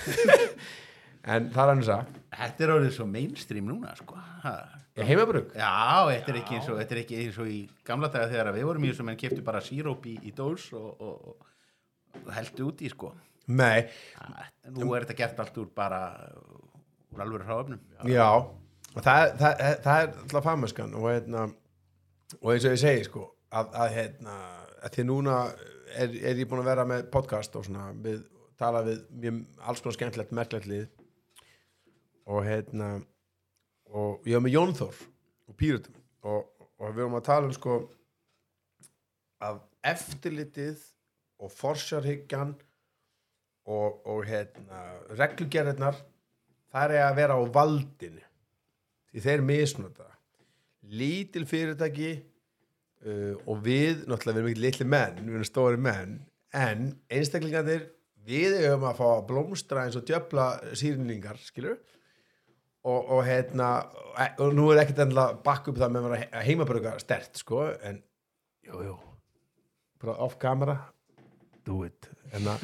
Speaker 1: (laughs) En það er hann að
Speaker 4: Þetta er orðið svo mainstream núna sko. Ha.
Speaker 1: Ég heimabrögg
Speaker 4: Já, þetta er eins og, þetta er ekki eins og í gamla daga þegar við vorum í þessu menn keftu bara síróp í, í dós og, og, og heldu út í sko.
Speaker 1: Nei,
Speaker 4: Nú er þetta gert allt úr bara úr alveg hráöfnum.
Speaker 1: já. Og það, það, það er alltaf fagmennskan og, hérna, og eins og ég segi sko að, að, hérna, að því núna er, er ég búin að vera með podcast og svona við tala við mjög alls konar skemmtilegt, merkilegt lið. Og hérna og ég var með Jón Þór og Pírutum og, og við varum að tala um sko að eftirlitið og forsjárhyggjan og, og hérna, reglugerðirnar það er að vera á valdinu því þeir misnota. Lítil fyrirtæki uh, og við, náttúrulega við erum ekki litli menn við erum stóri menn en einstaklingarnir, við höfum að fá blómstra eins og djöfla sýrningar, skilur og, og hérna og nú er ekkert endilega bakk upp það með að vera heimabröka stert, sko en, jú, jú. Bara off camera. Do it. En að,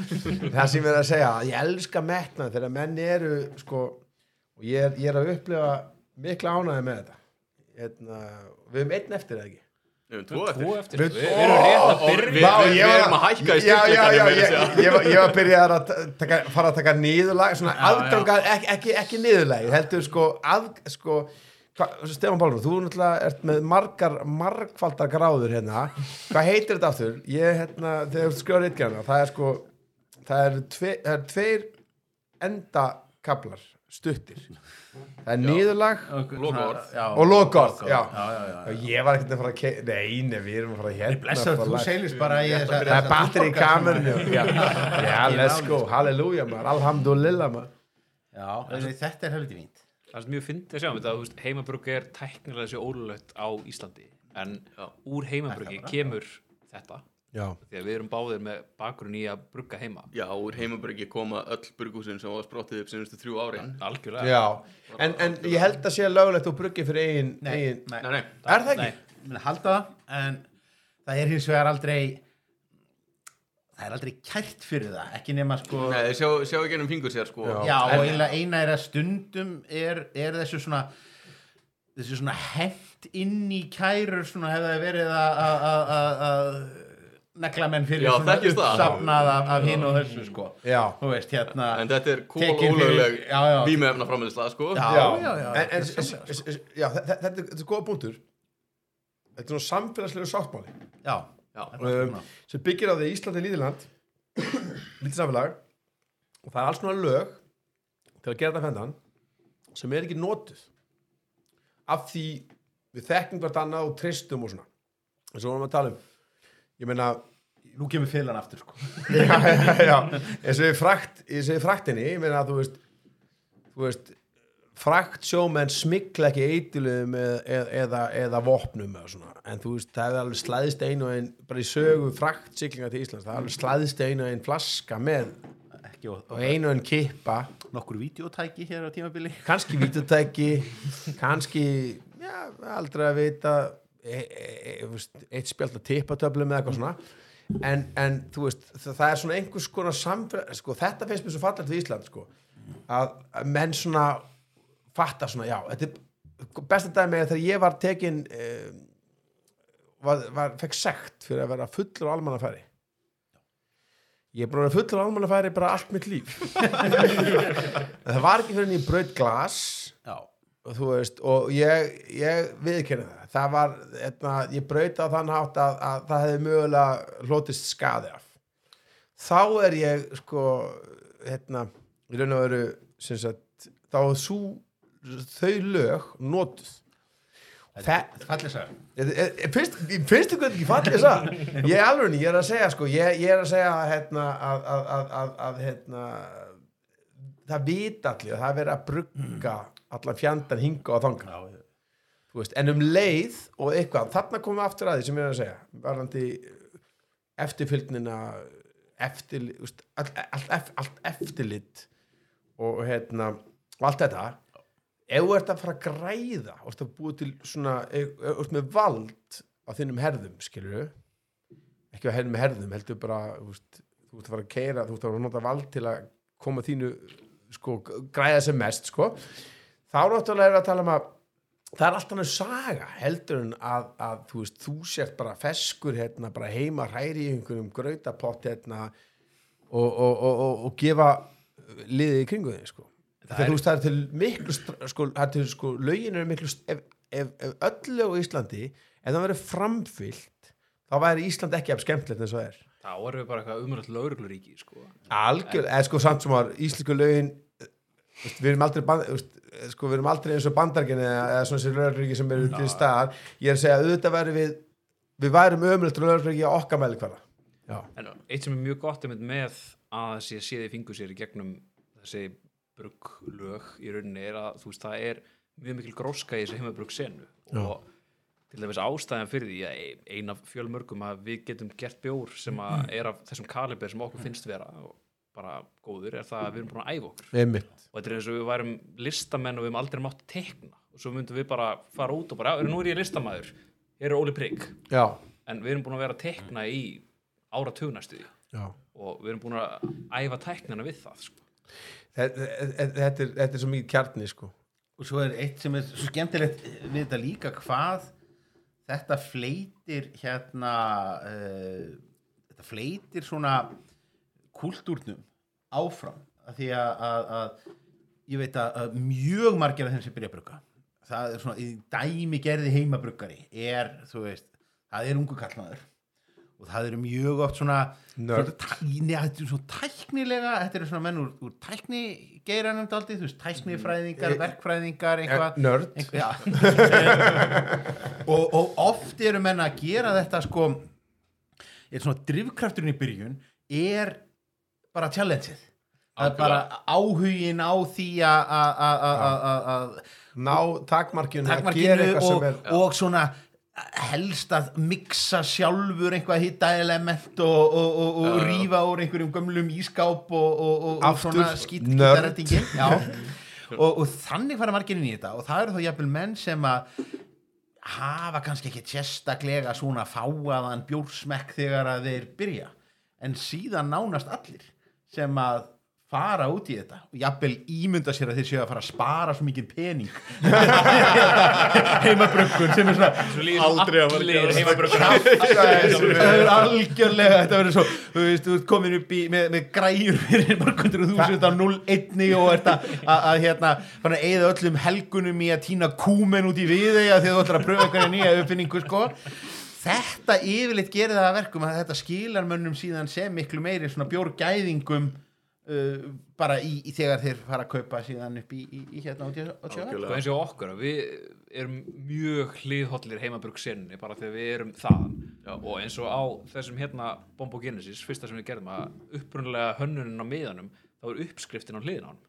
Speaker 1: það sem ég er að segja ég elska metna þegar menn eru sko, og ég er, ég er að upplifa mikla ánæði með þetta. Hérna, við höfum einn eftir eða ekki
Speaker 3: Við erum tvo eftir.
Speaker 2: Eftir.
Speaker 1: Við-
Speaker 2: Við erum rétt að byrja.
Speaker 3: við- við erum að hækka í
Speaker 1: já, já, já,
Speaker 3: styrkleikanum, meira
Speaker 1: ég,
Speaker 3: að
Speaker 1: var- ég var byrjað að taka, fara að taka niðurlag svona
Speaker 4: Já,
Speaker 1: aðgangar, ekki, ekki, ekki niðurlag heldur sko, að, sko hva, Stefán Pálur, þú náttúrulega ert með margar, margfaldar gráður hérna. Hvað heitir þetta aftur? Ég, hérna, þegar þú skjóður eitthvað það er sko það eru tve, það er tveir endakablar stuttir. Það er niðurlag. Og lokaorð, já.
Speaker 4: já, já, já.
Speaker 1: og ég var ekkert að fara að ke- nei, nei, við erum að fara hérna
Speaker 4: Blessaður,
Speaker 1: fara
Speaker 4: þú
Speaker 1: live.
Speaker 4: seilist bara í þessa
Speaker 1: Það er batteri í kamerunni Já, let's go, halleluja Alhamdulillah maður.
Speaker 4: Já, en þetta er helviti fínt.
Speaker 2: Það er mjög fyndið að sjá þetta, þú veist, heimabruggi er tæknilega þessi ólulegt á Íslandi en úr heimabruggi kemur þetta
Speaker 1: Já,
Speaker 2: því að við erum báðir með bakgrunn í að brugga heima
Speaker 3: Já, úr heimabryggi koma öll burgúsin sem var sprottið upp senustu þrjú árin.
Speaker 2: algjörlega
Speaker 1: já En, en ég held að sé lögulegt og bruggi fyrir eigin,
Speaker 4: Nei,
Speaker 1: eigin
Speaker 4: nei.
Speaker 3: Nei, nei.
Speaker 1: Er það ekki?
Speaker 2: Nei.
Speaker 4: Halda það, en það er hins vegar aldrei það er aldrei kært fyrir það, ekki nema sko
Speaker 3: Nei, sjá, sjá ekki ennum fingur sér, sko.
Speaker 1: Já.
Speaker 4: Já,
Speaker 3: En-
Speaker 4: og eiginlega eina er að stundum er, er þessu svona þessu svona hent inn í kærur svona hefði það verið að- að að- að- að negla menn fyrir
Speaker 3: Já,
Speaker 4: svona uppsafnað af, af hinn og þessu sko.
Speaker 1: Já,
Speaker 4: þú veist, hérna
Speaker 3: En þetta er kól ólögleg vímefna framleiðsla, sko.
Speaker 4: Já,
Speaker 1: já,
Speaker 4: já, já,
Speaker 1: En, en,
Speaker 4: þetta er
Speaker 1: s- já þetta, þetta, er- svona samfélagslegu sáttmáli.
Speaker 4: Já,
Speaker 3: Já.
Speaker 1: um,
Speaker 4: svona.
Speaker 1: sem byggir á því Íslandi er lítið land lítið samfélag og það er alls konar lög til að gera þetta fendan sem er ekki notuð af því við þekkjum hvert annað og tristum og svona. Eins og vorum að tala um ég meina
Speaker 4: nú kemur félan aftur sko. (laughs)
Speaker 1: Já, já, já, ég frakt eins og ég fraktinni, ég meina að þú veist þú veist frakt sjómenn smikla ekki eitilum eða, eða, eða, eða vopnum eða svona. en þú veist, það er alveg slæðist einu einn, bara í sögu frakt siglinga til Íslands, það er alveg slæðist einu einn flaska með
Speaker 4: ekki og,
Speaker 1: og einu einn kippa.
Speaker 4: Nokkur videotæki hér á tímabili.
Speaker 1: Kannski vítutæki kannski, já, aldrei að vita e, e, e, eitt spjald að tippatöflum eða eitthvað svona. En, en þú veist, það, er svona einhvers konar samfélag, sko, þetta finnst mér svo fallet við Ísland, sko að, menn svona fatta svona, já, þetta besta dæmi er þegar ég var tekin eh, var, var, fekk sekt fyrir að vera fullur á almannafæri. Ég er vera fullur á almannafæri bara allt mitt líf. (laughs) Það var ekki fyrir en ég braut glas.
Speaker 4: Já,
Speaker 1: og þú veist, og ég, ég viðkynna það, það var etna, ég braut á þann hátt að, að það hefði mögulega hlotist skaði af. Þá er ég sko, hérna í raun og veru sagt, þá er sú, þau lög notuð. Það,
Speaker 4: fallið
Speaker 1: ég- finnst ykkur þetta ekki fallið það ég er alveg ég er að segja sko ég, ég er að segja hérna, að, að, að, að, að hérna, það vita allir að það er að brugga allan fjandan hinga og þanga Þú veist, en um leið og eitthvað, þarna komum við aftur að því sem ég er að segja varandi eftirfylgnina eftir, veist, allt, allt, allt, allt eftirlit og hérna og allt þetta ef þú ert að fara að græða og ert að búa til svona, ef þú ert með vald á þinnum herðum skilur ekki á herðum herðum heldur bara veist, þú ert að fara að keira þú ert að að nota vald til að koma þínu sko, græða sem mest sko. þá náttúrulega er að tala um að það er alltaf náttúrulega saga heldur en að, að þú veist, þú sért bara feskur hérna, bara heima hræri í einhverjum grautapott hérna og, og, og, og, og gefa liðið í kringu þig sko.
Speaker 2: Það er-
Speaker 1: þú veist það er til miklu sko, er til sko, lögin eru miklu ef, ef, ef öll lög á Íslandi ef það verið framfyllt þá væri Ísland ekki af skemmtilegt og það er
Speaker 2: þá erum við bara eitthvað umrætt laurugluríki sko.
Speaker 1: algjör, eða sko samt sem var íslensku lögin við erum aldrei band, sko, við erum aldrei eins og bandargin eða, eða svona sér lögurríki sem eru til staðar. Ég er að segja að auðvitað væri við við værum ömulegt okkar mæli hverða já,
Speaker 2: en eitt sem er mjög gott einmitt með að þessi séði fingur sér í gegnum þessi brugglög í rauninni er að þú veist það er mjög mikil gróska í þessi heimabrugg senu og til dæmis ástæðan fyrir því að ein- ein af fjölmörgum að við getum gert bjór sem að er af þessum kaliber sem okkur finnst vera og bara góður er það að við erum búin að æfa okkur.
Speaker 1: Einmitt.
Speaker 2: Og þetta er eins og við værum listamenn og við hefum aldrei mátt tekna og svo myndum við bara fara út og bara, já, nú er ég listamæður hér er Óli Prigg.
Speaker 1: Já,
Speaker 2: en við erum búin að vera að tekna í áratugnastuði
Speaker 1: já.
Speaker 2: Og við erum búin að æfa tæknina við það sko.
Speaker 1: þetta, þetta, þetta, er, þetta er svo mikið kjarni sko.
Speaker 4: Og svo er eitt sem er svo skemmtilegt við þetta líka hvað þetta fleitir hérna uh, þetta fleitir svona kultúrnum áfram. Af því að, að, að ég veit að, að mjög margir af þeim sem byrja að brugga það er svona, í dæmi gerði heimabruggari er, þú veist, það er ungu kallmaður og það eru mjög oft svona
Speaker 1: Nörd.
Speaker 4: svona tæ- Nei, þetta er svona tæknilega þetta eru svona menn úr, úr tækni geiranum daldið, þú veist, tæknifræðingar,
Speaker 1: Eh,
Speaker 4: verkfræðingar, eitthvað.
Speaker 1: nörd. (laughs)
Speaker 4: Og, og oft eru menn að gera þetta sko er svona drifkrafturinn í byrjun er bara challengeið það er bara áhugin á því að- að- að- að- að- að
Speaker 1: ná takmarkinu að gera
Speaker 4: takmarkinu
Speaker 1: eitthvað
Speaker 4: og,
Speaker 1: sem er
Speaker 4: og svona helst að mixa sjálfur einhvað hitta element og, og, og, og rífa úr einhverjum gömlum ískáp og, og, og, og
Speaker 1: Aftur,
Speaker 4: svona skýt
Speaker 1: nörd. (laughs)
Speaker 4: og, og þannig fara margir inn í þetta og það eru þá jafnvel menn sem að hafa kannski ekki sérstaklega svona fáaðan bjórsmekk þegar að þeir byrja en síðan nánast allir sem að fara út í þetta. Og jafnvel ímynda sér að þeir séu að fara að spara svo mikið pening. (laughs) Heimabrökkun sem er svona
Speaker 3: Aldrei að
Speaker 4: það. er algjörlega þetta verður svo, þú veist, þú ert komin upp í með, með græjur fyrir margundur þúsund á 0-1 og ert að, hérna, fann að eða öllum helgunum í að týna kúmen út í viðeigja þegar þú ætlar að pröfa einhverja nýja uppfinningu sko þetta yfirleitt gerir það að verkum að þetta skilar mönnum síðan sem miklu meiri svona bjórgæðingum uh, bara í, í þegar þeir fara að kaupa síðan upp í, í, í hérna
Speaker 3: Algjörlega.
Speaker 2: sko eins og okkur að við erum mjög hliðhollir heimabrugg sinni bara þegar við erum þaðan.
Speaker 3: Já.
Speaker 2: og eins og á þessum hérna Bombo Genesis, fyrsta sem við gerðum að upprunalega hönnunin á miðanum þá er uppskriftin á hliðin á hann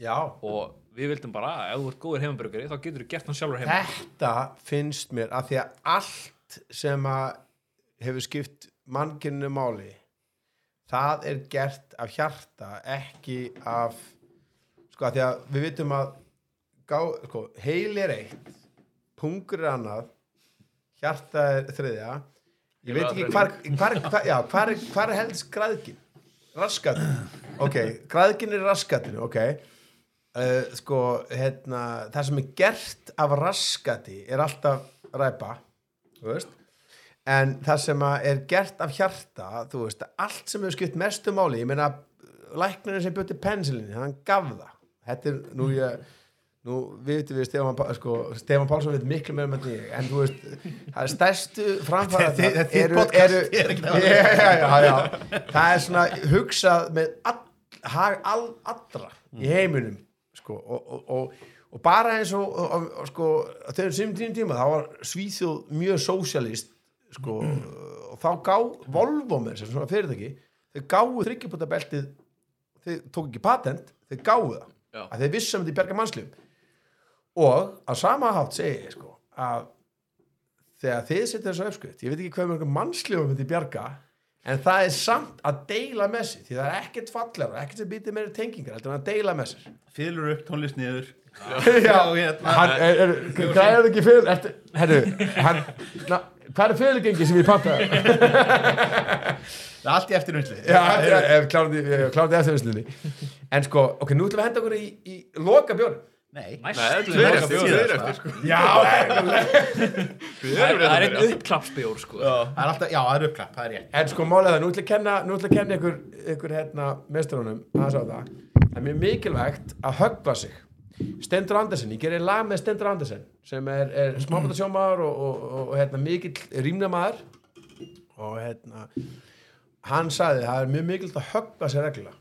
Speaker 1: já,
Speaker 2: og við vildum bara að ef þú ert góður heimabrugari þá getur þú gert hann sjálfur heima.
Speaker 1: Þetta finnst mér að því að allt sem að hefur skipt mannkynnu máli. Það er gert af hjarta ekki af sko að því að við vitum að gá, sko, heil er eitt pungur er annað hjarta er þriðja. Ég veit ekki hvar, hvar, hvar, já, hvar, hvar helst græðkin raskatin ok, græðkin er raskatinu ok. Uh, sko, hérna, það sem er gert af raskati er alltaf ræpa veist. En það sem er gert af hjarta þú veist, allt sem hefur skipt mestu máli ég meina, læknirinn sem bjöti pensilinni, hann gaf það. Þetta er, nú ég nú vitum við Stefán, sko, Stefán Pálsson veit miklu meira því ég, en þú veist það er stærstu framfæra
Speaker 4: Þetta er- þetta er podcast,
Speaker 1: það er svona hugsað með all, all, allra í heiminum sko, og, og, og, og bara eins og, og, og sko, þegar sem tíma tíma þá var Svíþjóð mjög sósjalist sko, og þá gá Volvo með þess svona fyrirtæki þeir gáu þryggjupótabeltið þeir tók ekki patent, þeir gáu það.
Speaker 3: Já.
Speaker 1: að þeir vissum þetta í berga mannslum og á sama hátt segi ég sko að þegar þið setja þessu uppskrift ég veit ekki hvað mörgum mannsljóðum þetta í bjarga en það er samt að deila með sér því það er ekkert fallar ekkert sem býtir meira tengingar heldur en að deila með sér.
Speaker 4: Fylur upp tónlist niður
Speaker 1: já,
Speaker 4: hérna
Speaker 1: hann er, er, græður ekki fyrir eftir, herru, hann na, hvað er fyrirgengi sem ég pantaði?
Speaker 4: Það er allt í eftirvinnslu
Speaker 1: Já, ef kláði eftirvinnslinni En sko, ok, nú ætlum við að henda okkur í, í loka björn
Speaker 4: Nei,
Speaker 2: Við
Speaker 3: tveir eftir,
Speaker 2: sko.
Speaker 3: eftir sko.
Speaker 1: Já,
Speaker 3: Við
Speaker 2: Það er- það einn
Speaker 3: að byrja.
Speaker 2: uppklappsbjór sko.
Speaker 4: það er já, það er uppklapp, það er ég
Speaker 1: En sko málega það, nú ætlum ég að kenna, að ykkur, ykkur hérna mesturunum á það. Það er mjög mikilvægt að höggva sig. Stendur Andersen, ég gerir lag með Stendur Andersen sem er, er smábætasjómaður og, og, og, og hérna, mikill rýmnamaður og hérna hann sagði það er mjög mikilvægt að höggva sig reglulega.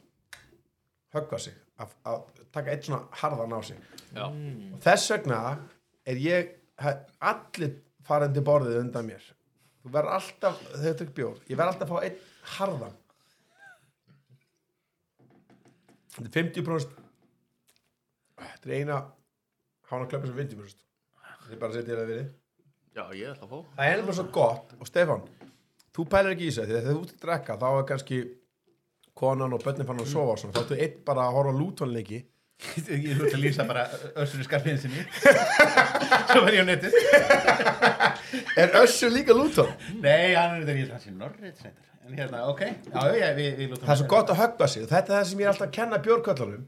Speaker 1: Höggva sig, að, að taka eitt svona harðan á sig.
Speaker 2: Já.
Speaker 1: og þess vegna er ég allir farandi borðið undan mér þú verður alltaf, þú tök bjór ég verður alltaf að fá einn harðan þetta er 50% þetta er eina hána klöpa sem 50% þetta er bara að setja þér að við
Speaker 3: Já, ég ætla að fá.
Speaker 1: Það er ennum svo gott. Og Stefán, þú pælir ekki í að þegar þú ert að drekka þá er kannski konan og börnin fann að sofa þá ertu einn bara að horfa á lútonleiki
Speaker 4: Ég hlútt að lýsa bara össur í skarpiðin sinni. (laughs) Svo var ég á netið.
Speaker 1: Er Össur líka lúton?
Speaker 4: Nei, hann er þetta ég það sem Norrið En hérna, ok, já, já, við, við lútum
Speaker 1: það er svo gott að höggva sig. Þetta er það sem ég er alltaf að kenna bjórköllunum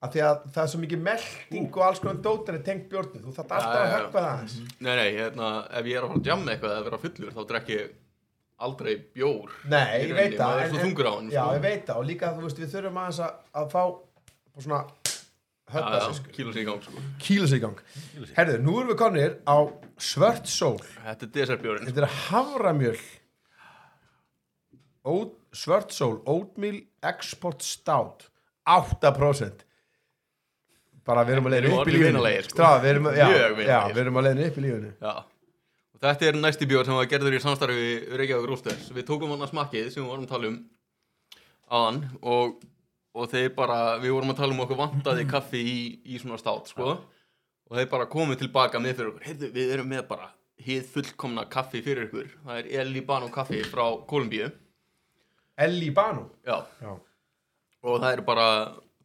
Speaker 1: af því að það er svo mikið melding og alls konar dótar er tengt bjórnum þú þarf alltaf að höggva það aðeins.
Speaker 3: Nei, nei, hérna, ef ég er að fara að jamma eitthvað eða vera fullur þá drekk ég aldrei bjór
Speaker 1: Nei, ég veit það.
Speaker 3: maður er
Speaker 1: en-
Speaker 3: svo
Speaker 1: en-
Speaker 3: þungur á hann
Speaker 1: Já,
Speaker 3: sko.
Speaker 1: ég veit það. Og líka þú veist við þurfum aðeins að, að fá svona
Speaker 3: Já,
Speaker 1: sig sko.
Speaker 3: kíló sig í gang sko.
Speaker 1: kýla sig í gang. Herðu, nú erum við konir á svört sól.
Speaker 3: Þetta er desertbjórin
Speaker 1: Þetta er havramjöl Svört sól Oatmeal Export Stout. 8% Bara við erum að leiðin
Speaker 3: Við erum
Speaker 1: upp í
Speaker 3: vinalegir, sko.
Speaker 1: Við erum, að leiðin upp í lífinu.
Speaker 3: Já. Og þetta er næsti bjór sem var gerður í samstarfi við Reykjavík Rústers Við tókum hann að smakkið sem við vorum að tala um aðan og, og þeir bara, við vorum að tala um okkur vantaði kaffi í, í svona stát sko. Og þeir bara komið tilbaka með fyrir okkur. Heyrðu, við erum með bara hið fullkomna kaffi fyrir ykkur. Það er El Libano kaffi frá Kolumbíu
Speaker 1: Elli Banu
Speaker 3: Já,
Speaker 1: Já.
Speaker 3: og það er bara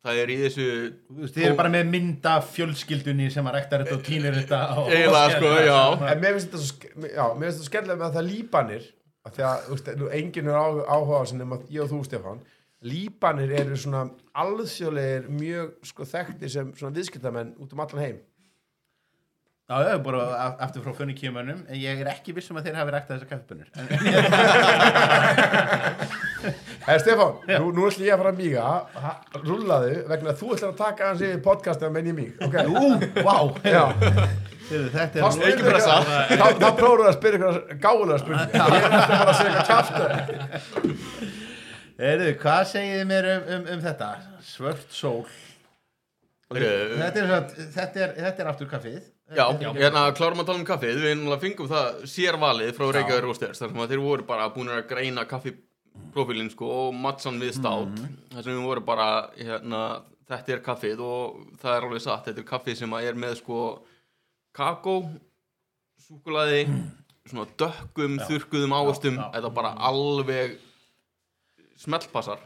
Speaker 3: það er í þessu
Speaker 4: Þú veist, Þið eru bara með mynda fjölskyldunni sem að rekta þetta og tínir þetta
Speaker 3: Eiginlega, sko, já.
Speaker 1: En mér finnst þetta svo, ske- já, mér finnst þetta skemmtilega með að það líbanir af því að, þú veist, nú enginn er á, áhuga á sem nema ég og þú, Stefán. Líbanir eru svona alþjóðlegir mjög sko þekkti sem svona viðskiptamenn út um allan heim.
Speaker 4: Já, já, bara a- aftur frá fönikíumönnum en ég er ekki viss um að þeir hafi ræktað þessar kaffibönnur (laughs) (laughs) En-
Speaker 1: Hei Stefán, nú, nú ætlum ég að fara að míga ha- rúllaðu vegna að þú ætlar að taka hans yfir podcastið að menn ég míg okay?
Speaker 4: Ú, vá.
Speaker 1: Já,
Speaker 4: Heyrðu, Þetta er
Speaker 1: spyrir
Speaker 3: pressa.
Speaker 1: þá, þá prófum að spyrja ykkur gáðulega spurning ég ætla bara að segja kjafta
Speaker 4: Heyrðu, hvað segið þið mér um, um, um þetta? Svört sól.
Speaker 3: Heyrðu,
Speaker 4: þetta er, þetta, er, þetta er aftur kaffið.
Speaker 3: Já, hérna klárum að tala um kaffið, við fengum það sérvalið frá Reykjavík sem að þeir voru bara búin að greina kaffiprófílinn sko og mattsan við stát þar sem við voru bara, hérna, þetta er kaffið og það er alveg satt, þetta er kaffið sem að er með sko kakó, súkulaði, svona dökkum, þurrkuðum ávöxtum,
Speaker 4: já.
Speaker 3: þetta bara alveg smellpassar.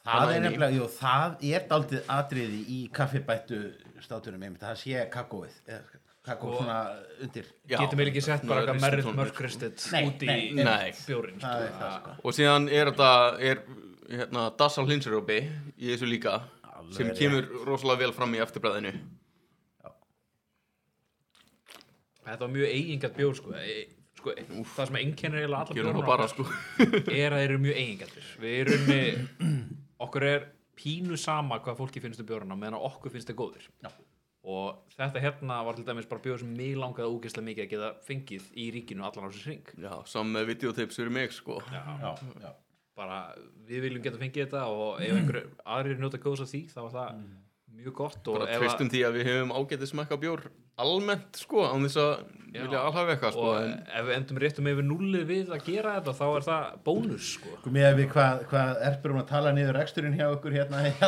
Speaker 4: Það
Speaker 3: Þarna
Speaker 4: er nefnilega, jú, það er daldið atriði í kaffibættu státunum einmitt, það sé kakóið eða kakó
Speaker 2: Og-
Speaker 4: svona undir
Speaker 3: Já,
Speaker 2: Getum við ekki sett bara eitthvað merrit
Speaker 4: Nei,
Speaker 2: út í bjórin
Speaker 4: Það er
Speaker 2: sko.
Speaker 4: það, sko.
Speaker 3: Og síðan er þetta, er hérna, Dassal Hlinsirjópi í þessu líka
Speaker 4: Alveg
Speaker 3: sem kemur rosalega vel fram í eftirbræðinu.
Speaker 2: Þetta var mjög eigingat bjór sko. E, sko Það sem einkennir eiginlega alla
Speaker 3: Gjörum
Speaker 2: bjórana
Speaker 3: það bara sko. (laughs)
Speaker 2: er að þeir eru mjög eigingatir Við erum (clears throat) okkur er pínu sama hvað fólki finnst um bjórana meðan að okkur finnst þeir góðir
Speaker 4: Já.
Speaker 2: Og þetta hérna var til dæmis bara bjór sem mig langaði úgeðslega mikið að geta fengið í ríkinu allan á þessu hring
Speaker 3: Já, saman með videotips fyrir mig sko.
Speaker 2: Já.
Speaker 4: Já, já
Speaker 2: bara við viljum geta fengið þetta og ef einhver aðrir njóta góðs af því þá var það mjög gott og
Speaker 3: Bara tristum því að við hefum ágætið smekka bjór almennt sko, án þess að
Speaker 2: Já.
Speaker 3: vilja alhafa eitthvað sko.
Speaker 2: og
Speaker 3: En,
Speaker 2: ef við endum réttum yfir nullið við að gera þetta þá er það bónus sko.
Speaker 4: Sko með við hvað, hvað erpur hún að tala niður reksturinn hjá okkur hérna í (laughs)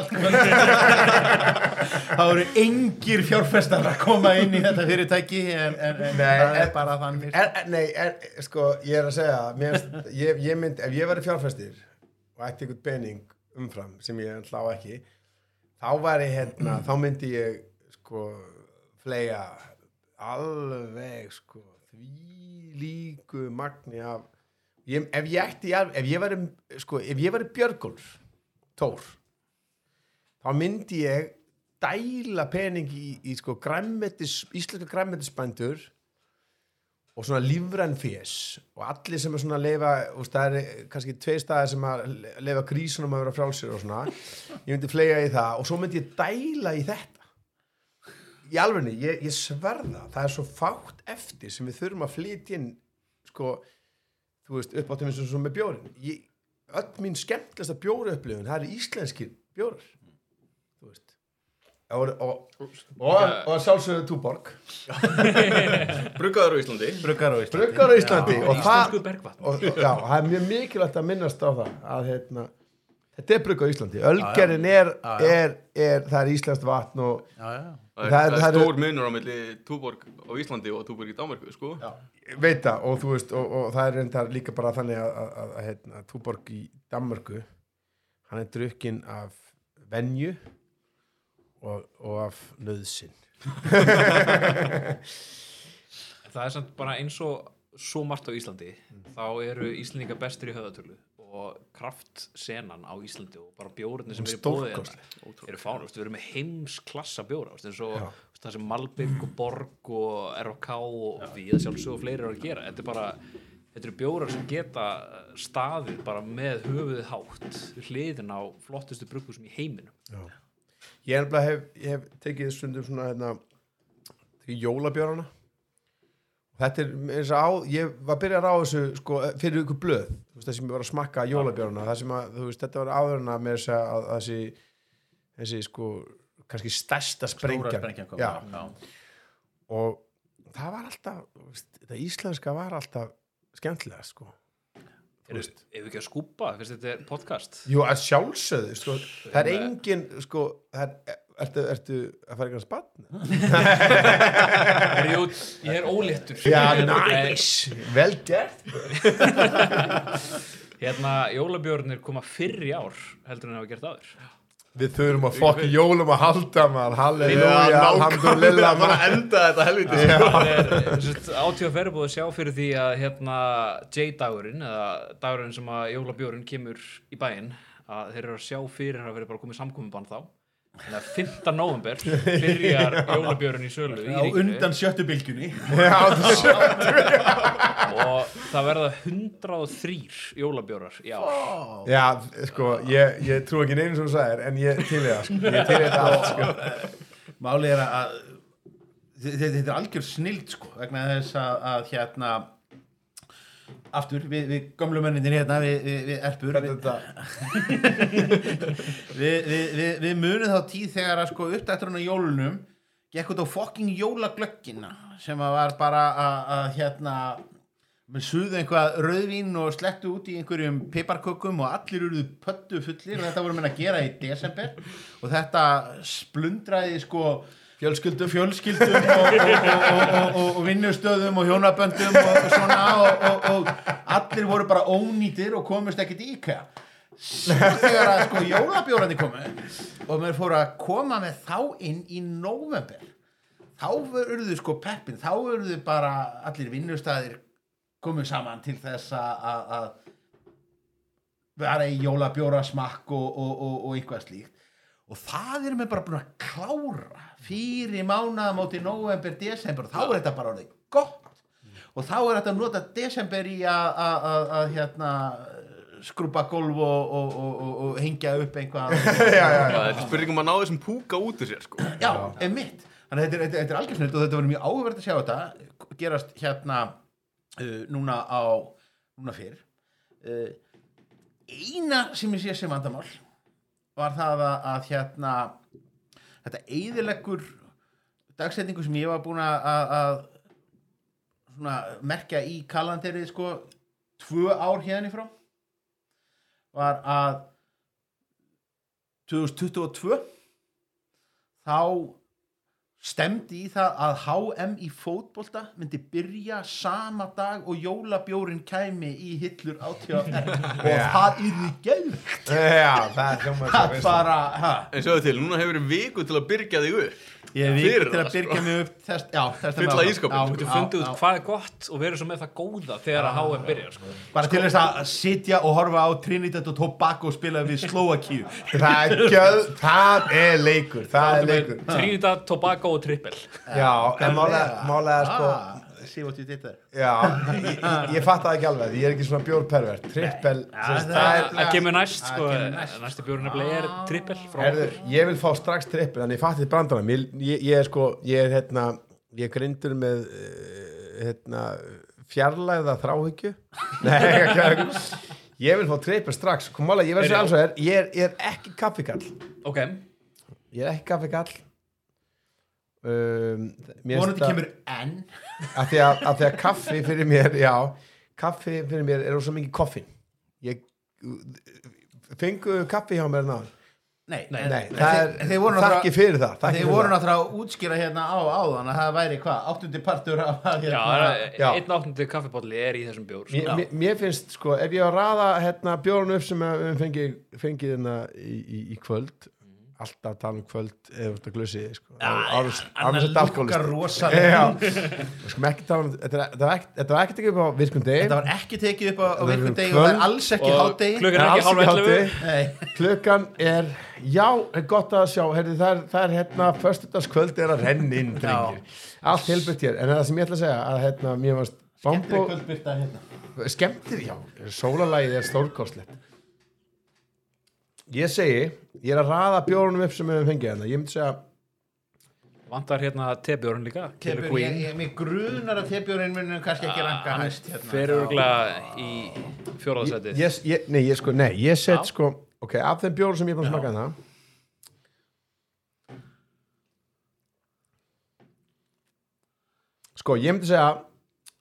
Speaker 4: þá eru engir fjárfestar að koma inn í þetta fyrirtæki en, en, en
Speaker 1: Nei,
Speaker 4: það er bara þannig
Speaker 1: Nei, er, sko, ég er að segja mér, ég, ég mynd, ef ég væri fjárfæstir og ætti einhvern pening umfram sem ég hlá ekki þá væri hérna, þá myndi ég sko flega alveg sko því líku magni af ég, ef ég ætti ef ég væri sko, ef ég væri Björgólf Tór þá myndi ég dæla pening í, í sko græmmetis, íslenska græmmetisbændur og svona lífræn fés og allir sem er svona að leifa úst, það er kannski tvei staðir sem að leifa grísunum að vera frálsir og svona. Ég myndi flega í það og svo myndi ég dæla í þetta. Í alvegni, ég, ég sverða það. Er svo fátt eftir sem við þurfum að flytja inn sko, þú veist, upp á þeim eins og svo með bjórin ég, öll mín skemmtilegsta bjóri upplifun það eru íslenskir bjórar og, og, og, og, sjálfsögðu Túborg. (laughs)
Speaker 3: Bruggaður á Íslandi.
Speaker 4: Bruggar á Íslandi.
Speaker 1: Bruggar á Íslandi. Já, og það er mjög mikilvægt að minnast á það að hérna, þetta er brugg á Íslandi. Ölgerinn er, er, er það er íslenskt vatn og
Speaker 4: já, já.
Speaker 3: Það er,
Speaker 1: Það er-
Speaker 3: það er stór munur á milli Túborg á Íslandi og Túborg í Danmarku sko.
Speaker 1: veit það og þú veist og, og það er reyndar líka bara þannig að, að, að, hérna, Túborg í Danmörku hann er drukkin af venju og, og af nöðsin (laughs)
Speaker 2: Það er samt bara eins og svo margt á Íslandi þá eru Íslandinga bestur í höfðatölu og kraftsenan á Íslandi og bara bjórnir sem eru í bóði
Speaker 1: Stórkostleg.
Speaker 2: eru fánu, við erum með heimsklassa bjóra eins og það sem Malbygg og Borg og RFK og við sjálfsög og fleiri eru að gera. Þetta er bara, þetta eru bjórar sem geta staðið bara með höfuðið hátt við hliðin á flottustu brugghúsum í heiminum.
Speaker 1: Já. Ég er nefnilega hef, ég hef tekið stundum svona hérna, tekið jólabjörana og þetta er eins og á, ég var að byrja að ráða þessu sko, fyrir ykkur blöð, þú veist, það sem ég var að smakka jólabjörana, það sem að, þú veist, þetta var áður en að með þess að, þessi þessi sko, kannski stærsta já. og það var alltaf, þetta íslenska var alltaf skemmtilega, sko
Speaker 2: Eru, ef við ekki að skúpa, fyrst þetta er podcast?
Speaker 1: Jú, að sjálfsögðu, sko, það er engin, sko, það er, ertu, ertu að fara eitthvað spann?
Speaker 2: er ég, ég er óléttur.
Speaker 1: Já, næs, vel gert.
Speaker 2: Hérna, jólabjörnir koma fyrr í ár heldur en hafa gert aður
Speaker 1: Við þurfum að fokki jólum að halda maður. Halleluja, alhamdulillah
Speaker 3: bara
Speaker 1: maður.
Speaker 3: enda þetta helviti
Speaker 2: átíða ferri búið að sjá fyrir því að hérna J-dagurinn eða dagurinn sem að jólabjörn kemur í bæinn að þeir eru að sjá fyrir að vera bara komið samkomiðbann þá þannig að 5. november byrjar (laughs) jólabjörn í sölu í
Speaker 4: á undan sjöttu bylgjunni. (laughs)
Speaker 1: Já, það sjö (laughs)
Speaker 2: og það verða 103 jólabjörnar í ár.
Speaker 1: Já, sko, ég, ég trú ekki neinu sem þú sagðir En ég til í það, sko. Ég sko.
Speaker 4: Málið er að þetta þetta er algjör snild sko vegna þess að, að hérna aftur, við, við gömlu mennindir hérna við, við, við erpur við, (laughs) við, við, við, við munum þá tíð þegar að sko uppdætturinn á jólunum gekk út á fucking jólaglöggina sem að var bara að, hérna með suðu einhvað rauðvín og slettu út í einhverjum piparkökum og allir urðu pöttu fullir og þetta voru menn að gera í desember. Og þetta splundraði sko
Speaker 1: Fjölskyldum
Speaker 4: fjölskyldum og, og, og, og, vinnustöðum og hjónaböndum og, svona og, allir voru bara ónýtir og komust ekkert í IKEA. Svo þegar að sko jólabjórandi komu og mér fóru að koma með þá inn í november þá urðu sko peppin þá urðu bara allir vinnustæðir komið saman til þess að- vera í jólabjóra smakk og, eitthvað slíkt. Og það erum við bara búin að klára fyrir mánaðamóti november, desember og þá er þetta bara orðið gott. Og þá er þetta að nota desember í að- að að- að, hérna skrúpa gólf og, og, og, og, og hengja upp einhvað. (laughs)
Speaker 3: Þetta er spurning um að ná þessum púka út úr sér sko.
Speaker 4: Já, emitt Þannig að þetta er, þetta, þetta er algjör snill og þetta verður mjög áhverð að sjá þetta gerast hérna uh, núna á núna fyrr. Uh, eina sem ég sé sem vandamál var það að, að hérna þetta eyðileggur dagsetningu sem ég var búin að, merkja í kalanderið sko tvö ár hérna í frá var að 2022 þá stemdi í það að HM í fótbolta myndi byrja sama dag og jólabjórin kæmi í hillur átíðafær (laughs) og það yrði gæður
Speaker 1: Já, það er
Speaker 4: bara, ha,
Speaker 3: En sjáðu til, núna hefur viku til að byrja þig upp.
Speaker 4: Ég vikið til að byrja
Speaker 3: sko.
Speaker 4: mig upp þess, já, þess
Speaker 3: Fylla ísskápinn.
Speaker 2: Þú getur fundið út hvað er gott og verið svo með það góða þegar að HM byrjar sko.
Speaker 4: bara til þess að sitja og horfa á Trinidad og Tobago og spila við Slovakíu
Speaker 1: er er Það er leikur.
Speaker 2: Trinidad, Tobago og Trippel.
Speaker 1: Já, en málega, sko
Speaker 4: ah, see what you did there
Speaker 1: Já, ég, ég, fatt það ekki alveg Ég er ekki svona bjórpervert. Trippel, það er
Speaker 2: Það kemur næst sko,
Speaker 4: kemur næst.
Speaker 2: næsti bjórn nefnilega er Trippel frá
Speaker 1: Herðu, ég vil fá strax trippel Þannig ég fatt þetta brandarann ég, ég, ég er sko, ég er hérna Ég grindur með uh, hérna, fjarlæða þráhyggju. (laughs) Nei, ekki Ég vil fá trippel strax. Komála, ég verð svo alls og er ég, er ég er ekki kaffigall
Speaker 2: Ok,
Speaker 1: Ég er ekki kaffigall um, mér
Speaker 4: vonandi kemur enn. (laughs)
Speaker 1: Að því að, að því að kaffi fyrir mér já, kaffi fyrir mér er svo mikið koffin ég fengu kaffi hjá mér náður
Speaker 4: nei,
Speaker 2: Nei,
Speaker 1: nei, það er þakki fyrir það
Speaker 4: Þeir
Speaker 1: fyrir
Speaker 4: voru náttúrulega að útskýra hérna á áðan að það væri hvað, áttundi partur af
Speaker 2: já,
Speaker 4: hérna,
Speaker 1: Já.
Speaker 2: einn áttundi kaffibólli er í þessum bjór sko.
Speaker 1: mér, mér, mér finnst sko, ef ég á að raða hérna, bjórun upp sem við fengið fengið hérna í, í, í kvöld alltaf tala um kvöld eða út að glusi sko. annars
Speaker 4: annars
Speaker 1: þetta
Speaker 4: lukkar
Speaker 1: alkoholist (laughs) skulum ekki tala um þetta er- þetta var ekki- þetta var ekkert ekki upp á virkum degi.
Speaker 4: Þetta var ekki tekið upp á,
Speaker 1: er
Speaker 4: virkum
Speaker 1: um
Speaker 4: degi og það er alls ekki
Speaker 2: og
Speaker 4: hádegi.
Speaker 2: klukkan er
Speaker 1: Alls
Speaker 2: ekki hálf
Speaker 1: ekki
Speaker 2: 11
Speaker 1: hádegi.
Speaker 4: Nei,
Speaker 1: klukkan er já, er gott að sjá herri, það, er, það er hérna, föstudagskvöld er að renna inn, drengir. Allt helburt hér, en það sem ég ætla að segja að hérna, mér varst
Speaker 4: Skemmtileg
Speaker 1: bambo
Speaker 4: kvöldbyrta hérna.
Speaker 1: Skemmtir, já, sólalægið er stórkostlegt ég segi ég er að raða bjórunum upp sem við höfum fengið hérna, ég myndi segja
Speaker 2: Vantar hérna tebjórn líka
Speaker 4: Tebjörn, ég, ég, mig grunar að tebjörn munum kannski ekki ranka hæst hérna.
Speaker 2: Fer örgulega í
Speaker 1: ég, nei, ég sko, nei, ég set sko ok, af þeim bjórum sem ég er búin að smaka það sko, ég myndi segja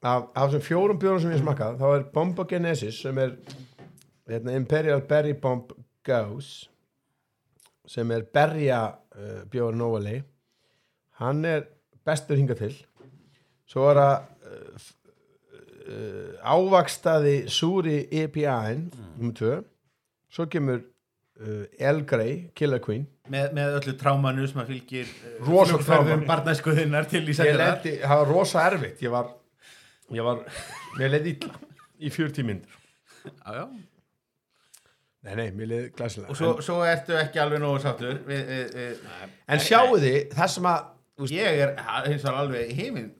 Speaker 1: af, af þessum fjórum bjórum sem ég smakað þá er Bomba Genesis sem er hérna, Imperial Berry Bomb Gauss sem er berja uh, bjóður Novali hann er bestur hingað til. Svo er það uh, uh, ávakstaði súri EPA-in nummer tvö. Svo kemur El Grey, Killer Queen.
Speaker 4: Með, með öllu trámanu sem að fylgir
Speaker 1: Rosa
Speaker 4: flugferðum
Speaker 1: tráma.
Speaker 4: barnæskuðinnar til Ísafjörðar
Speaker 1: lendi, það var rosa erfitt. Ég var, ég var mér leði illa í 40 myndur
Speaker 4: Já, já.
Speaker 1: Nei, nei, mér leði glæsilega
Speaker 4: og svo, svo ertu ekki alveg nógu sáttur við, við, við,
Speaker 1: en, en sjáu þið, það sem að þú veist,
Speaker 4: ég er hins vegar alveg heiminn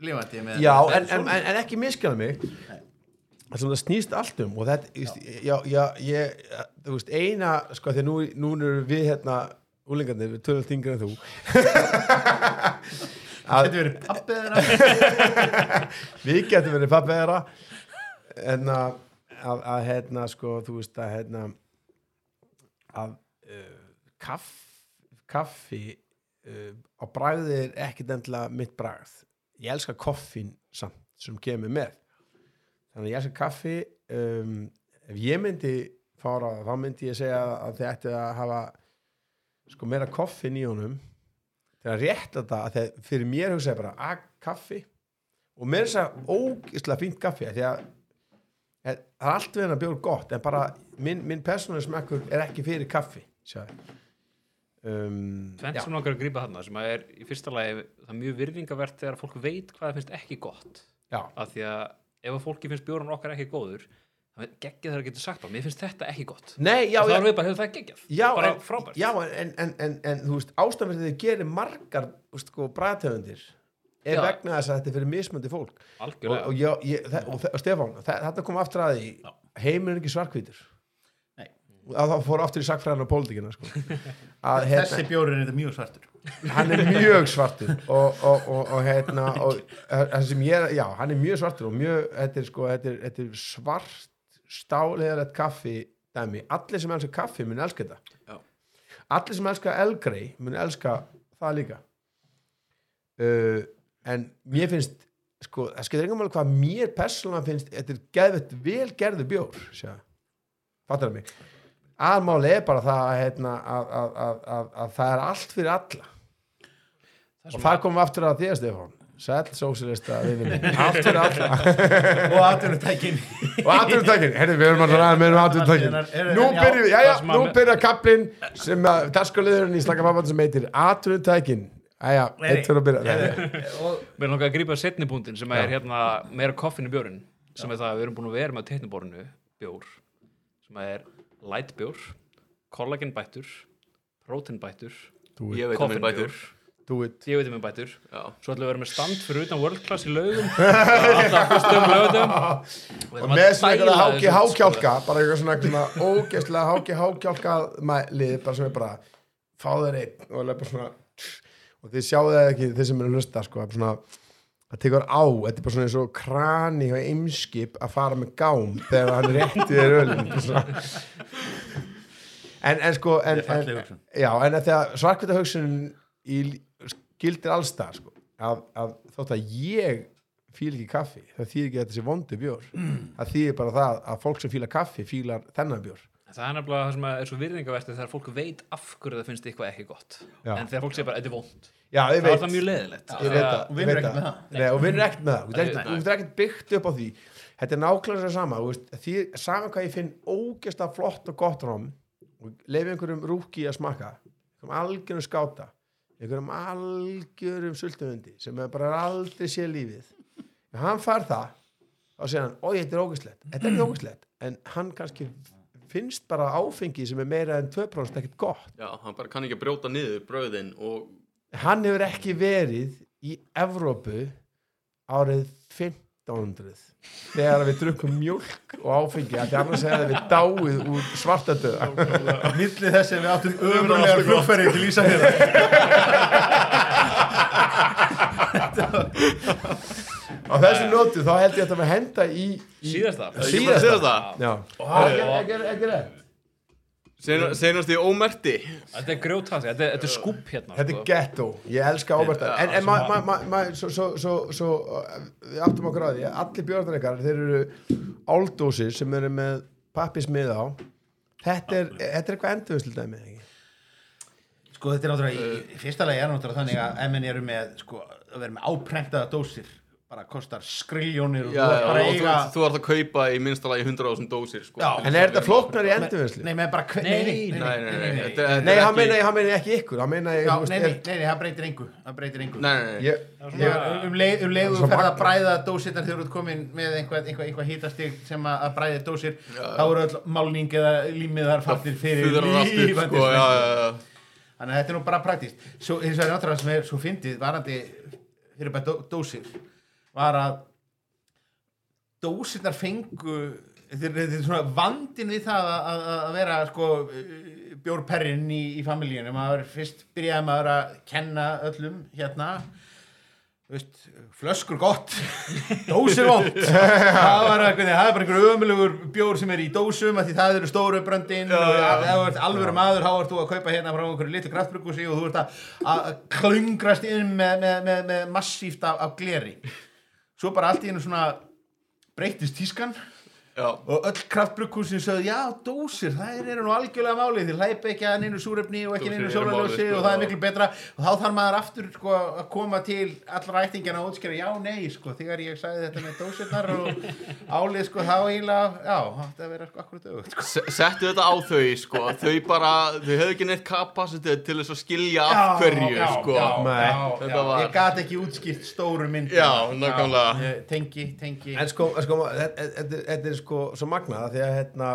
Speaker 4: lifandi með
Speaker 1: já, en, en, en, en ekki miskjana mig. Það sem það snýst allt um og þetta, já, já, ég þú veist, eina, sko, því nú, nú erum við hérna, úlingarnir, við tölum þingur en þú. (laughs) Að
Speaker 4: Þetta verið pappið þeirra. (laughs)
Speaker 1: Við getum verið pappið þeirra. En að, að, að hérna sko, þú veist að hérna að uh, kaff, kaffi uh, á bragði er ekkit endilega mitt bragð. Ég elska koffín samt sem kemur með. Þannig að ég elska kaffi um, ef ég myndi fara þá myndi ég segja að þið ætti að hafa sko meira koffin í honum. Til að rétta þetta að þegar fyrir mér hugsa ég bara að kaffi. Og mér er þess að ógislega fínt kaffi af því að að það er allt við hennar bjór gott en bara minn, minn persónuleg smekkur er ekki fyrir kaffi um,
Speaker 2: Tvent
Speaker 1: já,
Speaker 2: sem langar að grípa þarna sem að er í fyrsta lagi það er mjög virðingavert þegar fólk veit hvað það finnst ekki gott.
Speaker 1: Já,
Speaker 2: af því að ef að fólki finnst bjórun okkar ekki góður það geggja þegar að geta sagt bara mér finnst þetta ekki gott.
Speaker 1: Nei, já,
Speaker 2: þá erum við bara hefur það geggjað?
Speaker 1: Já,
Speaker 2: bara
Speaker 1: en,
Speaker 2: frábært.
Speaker 1: já en, en, en, en þú veist ástæðan fyrir því þið gerir margar sko, bræðtöfundir er
Speaker 2: Já.
Speaker 1: vegna þess að þetta er fyrir mismöndi fólk og,
Speaker 2: algjörlega
Speaker 1: og, ég, ég, þe- og, og Stefán, þe- þetta kom aftur að því heimur er ekki svarkvítur
Speaker 4: Nei.
Speaker 1: að það fór aftur í sakfræðan og pólitíkina sko. að hérna,
Speaker 4: Þessi bjórin er mjög svartur
Speaker 1: hann er mjög svartur og, og, og, og hérna og það er, já, hann er mjög svartur og mjög, þetta er sko, þetta er, þetta er svart stáleðalegt kaffi dæmi, allir sem elskar kaffi mun elska þetta
Speaker 2: Já.
Speaker 1: allir sem elskar elgrei mun elska það líka uh, en mér finnst sko, það skilur engum alveg hvað mér persónulega finnst, þetta er geðvett vel gerðu bjór, fattar það mig. Aðmáli er bara það að, hérna, að, að, að, að, að það er allt fyrir alla. Og það komum við aftur að þér Stefán. Sæll sósilista við (laughs) aftur allra
Speaker 4: og atvinnutækin.
Speaker 1: Og atvinnutækin, herri við erum að ræða með um atvinnutækin. Nú
Speaker 4: Já,
Speaker 1: byrjum við, já já,
Speaker 2: það
Speaker 1: nú
Speaker 2: að-
Speaker 1: byrjar kaplinn sem að dagskáliðurinn í slaka pappan sem heitir atvinnutækin Æja, eitt fyrir að byrja. (laughs)
Speaker 2: Mér langar að grípa setni punktin sem er hérna meira koffin í bjórin sem er það að við erum búin að vera með á teikniborinu bjór sem er light bjór kollagen bættur prótein bættur koffin
Speaker 3: bætur
Speaker 2: bjór ég veit um bættur
Speaker 3: Já.
Speaker 2: svo ætlum við að vera með stand fyrir utan world class í laugum. (laughs) Alltaf fyrstum lögutum
Speaker 1: og með svona eitthvað háki hákjálka bara eitthvað svona, svona ógeðslega háki hákjálka lið bara sem er bara fá þeir einn og alveg bara svona og þið sjáu það ekki þeir sem eru að hlusta sko, er svona það tekur á, þetta er bara svona eins og krani og eimskip að fara með gám þegar hann rétti þér ölin (laughs) en, en sko en,
Speaker 4: er
Speaker 1: en, já, en þegar svarkvita hugsun í, gildir allstað sko, að, að þótt að ég fíl ekki kaffi, það þýðir ekki að þetta sé vondi bjór. Það þýðir bara það að fólk sem fíla kaffi fílar þennan bjór
Speaker 2: það er nefnilega það sem er svo virðingavertið þegar fólk veit af hverju það finnst eitthvað ekki gott.
Speaker 1: Já.
Speaker 2: en þegar fólk sé bara, þetta er vond
Speaker 1: já, ég
Speaker 2: það
Speaker 1: veit,
Speaker 2: er það mjög leðilegt
Speaker 1: ég
Speaker 4: Og
Speaker 1: ég
Speaker 4: vinnur
Speaker 1: veit
Speaker 4: ekkert með
Speaker 1: það. Nei, og vinnur ekkert með það. Þú ert ekkert- byggt upp á því. Þetta er nákvæmlega það sama því, sama hvað ég finn ógeðslega flott og gott róm og lefi einhverjum rúki að smakka einhverjum algjörum skáta einhverjum algjörum sultufundi sem er bara aldrei sé lífið. Ef hann fær það þá segir hann, oi, þetta er ógeðslegt. Þetta er ekki ógeðslegt, en hann kannski finnst bara áfengi sem er meira en 2% ekkert gott.
Speaker 3: Já, hann bara kann ekki að brjóta niður brauðin og
Speaker 1: hann hefur ekki verið í Evrópu árið 1500 þegar við drukkum mjölk og áfengi að því annars hefði við dáið úr svartadöða
Speaker 4: milli þess að við áttum ömurlegar flugferði til Ísafjörða (laughs)
Speaker 1: á þessu nótu þá held ég að það með henda í, í
Speaker 2: síðasta.
Speaker 3: Ekki Sen- Senast í ómerti.
Speaker 2: Þetta er grjótast, þetta, er- þetta er skúp hérna
Speaker 1: Þetta er
Speaker 2: sko.
Speaker 1: ghetto, ég elska ábærta En, en ma, ma, ma, ma, svo, svo, svo, svo við áttum okkur að því Allir björnar ykkar, þeir eru áldósir sem eru með pappismið á. Þetta er, þetta er eitthvað endurvislu dæmi ekki?
Speaker 4: sko þetta er náttúrulega í, í fyrsta lagi er náttúrulega þannig að menn eru með sko að vera með áprentaða dósir bara kostar skriljónir og
Speaker 3: Já,
Speaker 4: að
Speaker 3: og
Speaker 4: eiga
Speaker 3: þú, þú ert að kaupa í minnsta lagi 100.000 dósir sko.
Speaker 4: Já.
Speaker 1: En er þetta flóknar í endurvislu?
Speaker 4: nei,
Speaker 2: Nei,
Speaker 4: nei, nei,
Speaker 3: Nei, nei, nei, nei, þetta,
Speaker 1: Nei,
Speaker 3: þetta er
Speaker 1: hann meina, hann meina ekki ykkur Hann meina,
Speaker 4: Já,
Speaker 1: þú veist,
Speaker 4: nei, nei,
Speaker 1: er-
Speaker 4: það breytir engu það breytir engu.
Speaker 3: Nei, nei, nei.
Speaker 1: Ég,
Speaker 4: Þegar, um leið, um leið
Speaker 1: Svo
Speaker 4: þú ferð að bræða dósirnar þegar þú ert komin með einhvað, hítastig sem að, bræði dósir þá eru öll málning eða límiðar farnir fyrir lífandi
Speaker 3: sko,
Speaker 4: þannig að þetta er nú bara praktíst svo hins vegar náttúrulega sem er svo fyndið varandi fyrir bara dó, dósir var að dósirnar fengu þetta er, svona vandin við það að, að, að vera sko bjórperrin í, í familjíunum maður fyrst byrjaði maður að kenna öllum hérna. Veist, flöskur gott (laughs) dósir vond (laughs) það var eitthvað, það er bara einhver ömulegur bjór sem er í dósum því það eru stóru bröndin og ef þú ert alvöru maður þá ert þú að kaupa hérna frá einhverju litur kraftbrukusi og þú ert að klungrast inn með, með, með, með massíft af, af gleri svo bara allt í einu svona breytist tískan
Speaker 3: Já.
Speaker 4: og öll kraftbrukkúsin sögðu já, dósir, það eru nú algjörlega máli því hlæpa ekki að neinu súrefni og ekki neinu sólarljósi
Speaker 3: málið, sko,
Speaker 4: og það er miklu betra og þá þarf maður aftur sko, að koma til allra ættingana og útskjöra já, nei, sko, þegar ég sagði þetta með dósirnar og álið, sko, þá eiginlega já, það er vera sko, akkurat auðvitað sko.
Speaker 3: Se- Settu þetta á þau, sko Þau bara, þau hefðu ekki neitt kapasitet til þess að skilja af hverju, sko
Speaker 4: já,
Speaker 1: Nei.
Speaker 4: já,
Speaker 3: Þetta
Speaker 4: já,
Speaker 3: var-
Speaker 4: ég gat ekki útskýrt stóru mynd
Speaker 3: Já, nákvæmlega.
Speaker 1: Sko, er svo magnað því að hérna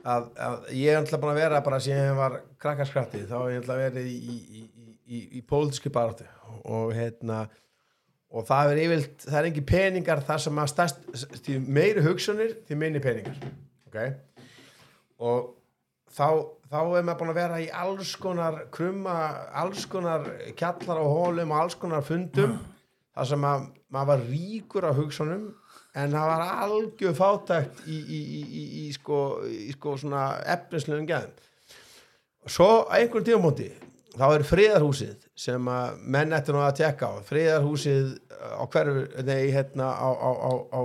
Speaker 1: að, að ég er alltaf búin að vera bara síðan ég var krakkarskratti þá hef ég alltaf verið í, í, í, í, pólitíski baráttu. Og hérna og það er yfirlt, það er engi peningar þar sem að stærst, því meiri hugsunir því minni peningar ok? Og þá, þá er maður búin að vera í alls konar krumma, alls konar kjallar og hólum og alls konar fundum þar sem að maður var ríkur á hugsunum en það var algjör fátækt í, í, í, í, í, sko, í sko svona efnislegum gæðum svo á einhvern tíumóti þá er friðarhúsið sem að menn ættu nú að tekka á. Friðarhúsið á hverju nei, hérna á, á, á, á,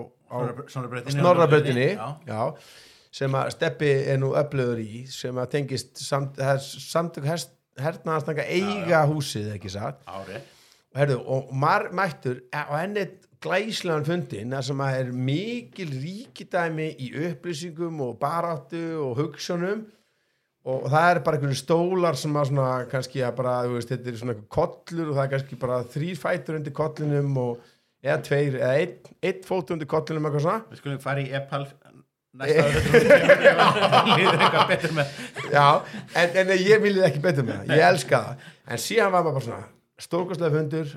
Speaker 4: Já.
Speaker 1: já, sem að Steppi nú öflöður í sem að tengist samt, samtök hernaðarstanga eiga húsið ekki satt? Herðu, og maður mættur á enni glæslegan fundin þar sem að er mikil ríkidæmi í upplýsingum og baráttu og hugsunum. Og það er bara einhverju stólar sem að svona kannski að bara, þú veist, þetta er svona kollur og það er kannski bara þrýr fætur undir kollinum og eða tveir, eða einn, einn fót undir kollinum eitthvað svona.
Speaker 4: Við skulum fara í Epal næsta betur með.
Speaker 1: Já, en, en ég viljið ekki betur með það, ég elska það. En síðan var maður bara svona stórkostlega fundur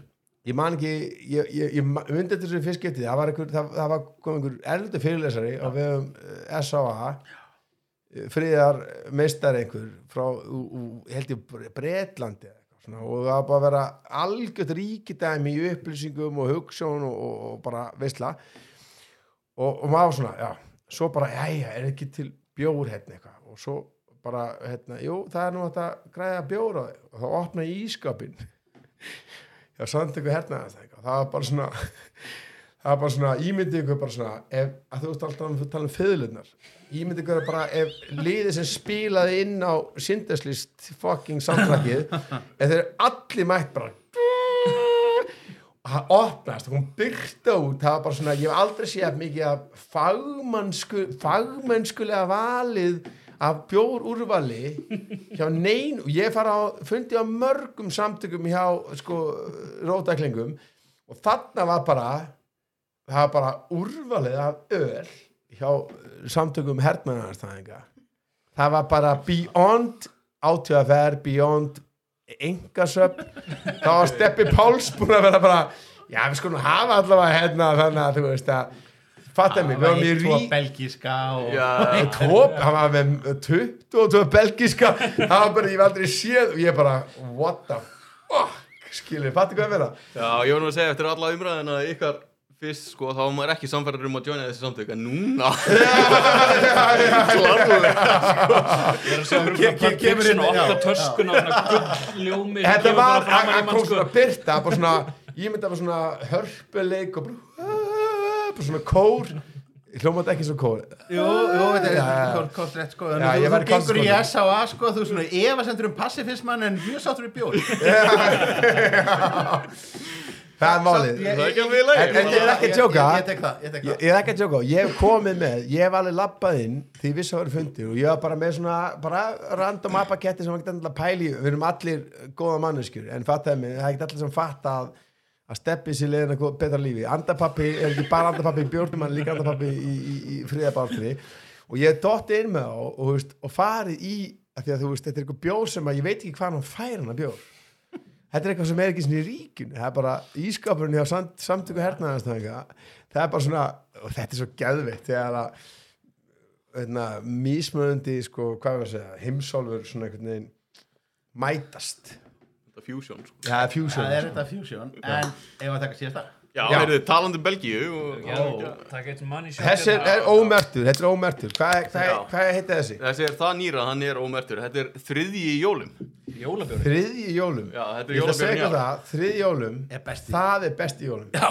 Speaker 1: ég man ekki, ég, ég, ég myndi þetta þessu fyrst getið, það var, einhver, það, það var kom einhver erlundu fyrirlesari á vegum uh, S.A.A. friðar meistar einhver frá, ú, held ég, eitthvað svona, og það var bara að vera algjört ríkidæmi í upplýsingum og hugssjón og, og, og bara veistla og, og maður svona, já svo bara, jæja, er ekki til bjór hérna eitthvað? Og svo bara, hérna, jú, það er nú að græða bjór á þig. Og þá opna ég ískapin já, samt eitthvað hérna það var bara svona (laughs) það var bara svona, ímyndi ykkur bara svona ef, að þú veist alltaf um, tala um fiðlunar ímyndi ykkur bara ef liðið sem spilaði inn á syndeslist fucking samtrakið (laughs) ef þeir allir mætt bara (laughs) og það opnast og hún byrta út. Það var bara svona, ég hef aldrei séð mikið af fagmannsku, fagmennskulega valið af bjór úrvali hjá nein og ég fara á, fundi á mörgum samtökum hjá sko rótaklingum og þarna var bara það var bara úrvalið af öl hjá samtökum hermannarstæðinga það var bara beyond átöðaferð, beyond engasöp þá var Steppi Páls búin að vera bara já við skulum hafa allavega hérna þannig að þú veist að fattar mig, við varum í
Speaker 4: tvo
Speaker 1: rí
Speaker 4: belgíska og
Speaker 3: Já,
Speaker 1: tvo, hann var með 22 belgiska, það var bara, ég var aldrei séð og ég bara, what the fuck skilur, fattu hvað að vera
Speaker 3: já, ég var nú að segja eftir alla umræðina ykkar fyrst, sko, þá var maður ekki samfærður um að joina þessi samtök, en núna
Speaker 2: er að
Speaker 1: þetta var,
Speaker 2: bara framan
Speaker 1: hann
Speaker 2: í
Speaker 1: hann
Speaker 2: mann,
Speaker 1: kom
Speaker 2: sko.
Speaker 1: svona byrta, bara svona ég myndi að bara svona hörpuleik og bara, bara svona kór. Hljómaði ekki svo kór.
Speaker 4: Jú, jú, þetta er kort rétt sko. En
Speaker 1: Já,
Speaker 4: þú,
Speaker 1: ég
Speaker 4: þú
Speaker 1: var í
Speaker 4: gengur í. S.A.A. sko þú svona efasendur um passifismann en mjög sáttur í bjór. (laughs)
Speaker 1: Það er málið.
Speaker 4: Ég-
Speaker 3: Það er ekki.
Speaker 1: En- en ég er ekki að djóka.
Speaker 4: Ég,
Speaker 1: er ekki að tjóka, ég hef komið með ég hef alveg labbað inn því ég vissi að vera fundi og ég var bara með svona bara random appaketti sem var ekki endilega pæli við erum allir góða manneskjur en fattaði mig, það er ekki allir sem fatta að steppi sér leiðin að betra lífi. Andapappi, er ekki bara andapappi í bjórnum hann er líka andapappi í, í, í fríðabálfri og ég dotti inn með þá og, og farið í, að því að þú veist þetta er eitthvað bjór sem að ég veit ekki hvað hann fær hann að bjór. Þetta er eitthvað sem er ekki svona í ríkun það er bara ískapurinn hjá samt, samtöku hernaðarstæðinga það er bara svona, og þetta er svo geðveikt þegar að veitna, mismöðundi sko, hvað var að segja, heimsálfur svona einhvern veginn mætast
Speaker 3: fusion, sko
Speaker 1: það er fusion
Speaker 4: Það er þetta fusion en ef að taka síðast það
Speaker 3: Já,
Speaker 1: Já.
Speaker 3: heyrðu, talandi um Belgíu og,
Speaker 2: Já, takk eitt money shot
Speaker 1: þessi er,
Speaker 2: hérna.
Speaker 1: er ómertur, þetta er ómertur hvað,
Speaker 3: Já.
Speaker 1: hvað heita þessi?
Speaker 3: Þessi er það nýra, hann er ómertur Þetta er þriðji í jólum
Speaker 2: Jólabjörn
Speaker 1: þriðji jólum
Speaker 3: Já, þetta er
Speaker 1: ég ætla að segja
Speaker 3: jólabjörn, já.
Speaker 1: það, þriðji jólum
Speaker 4: Er besti.
Speaker 1: það er besti jólum
Speaker 3: Já,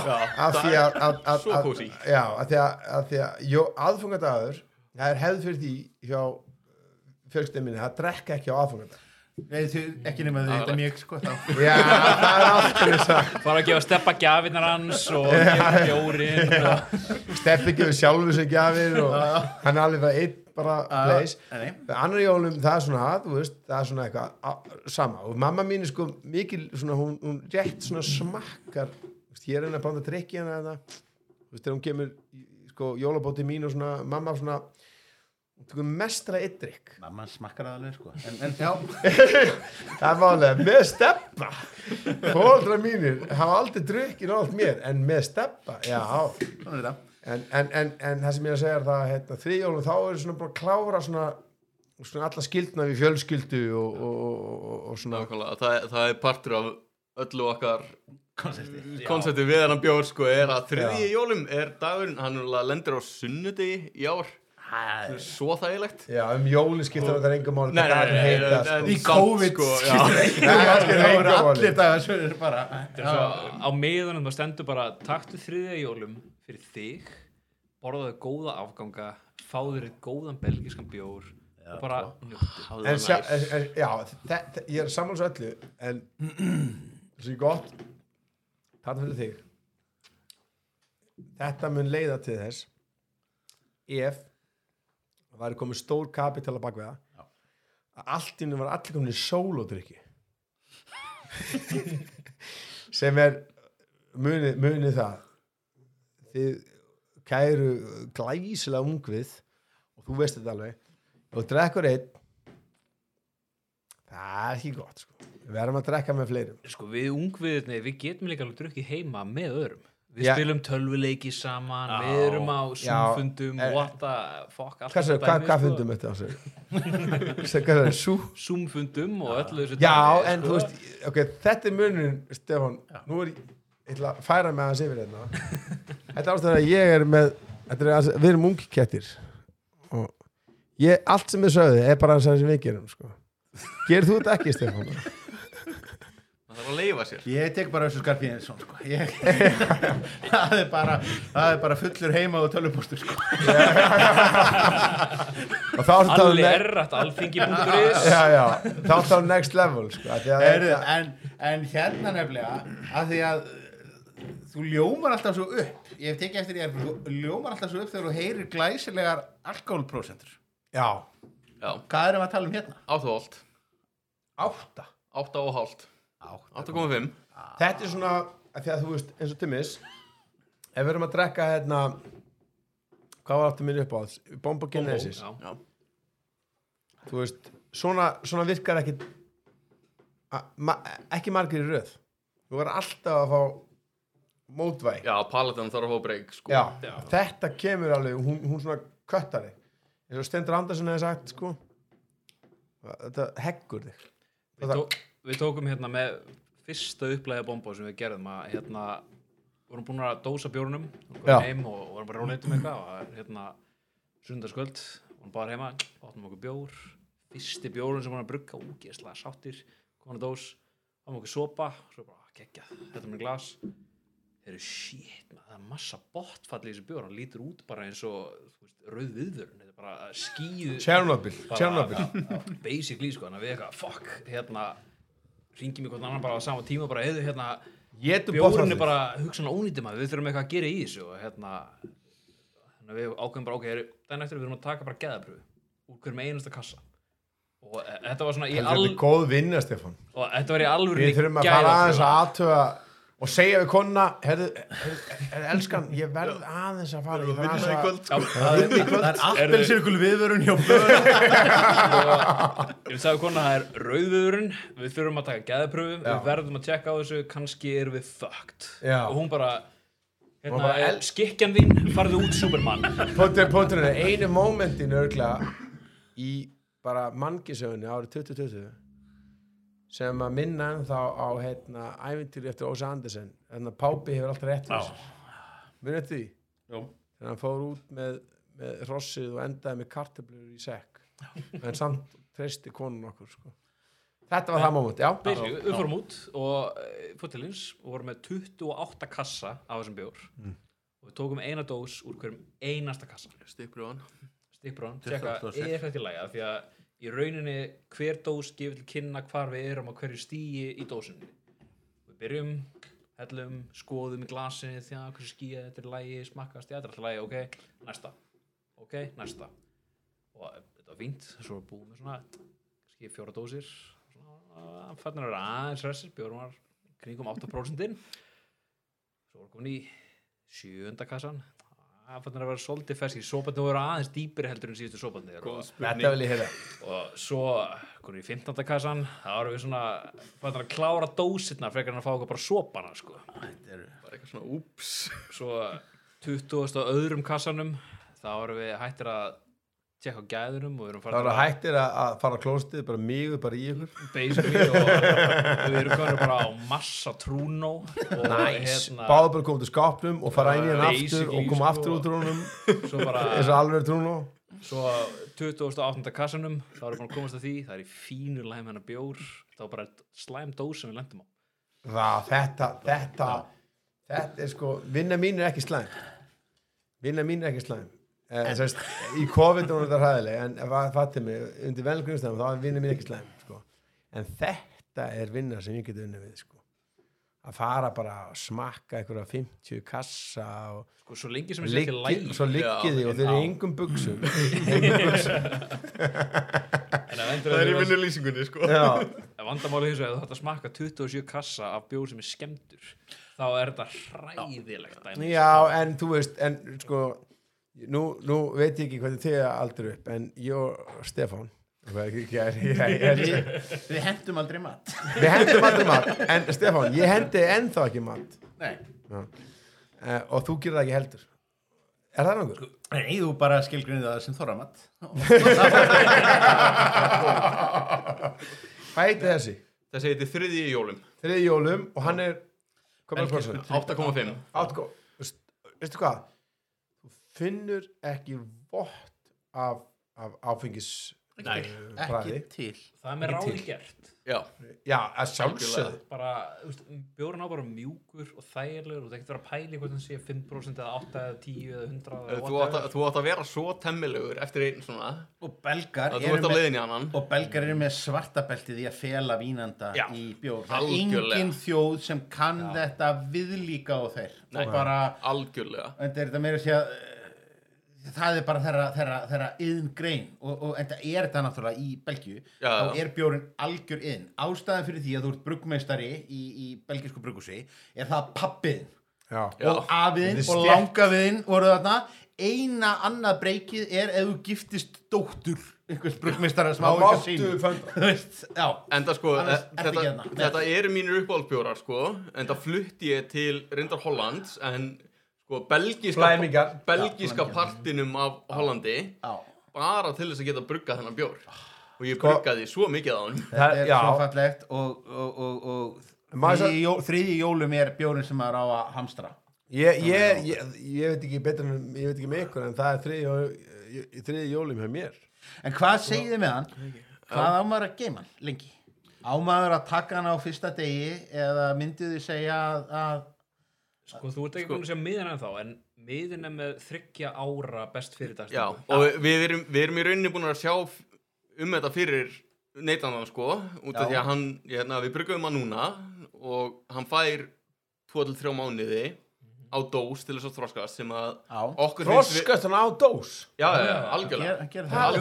Speaker 1: af því að, að, að,
Speaker 3: Svo
Speaker 1: að,
Speaker 3: kósí.
Speaker 1: já, að því að, að, því að jó, aðfungadagur það er hefð fyrir því hjá fjölskyldinni að drekka ekki á aðfungadag
Speaker 4: Nei, þú, ekki nema þau þetta mjög sko þá. (laughs)
Speaker 1: Já, það er alltaf þess að
Speaker 2: fara að gefa steppa gafinnar hans og gefa bjórin
Speaker 1: steppi gefur sjálfur sig gjafir og hann er alveg bara einn bara place
Speaker 4: Nei,
Speaker 1: annar jólum það er svona veist, það er svona eitthvað sama. Og mamma mín er sko mikil svona, hún, hún rétt svona smakkar. Ég er henni að blanda drikki hana þetta þú veist, þegar hún kemur sko jólabóti mín og svona, mamma svona tekur mestra eitt drikk
Speaker 4: mamma smakkar það alveg sko. En, en já, (laughs)
Speaker 1: það er málega, með steppa. Fóldra mínir hafa aldrei drukkin á allt mér en með steppa, já. En, en, en, en það sem ég er að segja er það hérna, þriðjólum þá er svona bara að klára svona, svona alla skildna við fjölskyldu og, og, og, og, og svona
Speaker 3: nákvæmlega Það, það er partur af öllu okkar
Speaker 4: konsepti
Speaker 3: konsepti við hennan bjór sko er að þriðji
Speaker 1: Já.
Speaker 3: í jólum er dagurinn hann lendur á sunnudegi í ár svo þægilegt.
Speaker 1: Já, um jólin skiptir þetta engum máli
Speaker 3: Nei, nei, nei,
Speaker 1: sko.
Speaker 4: í COVID
Speaker 3: sko,
Speaker 1: það engu
Speaker 4: voru
Speaker 1: máli.
Speaker 4: allir dagar svo er bara
Speaker 2: Þetta er svo, á miðunum það stendur bara taktu þriðja jólum fyrir þig borðaðu góða afganga fáður eitt góðan belgiskan bjór og bara
Speaker 1: já, þetta, ég er sammáls öllu en (clears throat) það er gott. Þarna fyrir þig. Þetta mun leiða til þess ef það væri komið stór kapital að baka það. Að allt innum var allir komin í sólódrykki. Sem er munið muni það. Þið kæru glæsilega ungvið og þú veist þetta alveg. Og drekkur einn það er ekki gott sko. við verðum að drekka með fleirum.
Speaker 2: Sko við ungviðinni, við getum líka alveg drukkið heima með öðrum Við
Speaker 1: Já.
Speaker 2: spilum tölvuleiki saman,
Speaker 4: Já.
Speaker 2: við erum á
Speaker 1: Já.
Speaker 2: Zoom-fundum,
Speaker 1: Eh,
Speaker 2: what the fuck
Speaker 1: hvað,
Speaker 2: þetta
Speaker 1: hvað
Speaker 2: sko.
Speaker 1: fundum þetta á sig
Speaker 2: Zoom-fundum og öllu þessu
Speaker 1: já,
Speaker 2: dæmi,
Speaker 1: en
Speaker 2: sko.
Speaker 1: þú veist, ok, þetta er munin Stefán, nú er ég ætla að færa mig aðeins yfir hérna þetta er ástæður að ég er með þetta er aðeins, við erum ungi kettir og ég, allt sem við sögðu er bara það sem við gerum sko. gerir þú þetta ekki Stefán?
Speaker 3: Það þarf að leifa sér.
Speaker 4: Ég tek bara eins og sko. Ég- (laughs) það, er bara, það er bara fullur heima og tölvupóstur sko. (laughs)
Speaker 1: og þá ertu að tala um
Speaker 2: Alli
Speaker 1: ne-
Speaker 2: errætt alþingi.is
Speaker 1: já, já, þá ertu að tala um next level sko, af því að
Speaker 4: Heyrðu,
Speaker 1: þetta-
Speaker 4: en, en hérna nefnilega að því að uh, þú ljómar alltaf svo upp. Ég hef tekið eftir ég þú ljómar alltaf svo upp þegar þú heyrir glæsilegar alkoholprósentur
Speaker 1: já,
Speaker 3: Já,
Speaker 4: hvað erum við að tala um hérna?
Speaker 3: áttu og allt
Speaker 1: átta?
Speaker 3: 8 og hálft.
Speaker 4: Átta.
Speaker 3: 8,5
Speaker 1: þetta er svona, af því að þú veist eins og Timmis ef við erum að drekka hérna hvað var aftur minni upp á? Það Bombo Genesis,
Speaker 2: Já.
Speaker 3: Já,
Speaker 1: þú veist svona, svona virkar ekki ma, ekki margir í röð. Þú verður alltaf að fá mótvæg
Speaker 3: já paletan þarf að fá breyk sko.
Speaker 1: Já,
Speaker 2: Já.
Speaker 1: þetta kemur alveg hún, hún svona köttari eins og Stendur Andersson hefði sagt sko þetta heggur þig.
Speaker 2: Tó við tókum hérna með fyrsta upplæða bomba sem við gerðum að hérna vorum búin að dósa bjórnum og heim og vorum bara róleitum eitthvað og hérna sundarskvöld vorum bara heima, áttum okkur bjór fyrsti bjórun sem vorum að brugga úgeðslega sáttir, komin að dós áttum okkur sopa, svo bara geggja þetta með glas. Þeir eru shit, maður, það er massa botfall í þessu bjór, hann lítur út bara eins og veist, rauð viðvörun, þetta er bara skýð
Speaker 1: Tjernobyl, Tjernobyl.
Speaker 2: basically sko, þannig að við eitthvað fuck, hérna ringjum í hvern annan bara á sama tíma bara, eða hérna er bara hugsan ónýtti maður, við þurfum eitthvað að gera í þessu og hérna þannig að við ákveðum bara, er, daginn eftir við þurfum að taka bara geðapröfu úr hverjum einasta kassa. Og e þetta var svona í
Speaker 1: Þetta
Speaker 2: al
Speaker 1: góð vinna Stefán.
Speaker 2: Og þetta var í alvöru
Speaker 1: Við þurfum að fara aðeins að aðtöga og segja við konna elskan, ég verð aðeins að fara ég verð aðeins að
Speaker 4: það er, það er appelsirkul viðvörun hjá (laughs) börn
Speaker 2: Ég sagði kona, það er rauðviðurinn. Við þurfum að taka geðapröfu,
Speaker 1: Já.
Speaker 2: við verðum að tjekka á þessu, kannski erum við fucked. Og hún bara hérna, skikkjan þín, farðu út Superman.
Speaker 1: Pótur, pótur, einu mómentin örgla í bara mannkisögunni árið 2020 sem að minna ennþá á hérna ævintýri eftir Ósa Andersen. En að Pápi hefur alltaf rétt fyrir sér. Munið eftir því?
Speaker 4: Jú.
Speaker 1: þegar hann fór út með, með rossið og endaði með kartöflur í sekk. En samt treysti konun okkur sko. þetta var það moment, já.
Speaker 2: Við fórum út og uh, fóttilins og vorum með 28 kassa af þessum bjór. Og við tókum eina dós úr hverjum einasta kassa
Speaker 3: Stikkbrúan
Speaker 2: stikkbróðan, tjekka,
Speaker 4: 26.
Speaker 2: er þetta í lagi af því að í rauninni hver dós gefur til kynna hvar við erum á hverju stíi í dósinni. Við byrjum, hellum, skoðum í glasinu því að hversu skýja þetta er í lagi, smakkast, já þetta er alltaf lagi, ok, næsta. Ok, næsta. Og þetta var fínt, svo búum við svona kannski fjóra dósir svona, fannir að vera aðeins resir bjórum var kringum 8% svo var komin í sjönda kassan það fannir að vera svolítið feski soparnir voru aðeins dýpri heldur en síðustu soparnir og,
Speaker 1: þetta vil ég heyra
Speaker 2: og svo komin í 15. kassan þá erum við svona fannir að klára dósirna frekar en að fá okkur bara sopana sko.
Speaker 3: Bara eitthvað svona úps
Speaker 2: svo 20. á öðrum kassanum þá erum við hættir að tjekka á gæðunum og við erum
Speaker 1: það
Speaker 2: farin
Speaker 1: var hættir að, að fara á klóstið bara mýgu bara í ykkur.
Speaker 2: Basically og við erum komin bara á massa trúnó og
Speaker 1: Næs, báðu bara komið til skápnum og fara inn í hann aftur og koma
Speaker 2: sko.
Speaker 1: aftur út trúnum.
Speaker 2: Svo bara (laughs)
Speaker 1: og alveg trúnum
Speaker 2: svo 28. kassanum þá erum við búin að komast að því. Það er í fínu læm hennar bjór. Það var bara slæm dós sem við lendum á.
Speaker 1: Það, þetta, þetta þetta er sko, vinna mín er ekki slæm. Vinna mín er ekki slæm eh, sérst, í COVID er þetta hræðileg en fattir mig, undir velgrunstæðum þá er vinna mín ekki slæm sko. en þetta er vinna sem ég geti unni við sko. að fara bara að smakka einhverja 50 kassa og
Speaker 2: Sko, svo lengi sem ekki
Speaker 1: liggi,
Speaker 2: lægi
Speaker 1: svo liggið þið og þeir eru í engum buksum (laughs)
Speaker 2: En
Speaker 3: Það er í vinnulýsingunni sko.
Speaker 2: Vandamáli vegar að þú að smakka 27 kassa af bjór sem er skemmtur þá er þetta hræðilegt
Speaker 1: já, en þú veist en sko nú, nú veit ég ekki hvernig þið aldrei upp en ég og ég,
Speaker 4: við, hendum aldrei mat.
Speaker 1: Við hendum aldrei mat en Stefán, ég hendi ennþá ekki mat.
Speaker 4: Nei,
Speaker 1: uh, og þú gerir það ekki heldur. Er það náttúr?
Speaker 4: nei þú bara skilgrinni það sem þorramat
Speaker 1: Hvað heitir þessi?
Speaker 3: Þessi heiti þriði í jólum.
Speaker 1: Þriði jólum og hann er hvað er
Speaker 4: Belgískur
Speaker 1: prosent?
Speaker 3: 8,5
Speaker 1: Átgó, veistu hvað? Finnur ekki vott af, af áfengis
Speaker 2: Nei,
Speaker 4: ekki til.
Speaker 2: Það er með ráði gert.
Speaker 3: Já,
Speaker 1: Já, að sjálfsögðu.
Speaker 2: Bara, þú veist, bjórun á bara mjúkur og þægilegur og það getur að pæli hvort hann sé 5% eða 8 eða 10 eða 100 eða
Speaker 3: þú átt, að, þú átt að vera svo temmilegur eftir einn svona.
Speaker 4: Og belgar eru
Speaker 3: ert á
Speaker 4: með
Speaker 3: leiðin í annan.
Speaker 4: og belgar eru með svartabeltið í að fela vínanda
Speaker 3: Já,
Speaker 4: í bjór. Það er engin þjóð sem kann þetta viðlíka og þeir.
Speaker 3: Nei.
Speaker 4: bara,
Speaker 3: Algjörlega.
Speaker 4: En þetta meira sé að það er bara þeirra, þeirra, þeirra yðn grein og, og en það er þetta náttúrulega í Belgíu
Speaker 3: Já.
Speaker 4: þá er bjórin algjör yðn ástæðan fyrir því að þú ert bruggmeistari í, í belgísku bruggusi er það pappiðin
Speaker 1: Já,
Speaker 4: og afiðin
Speaker 1: Þetta
Speaker 4: og langafiðin voru þarna. Eina annað breykið er ef þú giftist dóttur einhvers bruggmeistara sem á
Speaker 1: það
Speaker 4: ekki að
Speaker 1: máttu
Speaker 4: sín
Speaker 1: fönda
Speaker 4: þú veist, já.
Speaker 3: Enda sko,
Speaker 4: Annars
Speaker 3: e-
Speaker 4: ertu
Speaker 3: þetta,
Speaker 4: ekki hérna.
Speaker 3: þetta eru mínir uppáhaldbjórar sko. En það flutti ég til reyndar Hollands En sko, belgíska, belgíska
Speaker 4: flæmingar.
Speaker 3: partinum af Hollandi Bara til þess að geta bruggað þennan bjór. Og ég
Speaker 1: Sko-
Speaker 3: bruggaði svo mikið á hann
Speaker 4: þetta er
Speaker 1: Já.
Speaker 4: svo fallegt og, og, og, og jó, þriðji jólum er bjórin sem maður á að hamstra.
Speaker 1: Ég, ég, ég, ég veit ekki betur en ég veit ekki með ykkur en það er þriði, þriði jólum hjá mér.
Speaker 4: En hvað segið þið með hann? Hvað á maður að geima hann lengi? Á maður að taka hann á fyrsta degi eða myndið þið segja að, að
Speaker 2: sko þú ert ekki búin að segja miðan en þá en miðin er með þryggja ára best fyrir
Speaker 3: Já,
Speaker 2: dagstöku
Speaker 3: og við, við, erum, við erum í rauninni búin að sjá um þetta fyrir neytandan sko út af
Speaker 4: Já.
Speaker 3: því að hann, ég, hérna, við bruggum hann núna og hann fær 2-3 mánuði á dós til þess að þroskast sem að
Speaker 4: á
Speaker 3: okkur finnst við
Speaker 1: Þroskast hann á dós?
Speaker 3: Já, já, já,
Speaker 2: Já,
Speaker 3: algjörlega.
Speaker 1: Það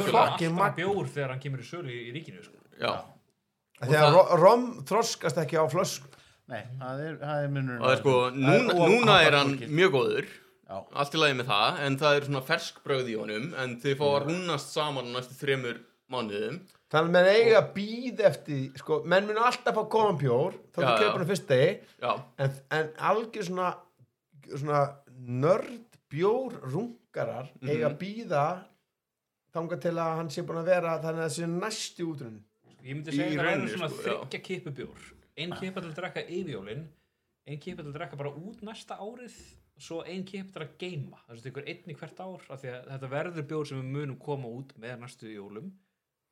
Speaker 1: er magn.
Speaker 2: bjór þegar hann kemur í sölu í, í ríkinu sko.
Speaker 3: Já,
Speaker 1: Þegar ro- rom þroskast ekki á flösku
Speaker 4: Nei, það er, það er munur
Speaker 3: og það er sko, núna, núna er hann mjög góður.
Speaker 4: Já,
Speaker 3: allt í lagi með það, en það er svona fersk bröð í honum, en þið fá að rúnast saman á næstu þremur mánuðum.
Speaker 1: Þannig að menn eiga að býða eftir sko, menn mun alltaf fá góðan bjór þá þú kemur hann fyrst degi.
Speaker 3: Já,
Speaker 1: en, en algjör svona svona nörd bjór rungarar
Speaker 3: Mhm.
Speaker 1: eiga að býða þangað til að hann sé búin að vera þannig að það sé næstu útrun
Speaker 2: ég myndi segja að það er svona
Speaker 3: sko,
Speaker 2: þryggja kipu bjór ein kipa til að drekka yfir jólin ein kipa til að drekka bara út næsta árið svo ein kipa til að geima það er ykkur einn í hvert ár af því að þetta verður bjór sem við munum koma út með næstu jólum.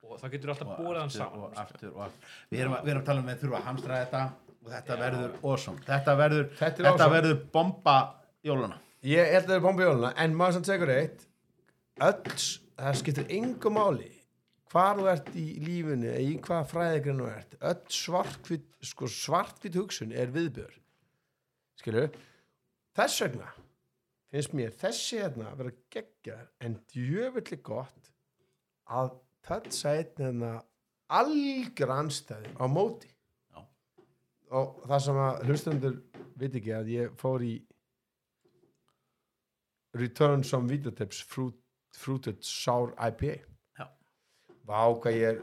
Speaker 2: Og það getur alltaf bórið hann saman
Speaker 4: og aftur og aftur. Við erum, við erum að tala um að þurfa að hamstra þetta og þetta verður awesome. Þetta verður,
Speaker 1: Þetta
Speaker 4: þetta
Speaker 1: awesome.
Speaker 4: verður bomba jóluna
Speaker 1: ég held að það er bomba jóluna en maður sem tegur eitt öll, það skiptir engu máli hvar þú ert í lífinu eða í hvað fræðigrinn þú ert öll svartkvít, sko svartkvít hugsun er viðbjör. Skilju þess vegna finnst mér þessi hérna að vera geggjar en djöfulli gott að þetta einn hérna algjör anstæði á móti.
Speaker 4: Já.
Speaker 1: og það sem að hlustundur veit ekki að ég fór í Return some videotips fruit, Fruited Sour IPA
Speaker 4: Já.
Speaker 1: Vá hvað ég er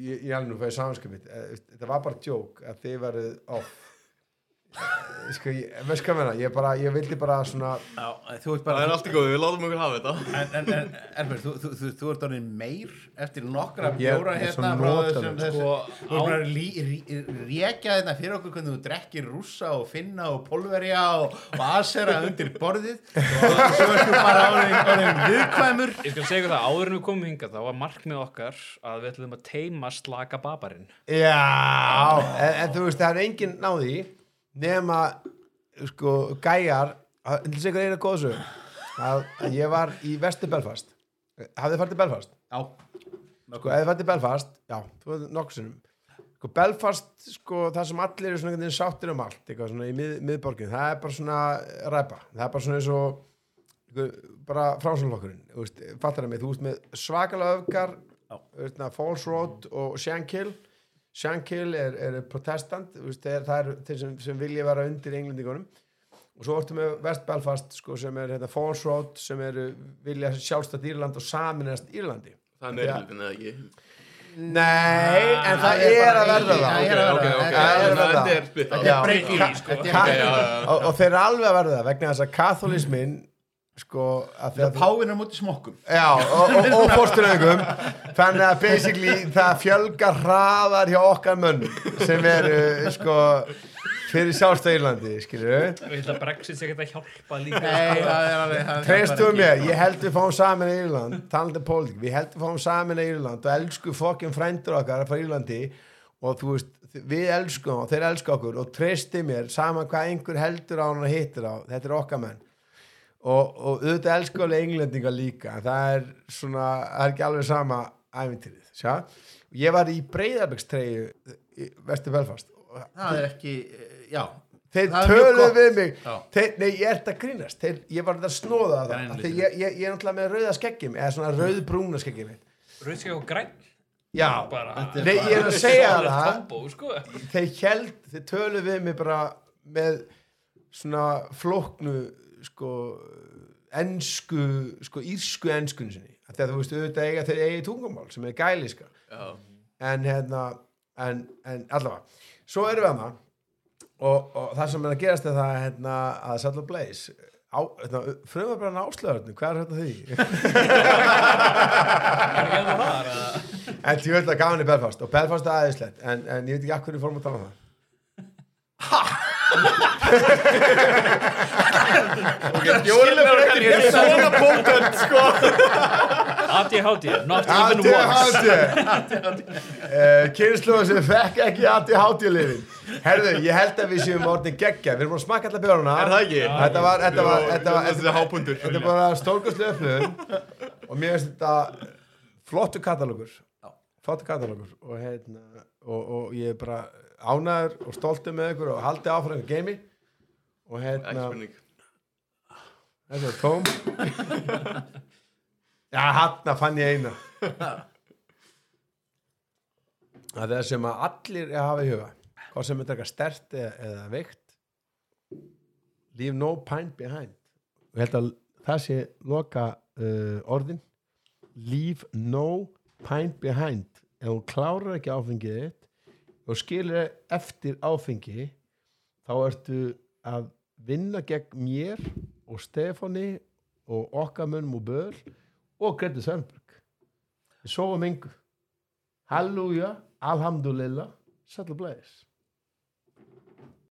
Speaker 1: ég, ég alveg nú fæði samanskapit þetta var bara djók að þið verið off Eh, sko, ég, veist hvað meina, ég bara, ég vildi bara svona
Speaker 4: Já, þú ert
Speaker 3: það
Speaker 4: bara
Speaker 3: er allt í góðu, við látum okkur hafa þetta.
Speaker 4: En, en, en Elmer, þú, þú, þú, þú ert orðin meir eftir nokkra bjóra hérna frá þessum,
Speaker 2: sko,
Speaker 4: Þú ert bara að rékja þetta fyrir okkur hvernig þú drekkir rússa og finna og pólverja og, og asera undir borðið. Og svo ertu bara orðin, orðin viðkvæmur.
Speaker 2: Ég skal segja það, áður en við komum hingað þá var markmið okkar að við ætlum að teima slaka babarinn.
Speaker 1: Já, en, en þú veist, það er enginn náði nema sko, gæjar að til sigur eina góðsög að, að ég var í vestu Belfast. Hafið þið farið til Belfast?
Speaker 4: Já,
Speaker 1: Sko, ef þið farið til Belfast, já, þú veist nokkuð sinnum. Sko Belfast, sko það sem allir eru svona sáttir um allt eitthvað svona í mið, miðborgin, það er bara svona ræpa, það er bara svona eins og einhver- bara veist, fattar það mig, þú veist með svakalega öfgar Falls Road og Shankill Shankill er, er protestant þú veist, er, það er þeir sem, sem vilja vera undir englendingunum. Og svo ertu með West Belfast sko, sem er hérna, Falls Road sem er vilja sjálfstætt Írland og saminast Írlandi.
Speaker 3: Það er meira hlutin eða ekki?
Speaker 1: Nei, en það
Speaker 4: er
Speaker 1: að verða það.
Speaker 4: það er
Speaker 1: er
Speaker 3: er
Speaker 1: Ka-
Speaker 4: sko.
Speaker 1: og þeir eru alveg að verða það vegna þess að katholismin sko að
Speaker 4: Það páin á móti smokkum.
Speaker 1: Já, og, og, og (laughs) fórsturöðingum þannig að basically það fjölgar hraðar hjá okkar mönn sem eru sko fyrir sjálfstæðirlandi, skilur við
Speaker 2: Ég held að Brexit sé ekki að hjálpa líka
Speaker 4: Nei, það er alveg það
Speaker 1: Treystu mér, ég held við fáum saman í Írland talandi um pólitík, við held við fáum saman í Írland og elsku fokkin frændur okkar frá Írlandi og þú veist við elskum og þeir elsku okkur og treysti mér saman hvað einhver heldur á hann og hittir á, þetta er okkar menn og, og auðvitað elsku alveg englendinga líka en það er svona, það er ekki alveg sama æfintýrið, sjá? Ég var í Breiðarbyggstreyju Vestur Belfast. Og
Speaker 4: Það er ekki, já.
Speaker 1: Þeir
Speaker 4: Það
Speaker 1: töluðu við mig. Þeir, nei, ég ert að grínast. Þeir, ég var að snóða það.
Speaker 4: Grænlitur.
Speaker 1: þegar ég, ég, ég er náttúrulega með rauða skeggjum eða svona rauðbrúna skeggjum
Speaker 2: Rauðskjá og græn
Speaker 1: já,
Speaker 2: bara
Speaker 1: nei, ég er að segja það.
Speaker 2: combo, sko.
Speaker 1: þeir held, þeir töluðu við mig bara með svona flóknu sko ensku, sko írsku enskun sinni, að þú veist auðvitað eiga þeir eigi tungumál sem er gæliska.
Speaker 3: Já.
Speaker 1: en hérna en, en allavega, svo erum við hana og, og það sem er að gerast er það hérna, að Saddle Blaze hérna, hann áslöðurnu hvað er þetta því?
Speaker 2: Er að að
Speaker 1: en ég veit að gaman í Belfast og Belfast er aðeinslegt en, en ég veit ekki akkur í fórum að tala um það
Speaker 3: Svona punktönd sko.
Speaker 2: ADHD, not even once
Speaker 1: ADHD uh, kynsluða sem fekk ekki ADHD-lifin herðu, ég held að við séum orðin geggja við erum búin að smakka allar björnuna
Speaker 3: Er það ekki?
Speaker 1: þetta var, þetta var, þetta var,
Speaker 3: Þetta er hápundur
Speaker 1: þetta er bara stórkastlega upplöðun og mér finnst þetta flottu katalógur. Flottu katalógur. Og, hérna, og, og ég er bara ánæður og stoltur með ykkur og haldið áfram ykkur geimi. Og hérna þetta er tóm. (laughs) Já, hann fann ég eina. Það er sem að allir er að hafa í huga hvað sem er taka stert eða, eða veikt leave no pint behind. Og ég held að það sé loka uh, orðin. Leave no pint behind. Ef hún klárar ekki áfengið þitt og skilur eftir áfengi þá ertu að vinna gegn mér og Stefáni og okkar mönnum og böl og Gretu Sörnberg við sofum yngu Halleluja, alhamdulillah Sætla blæðis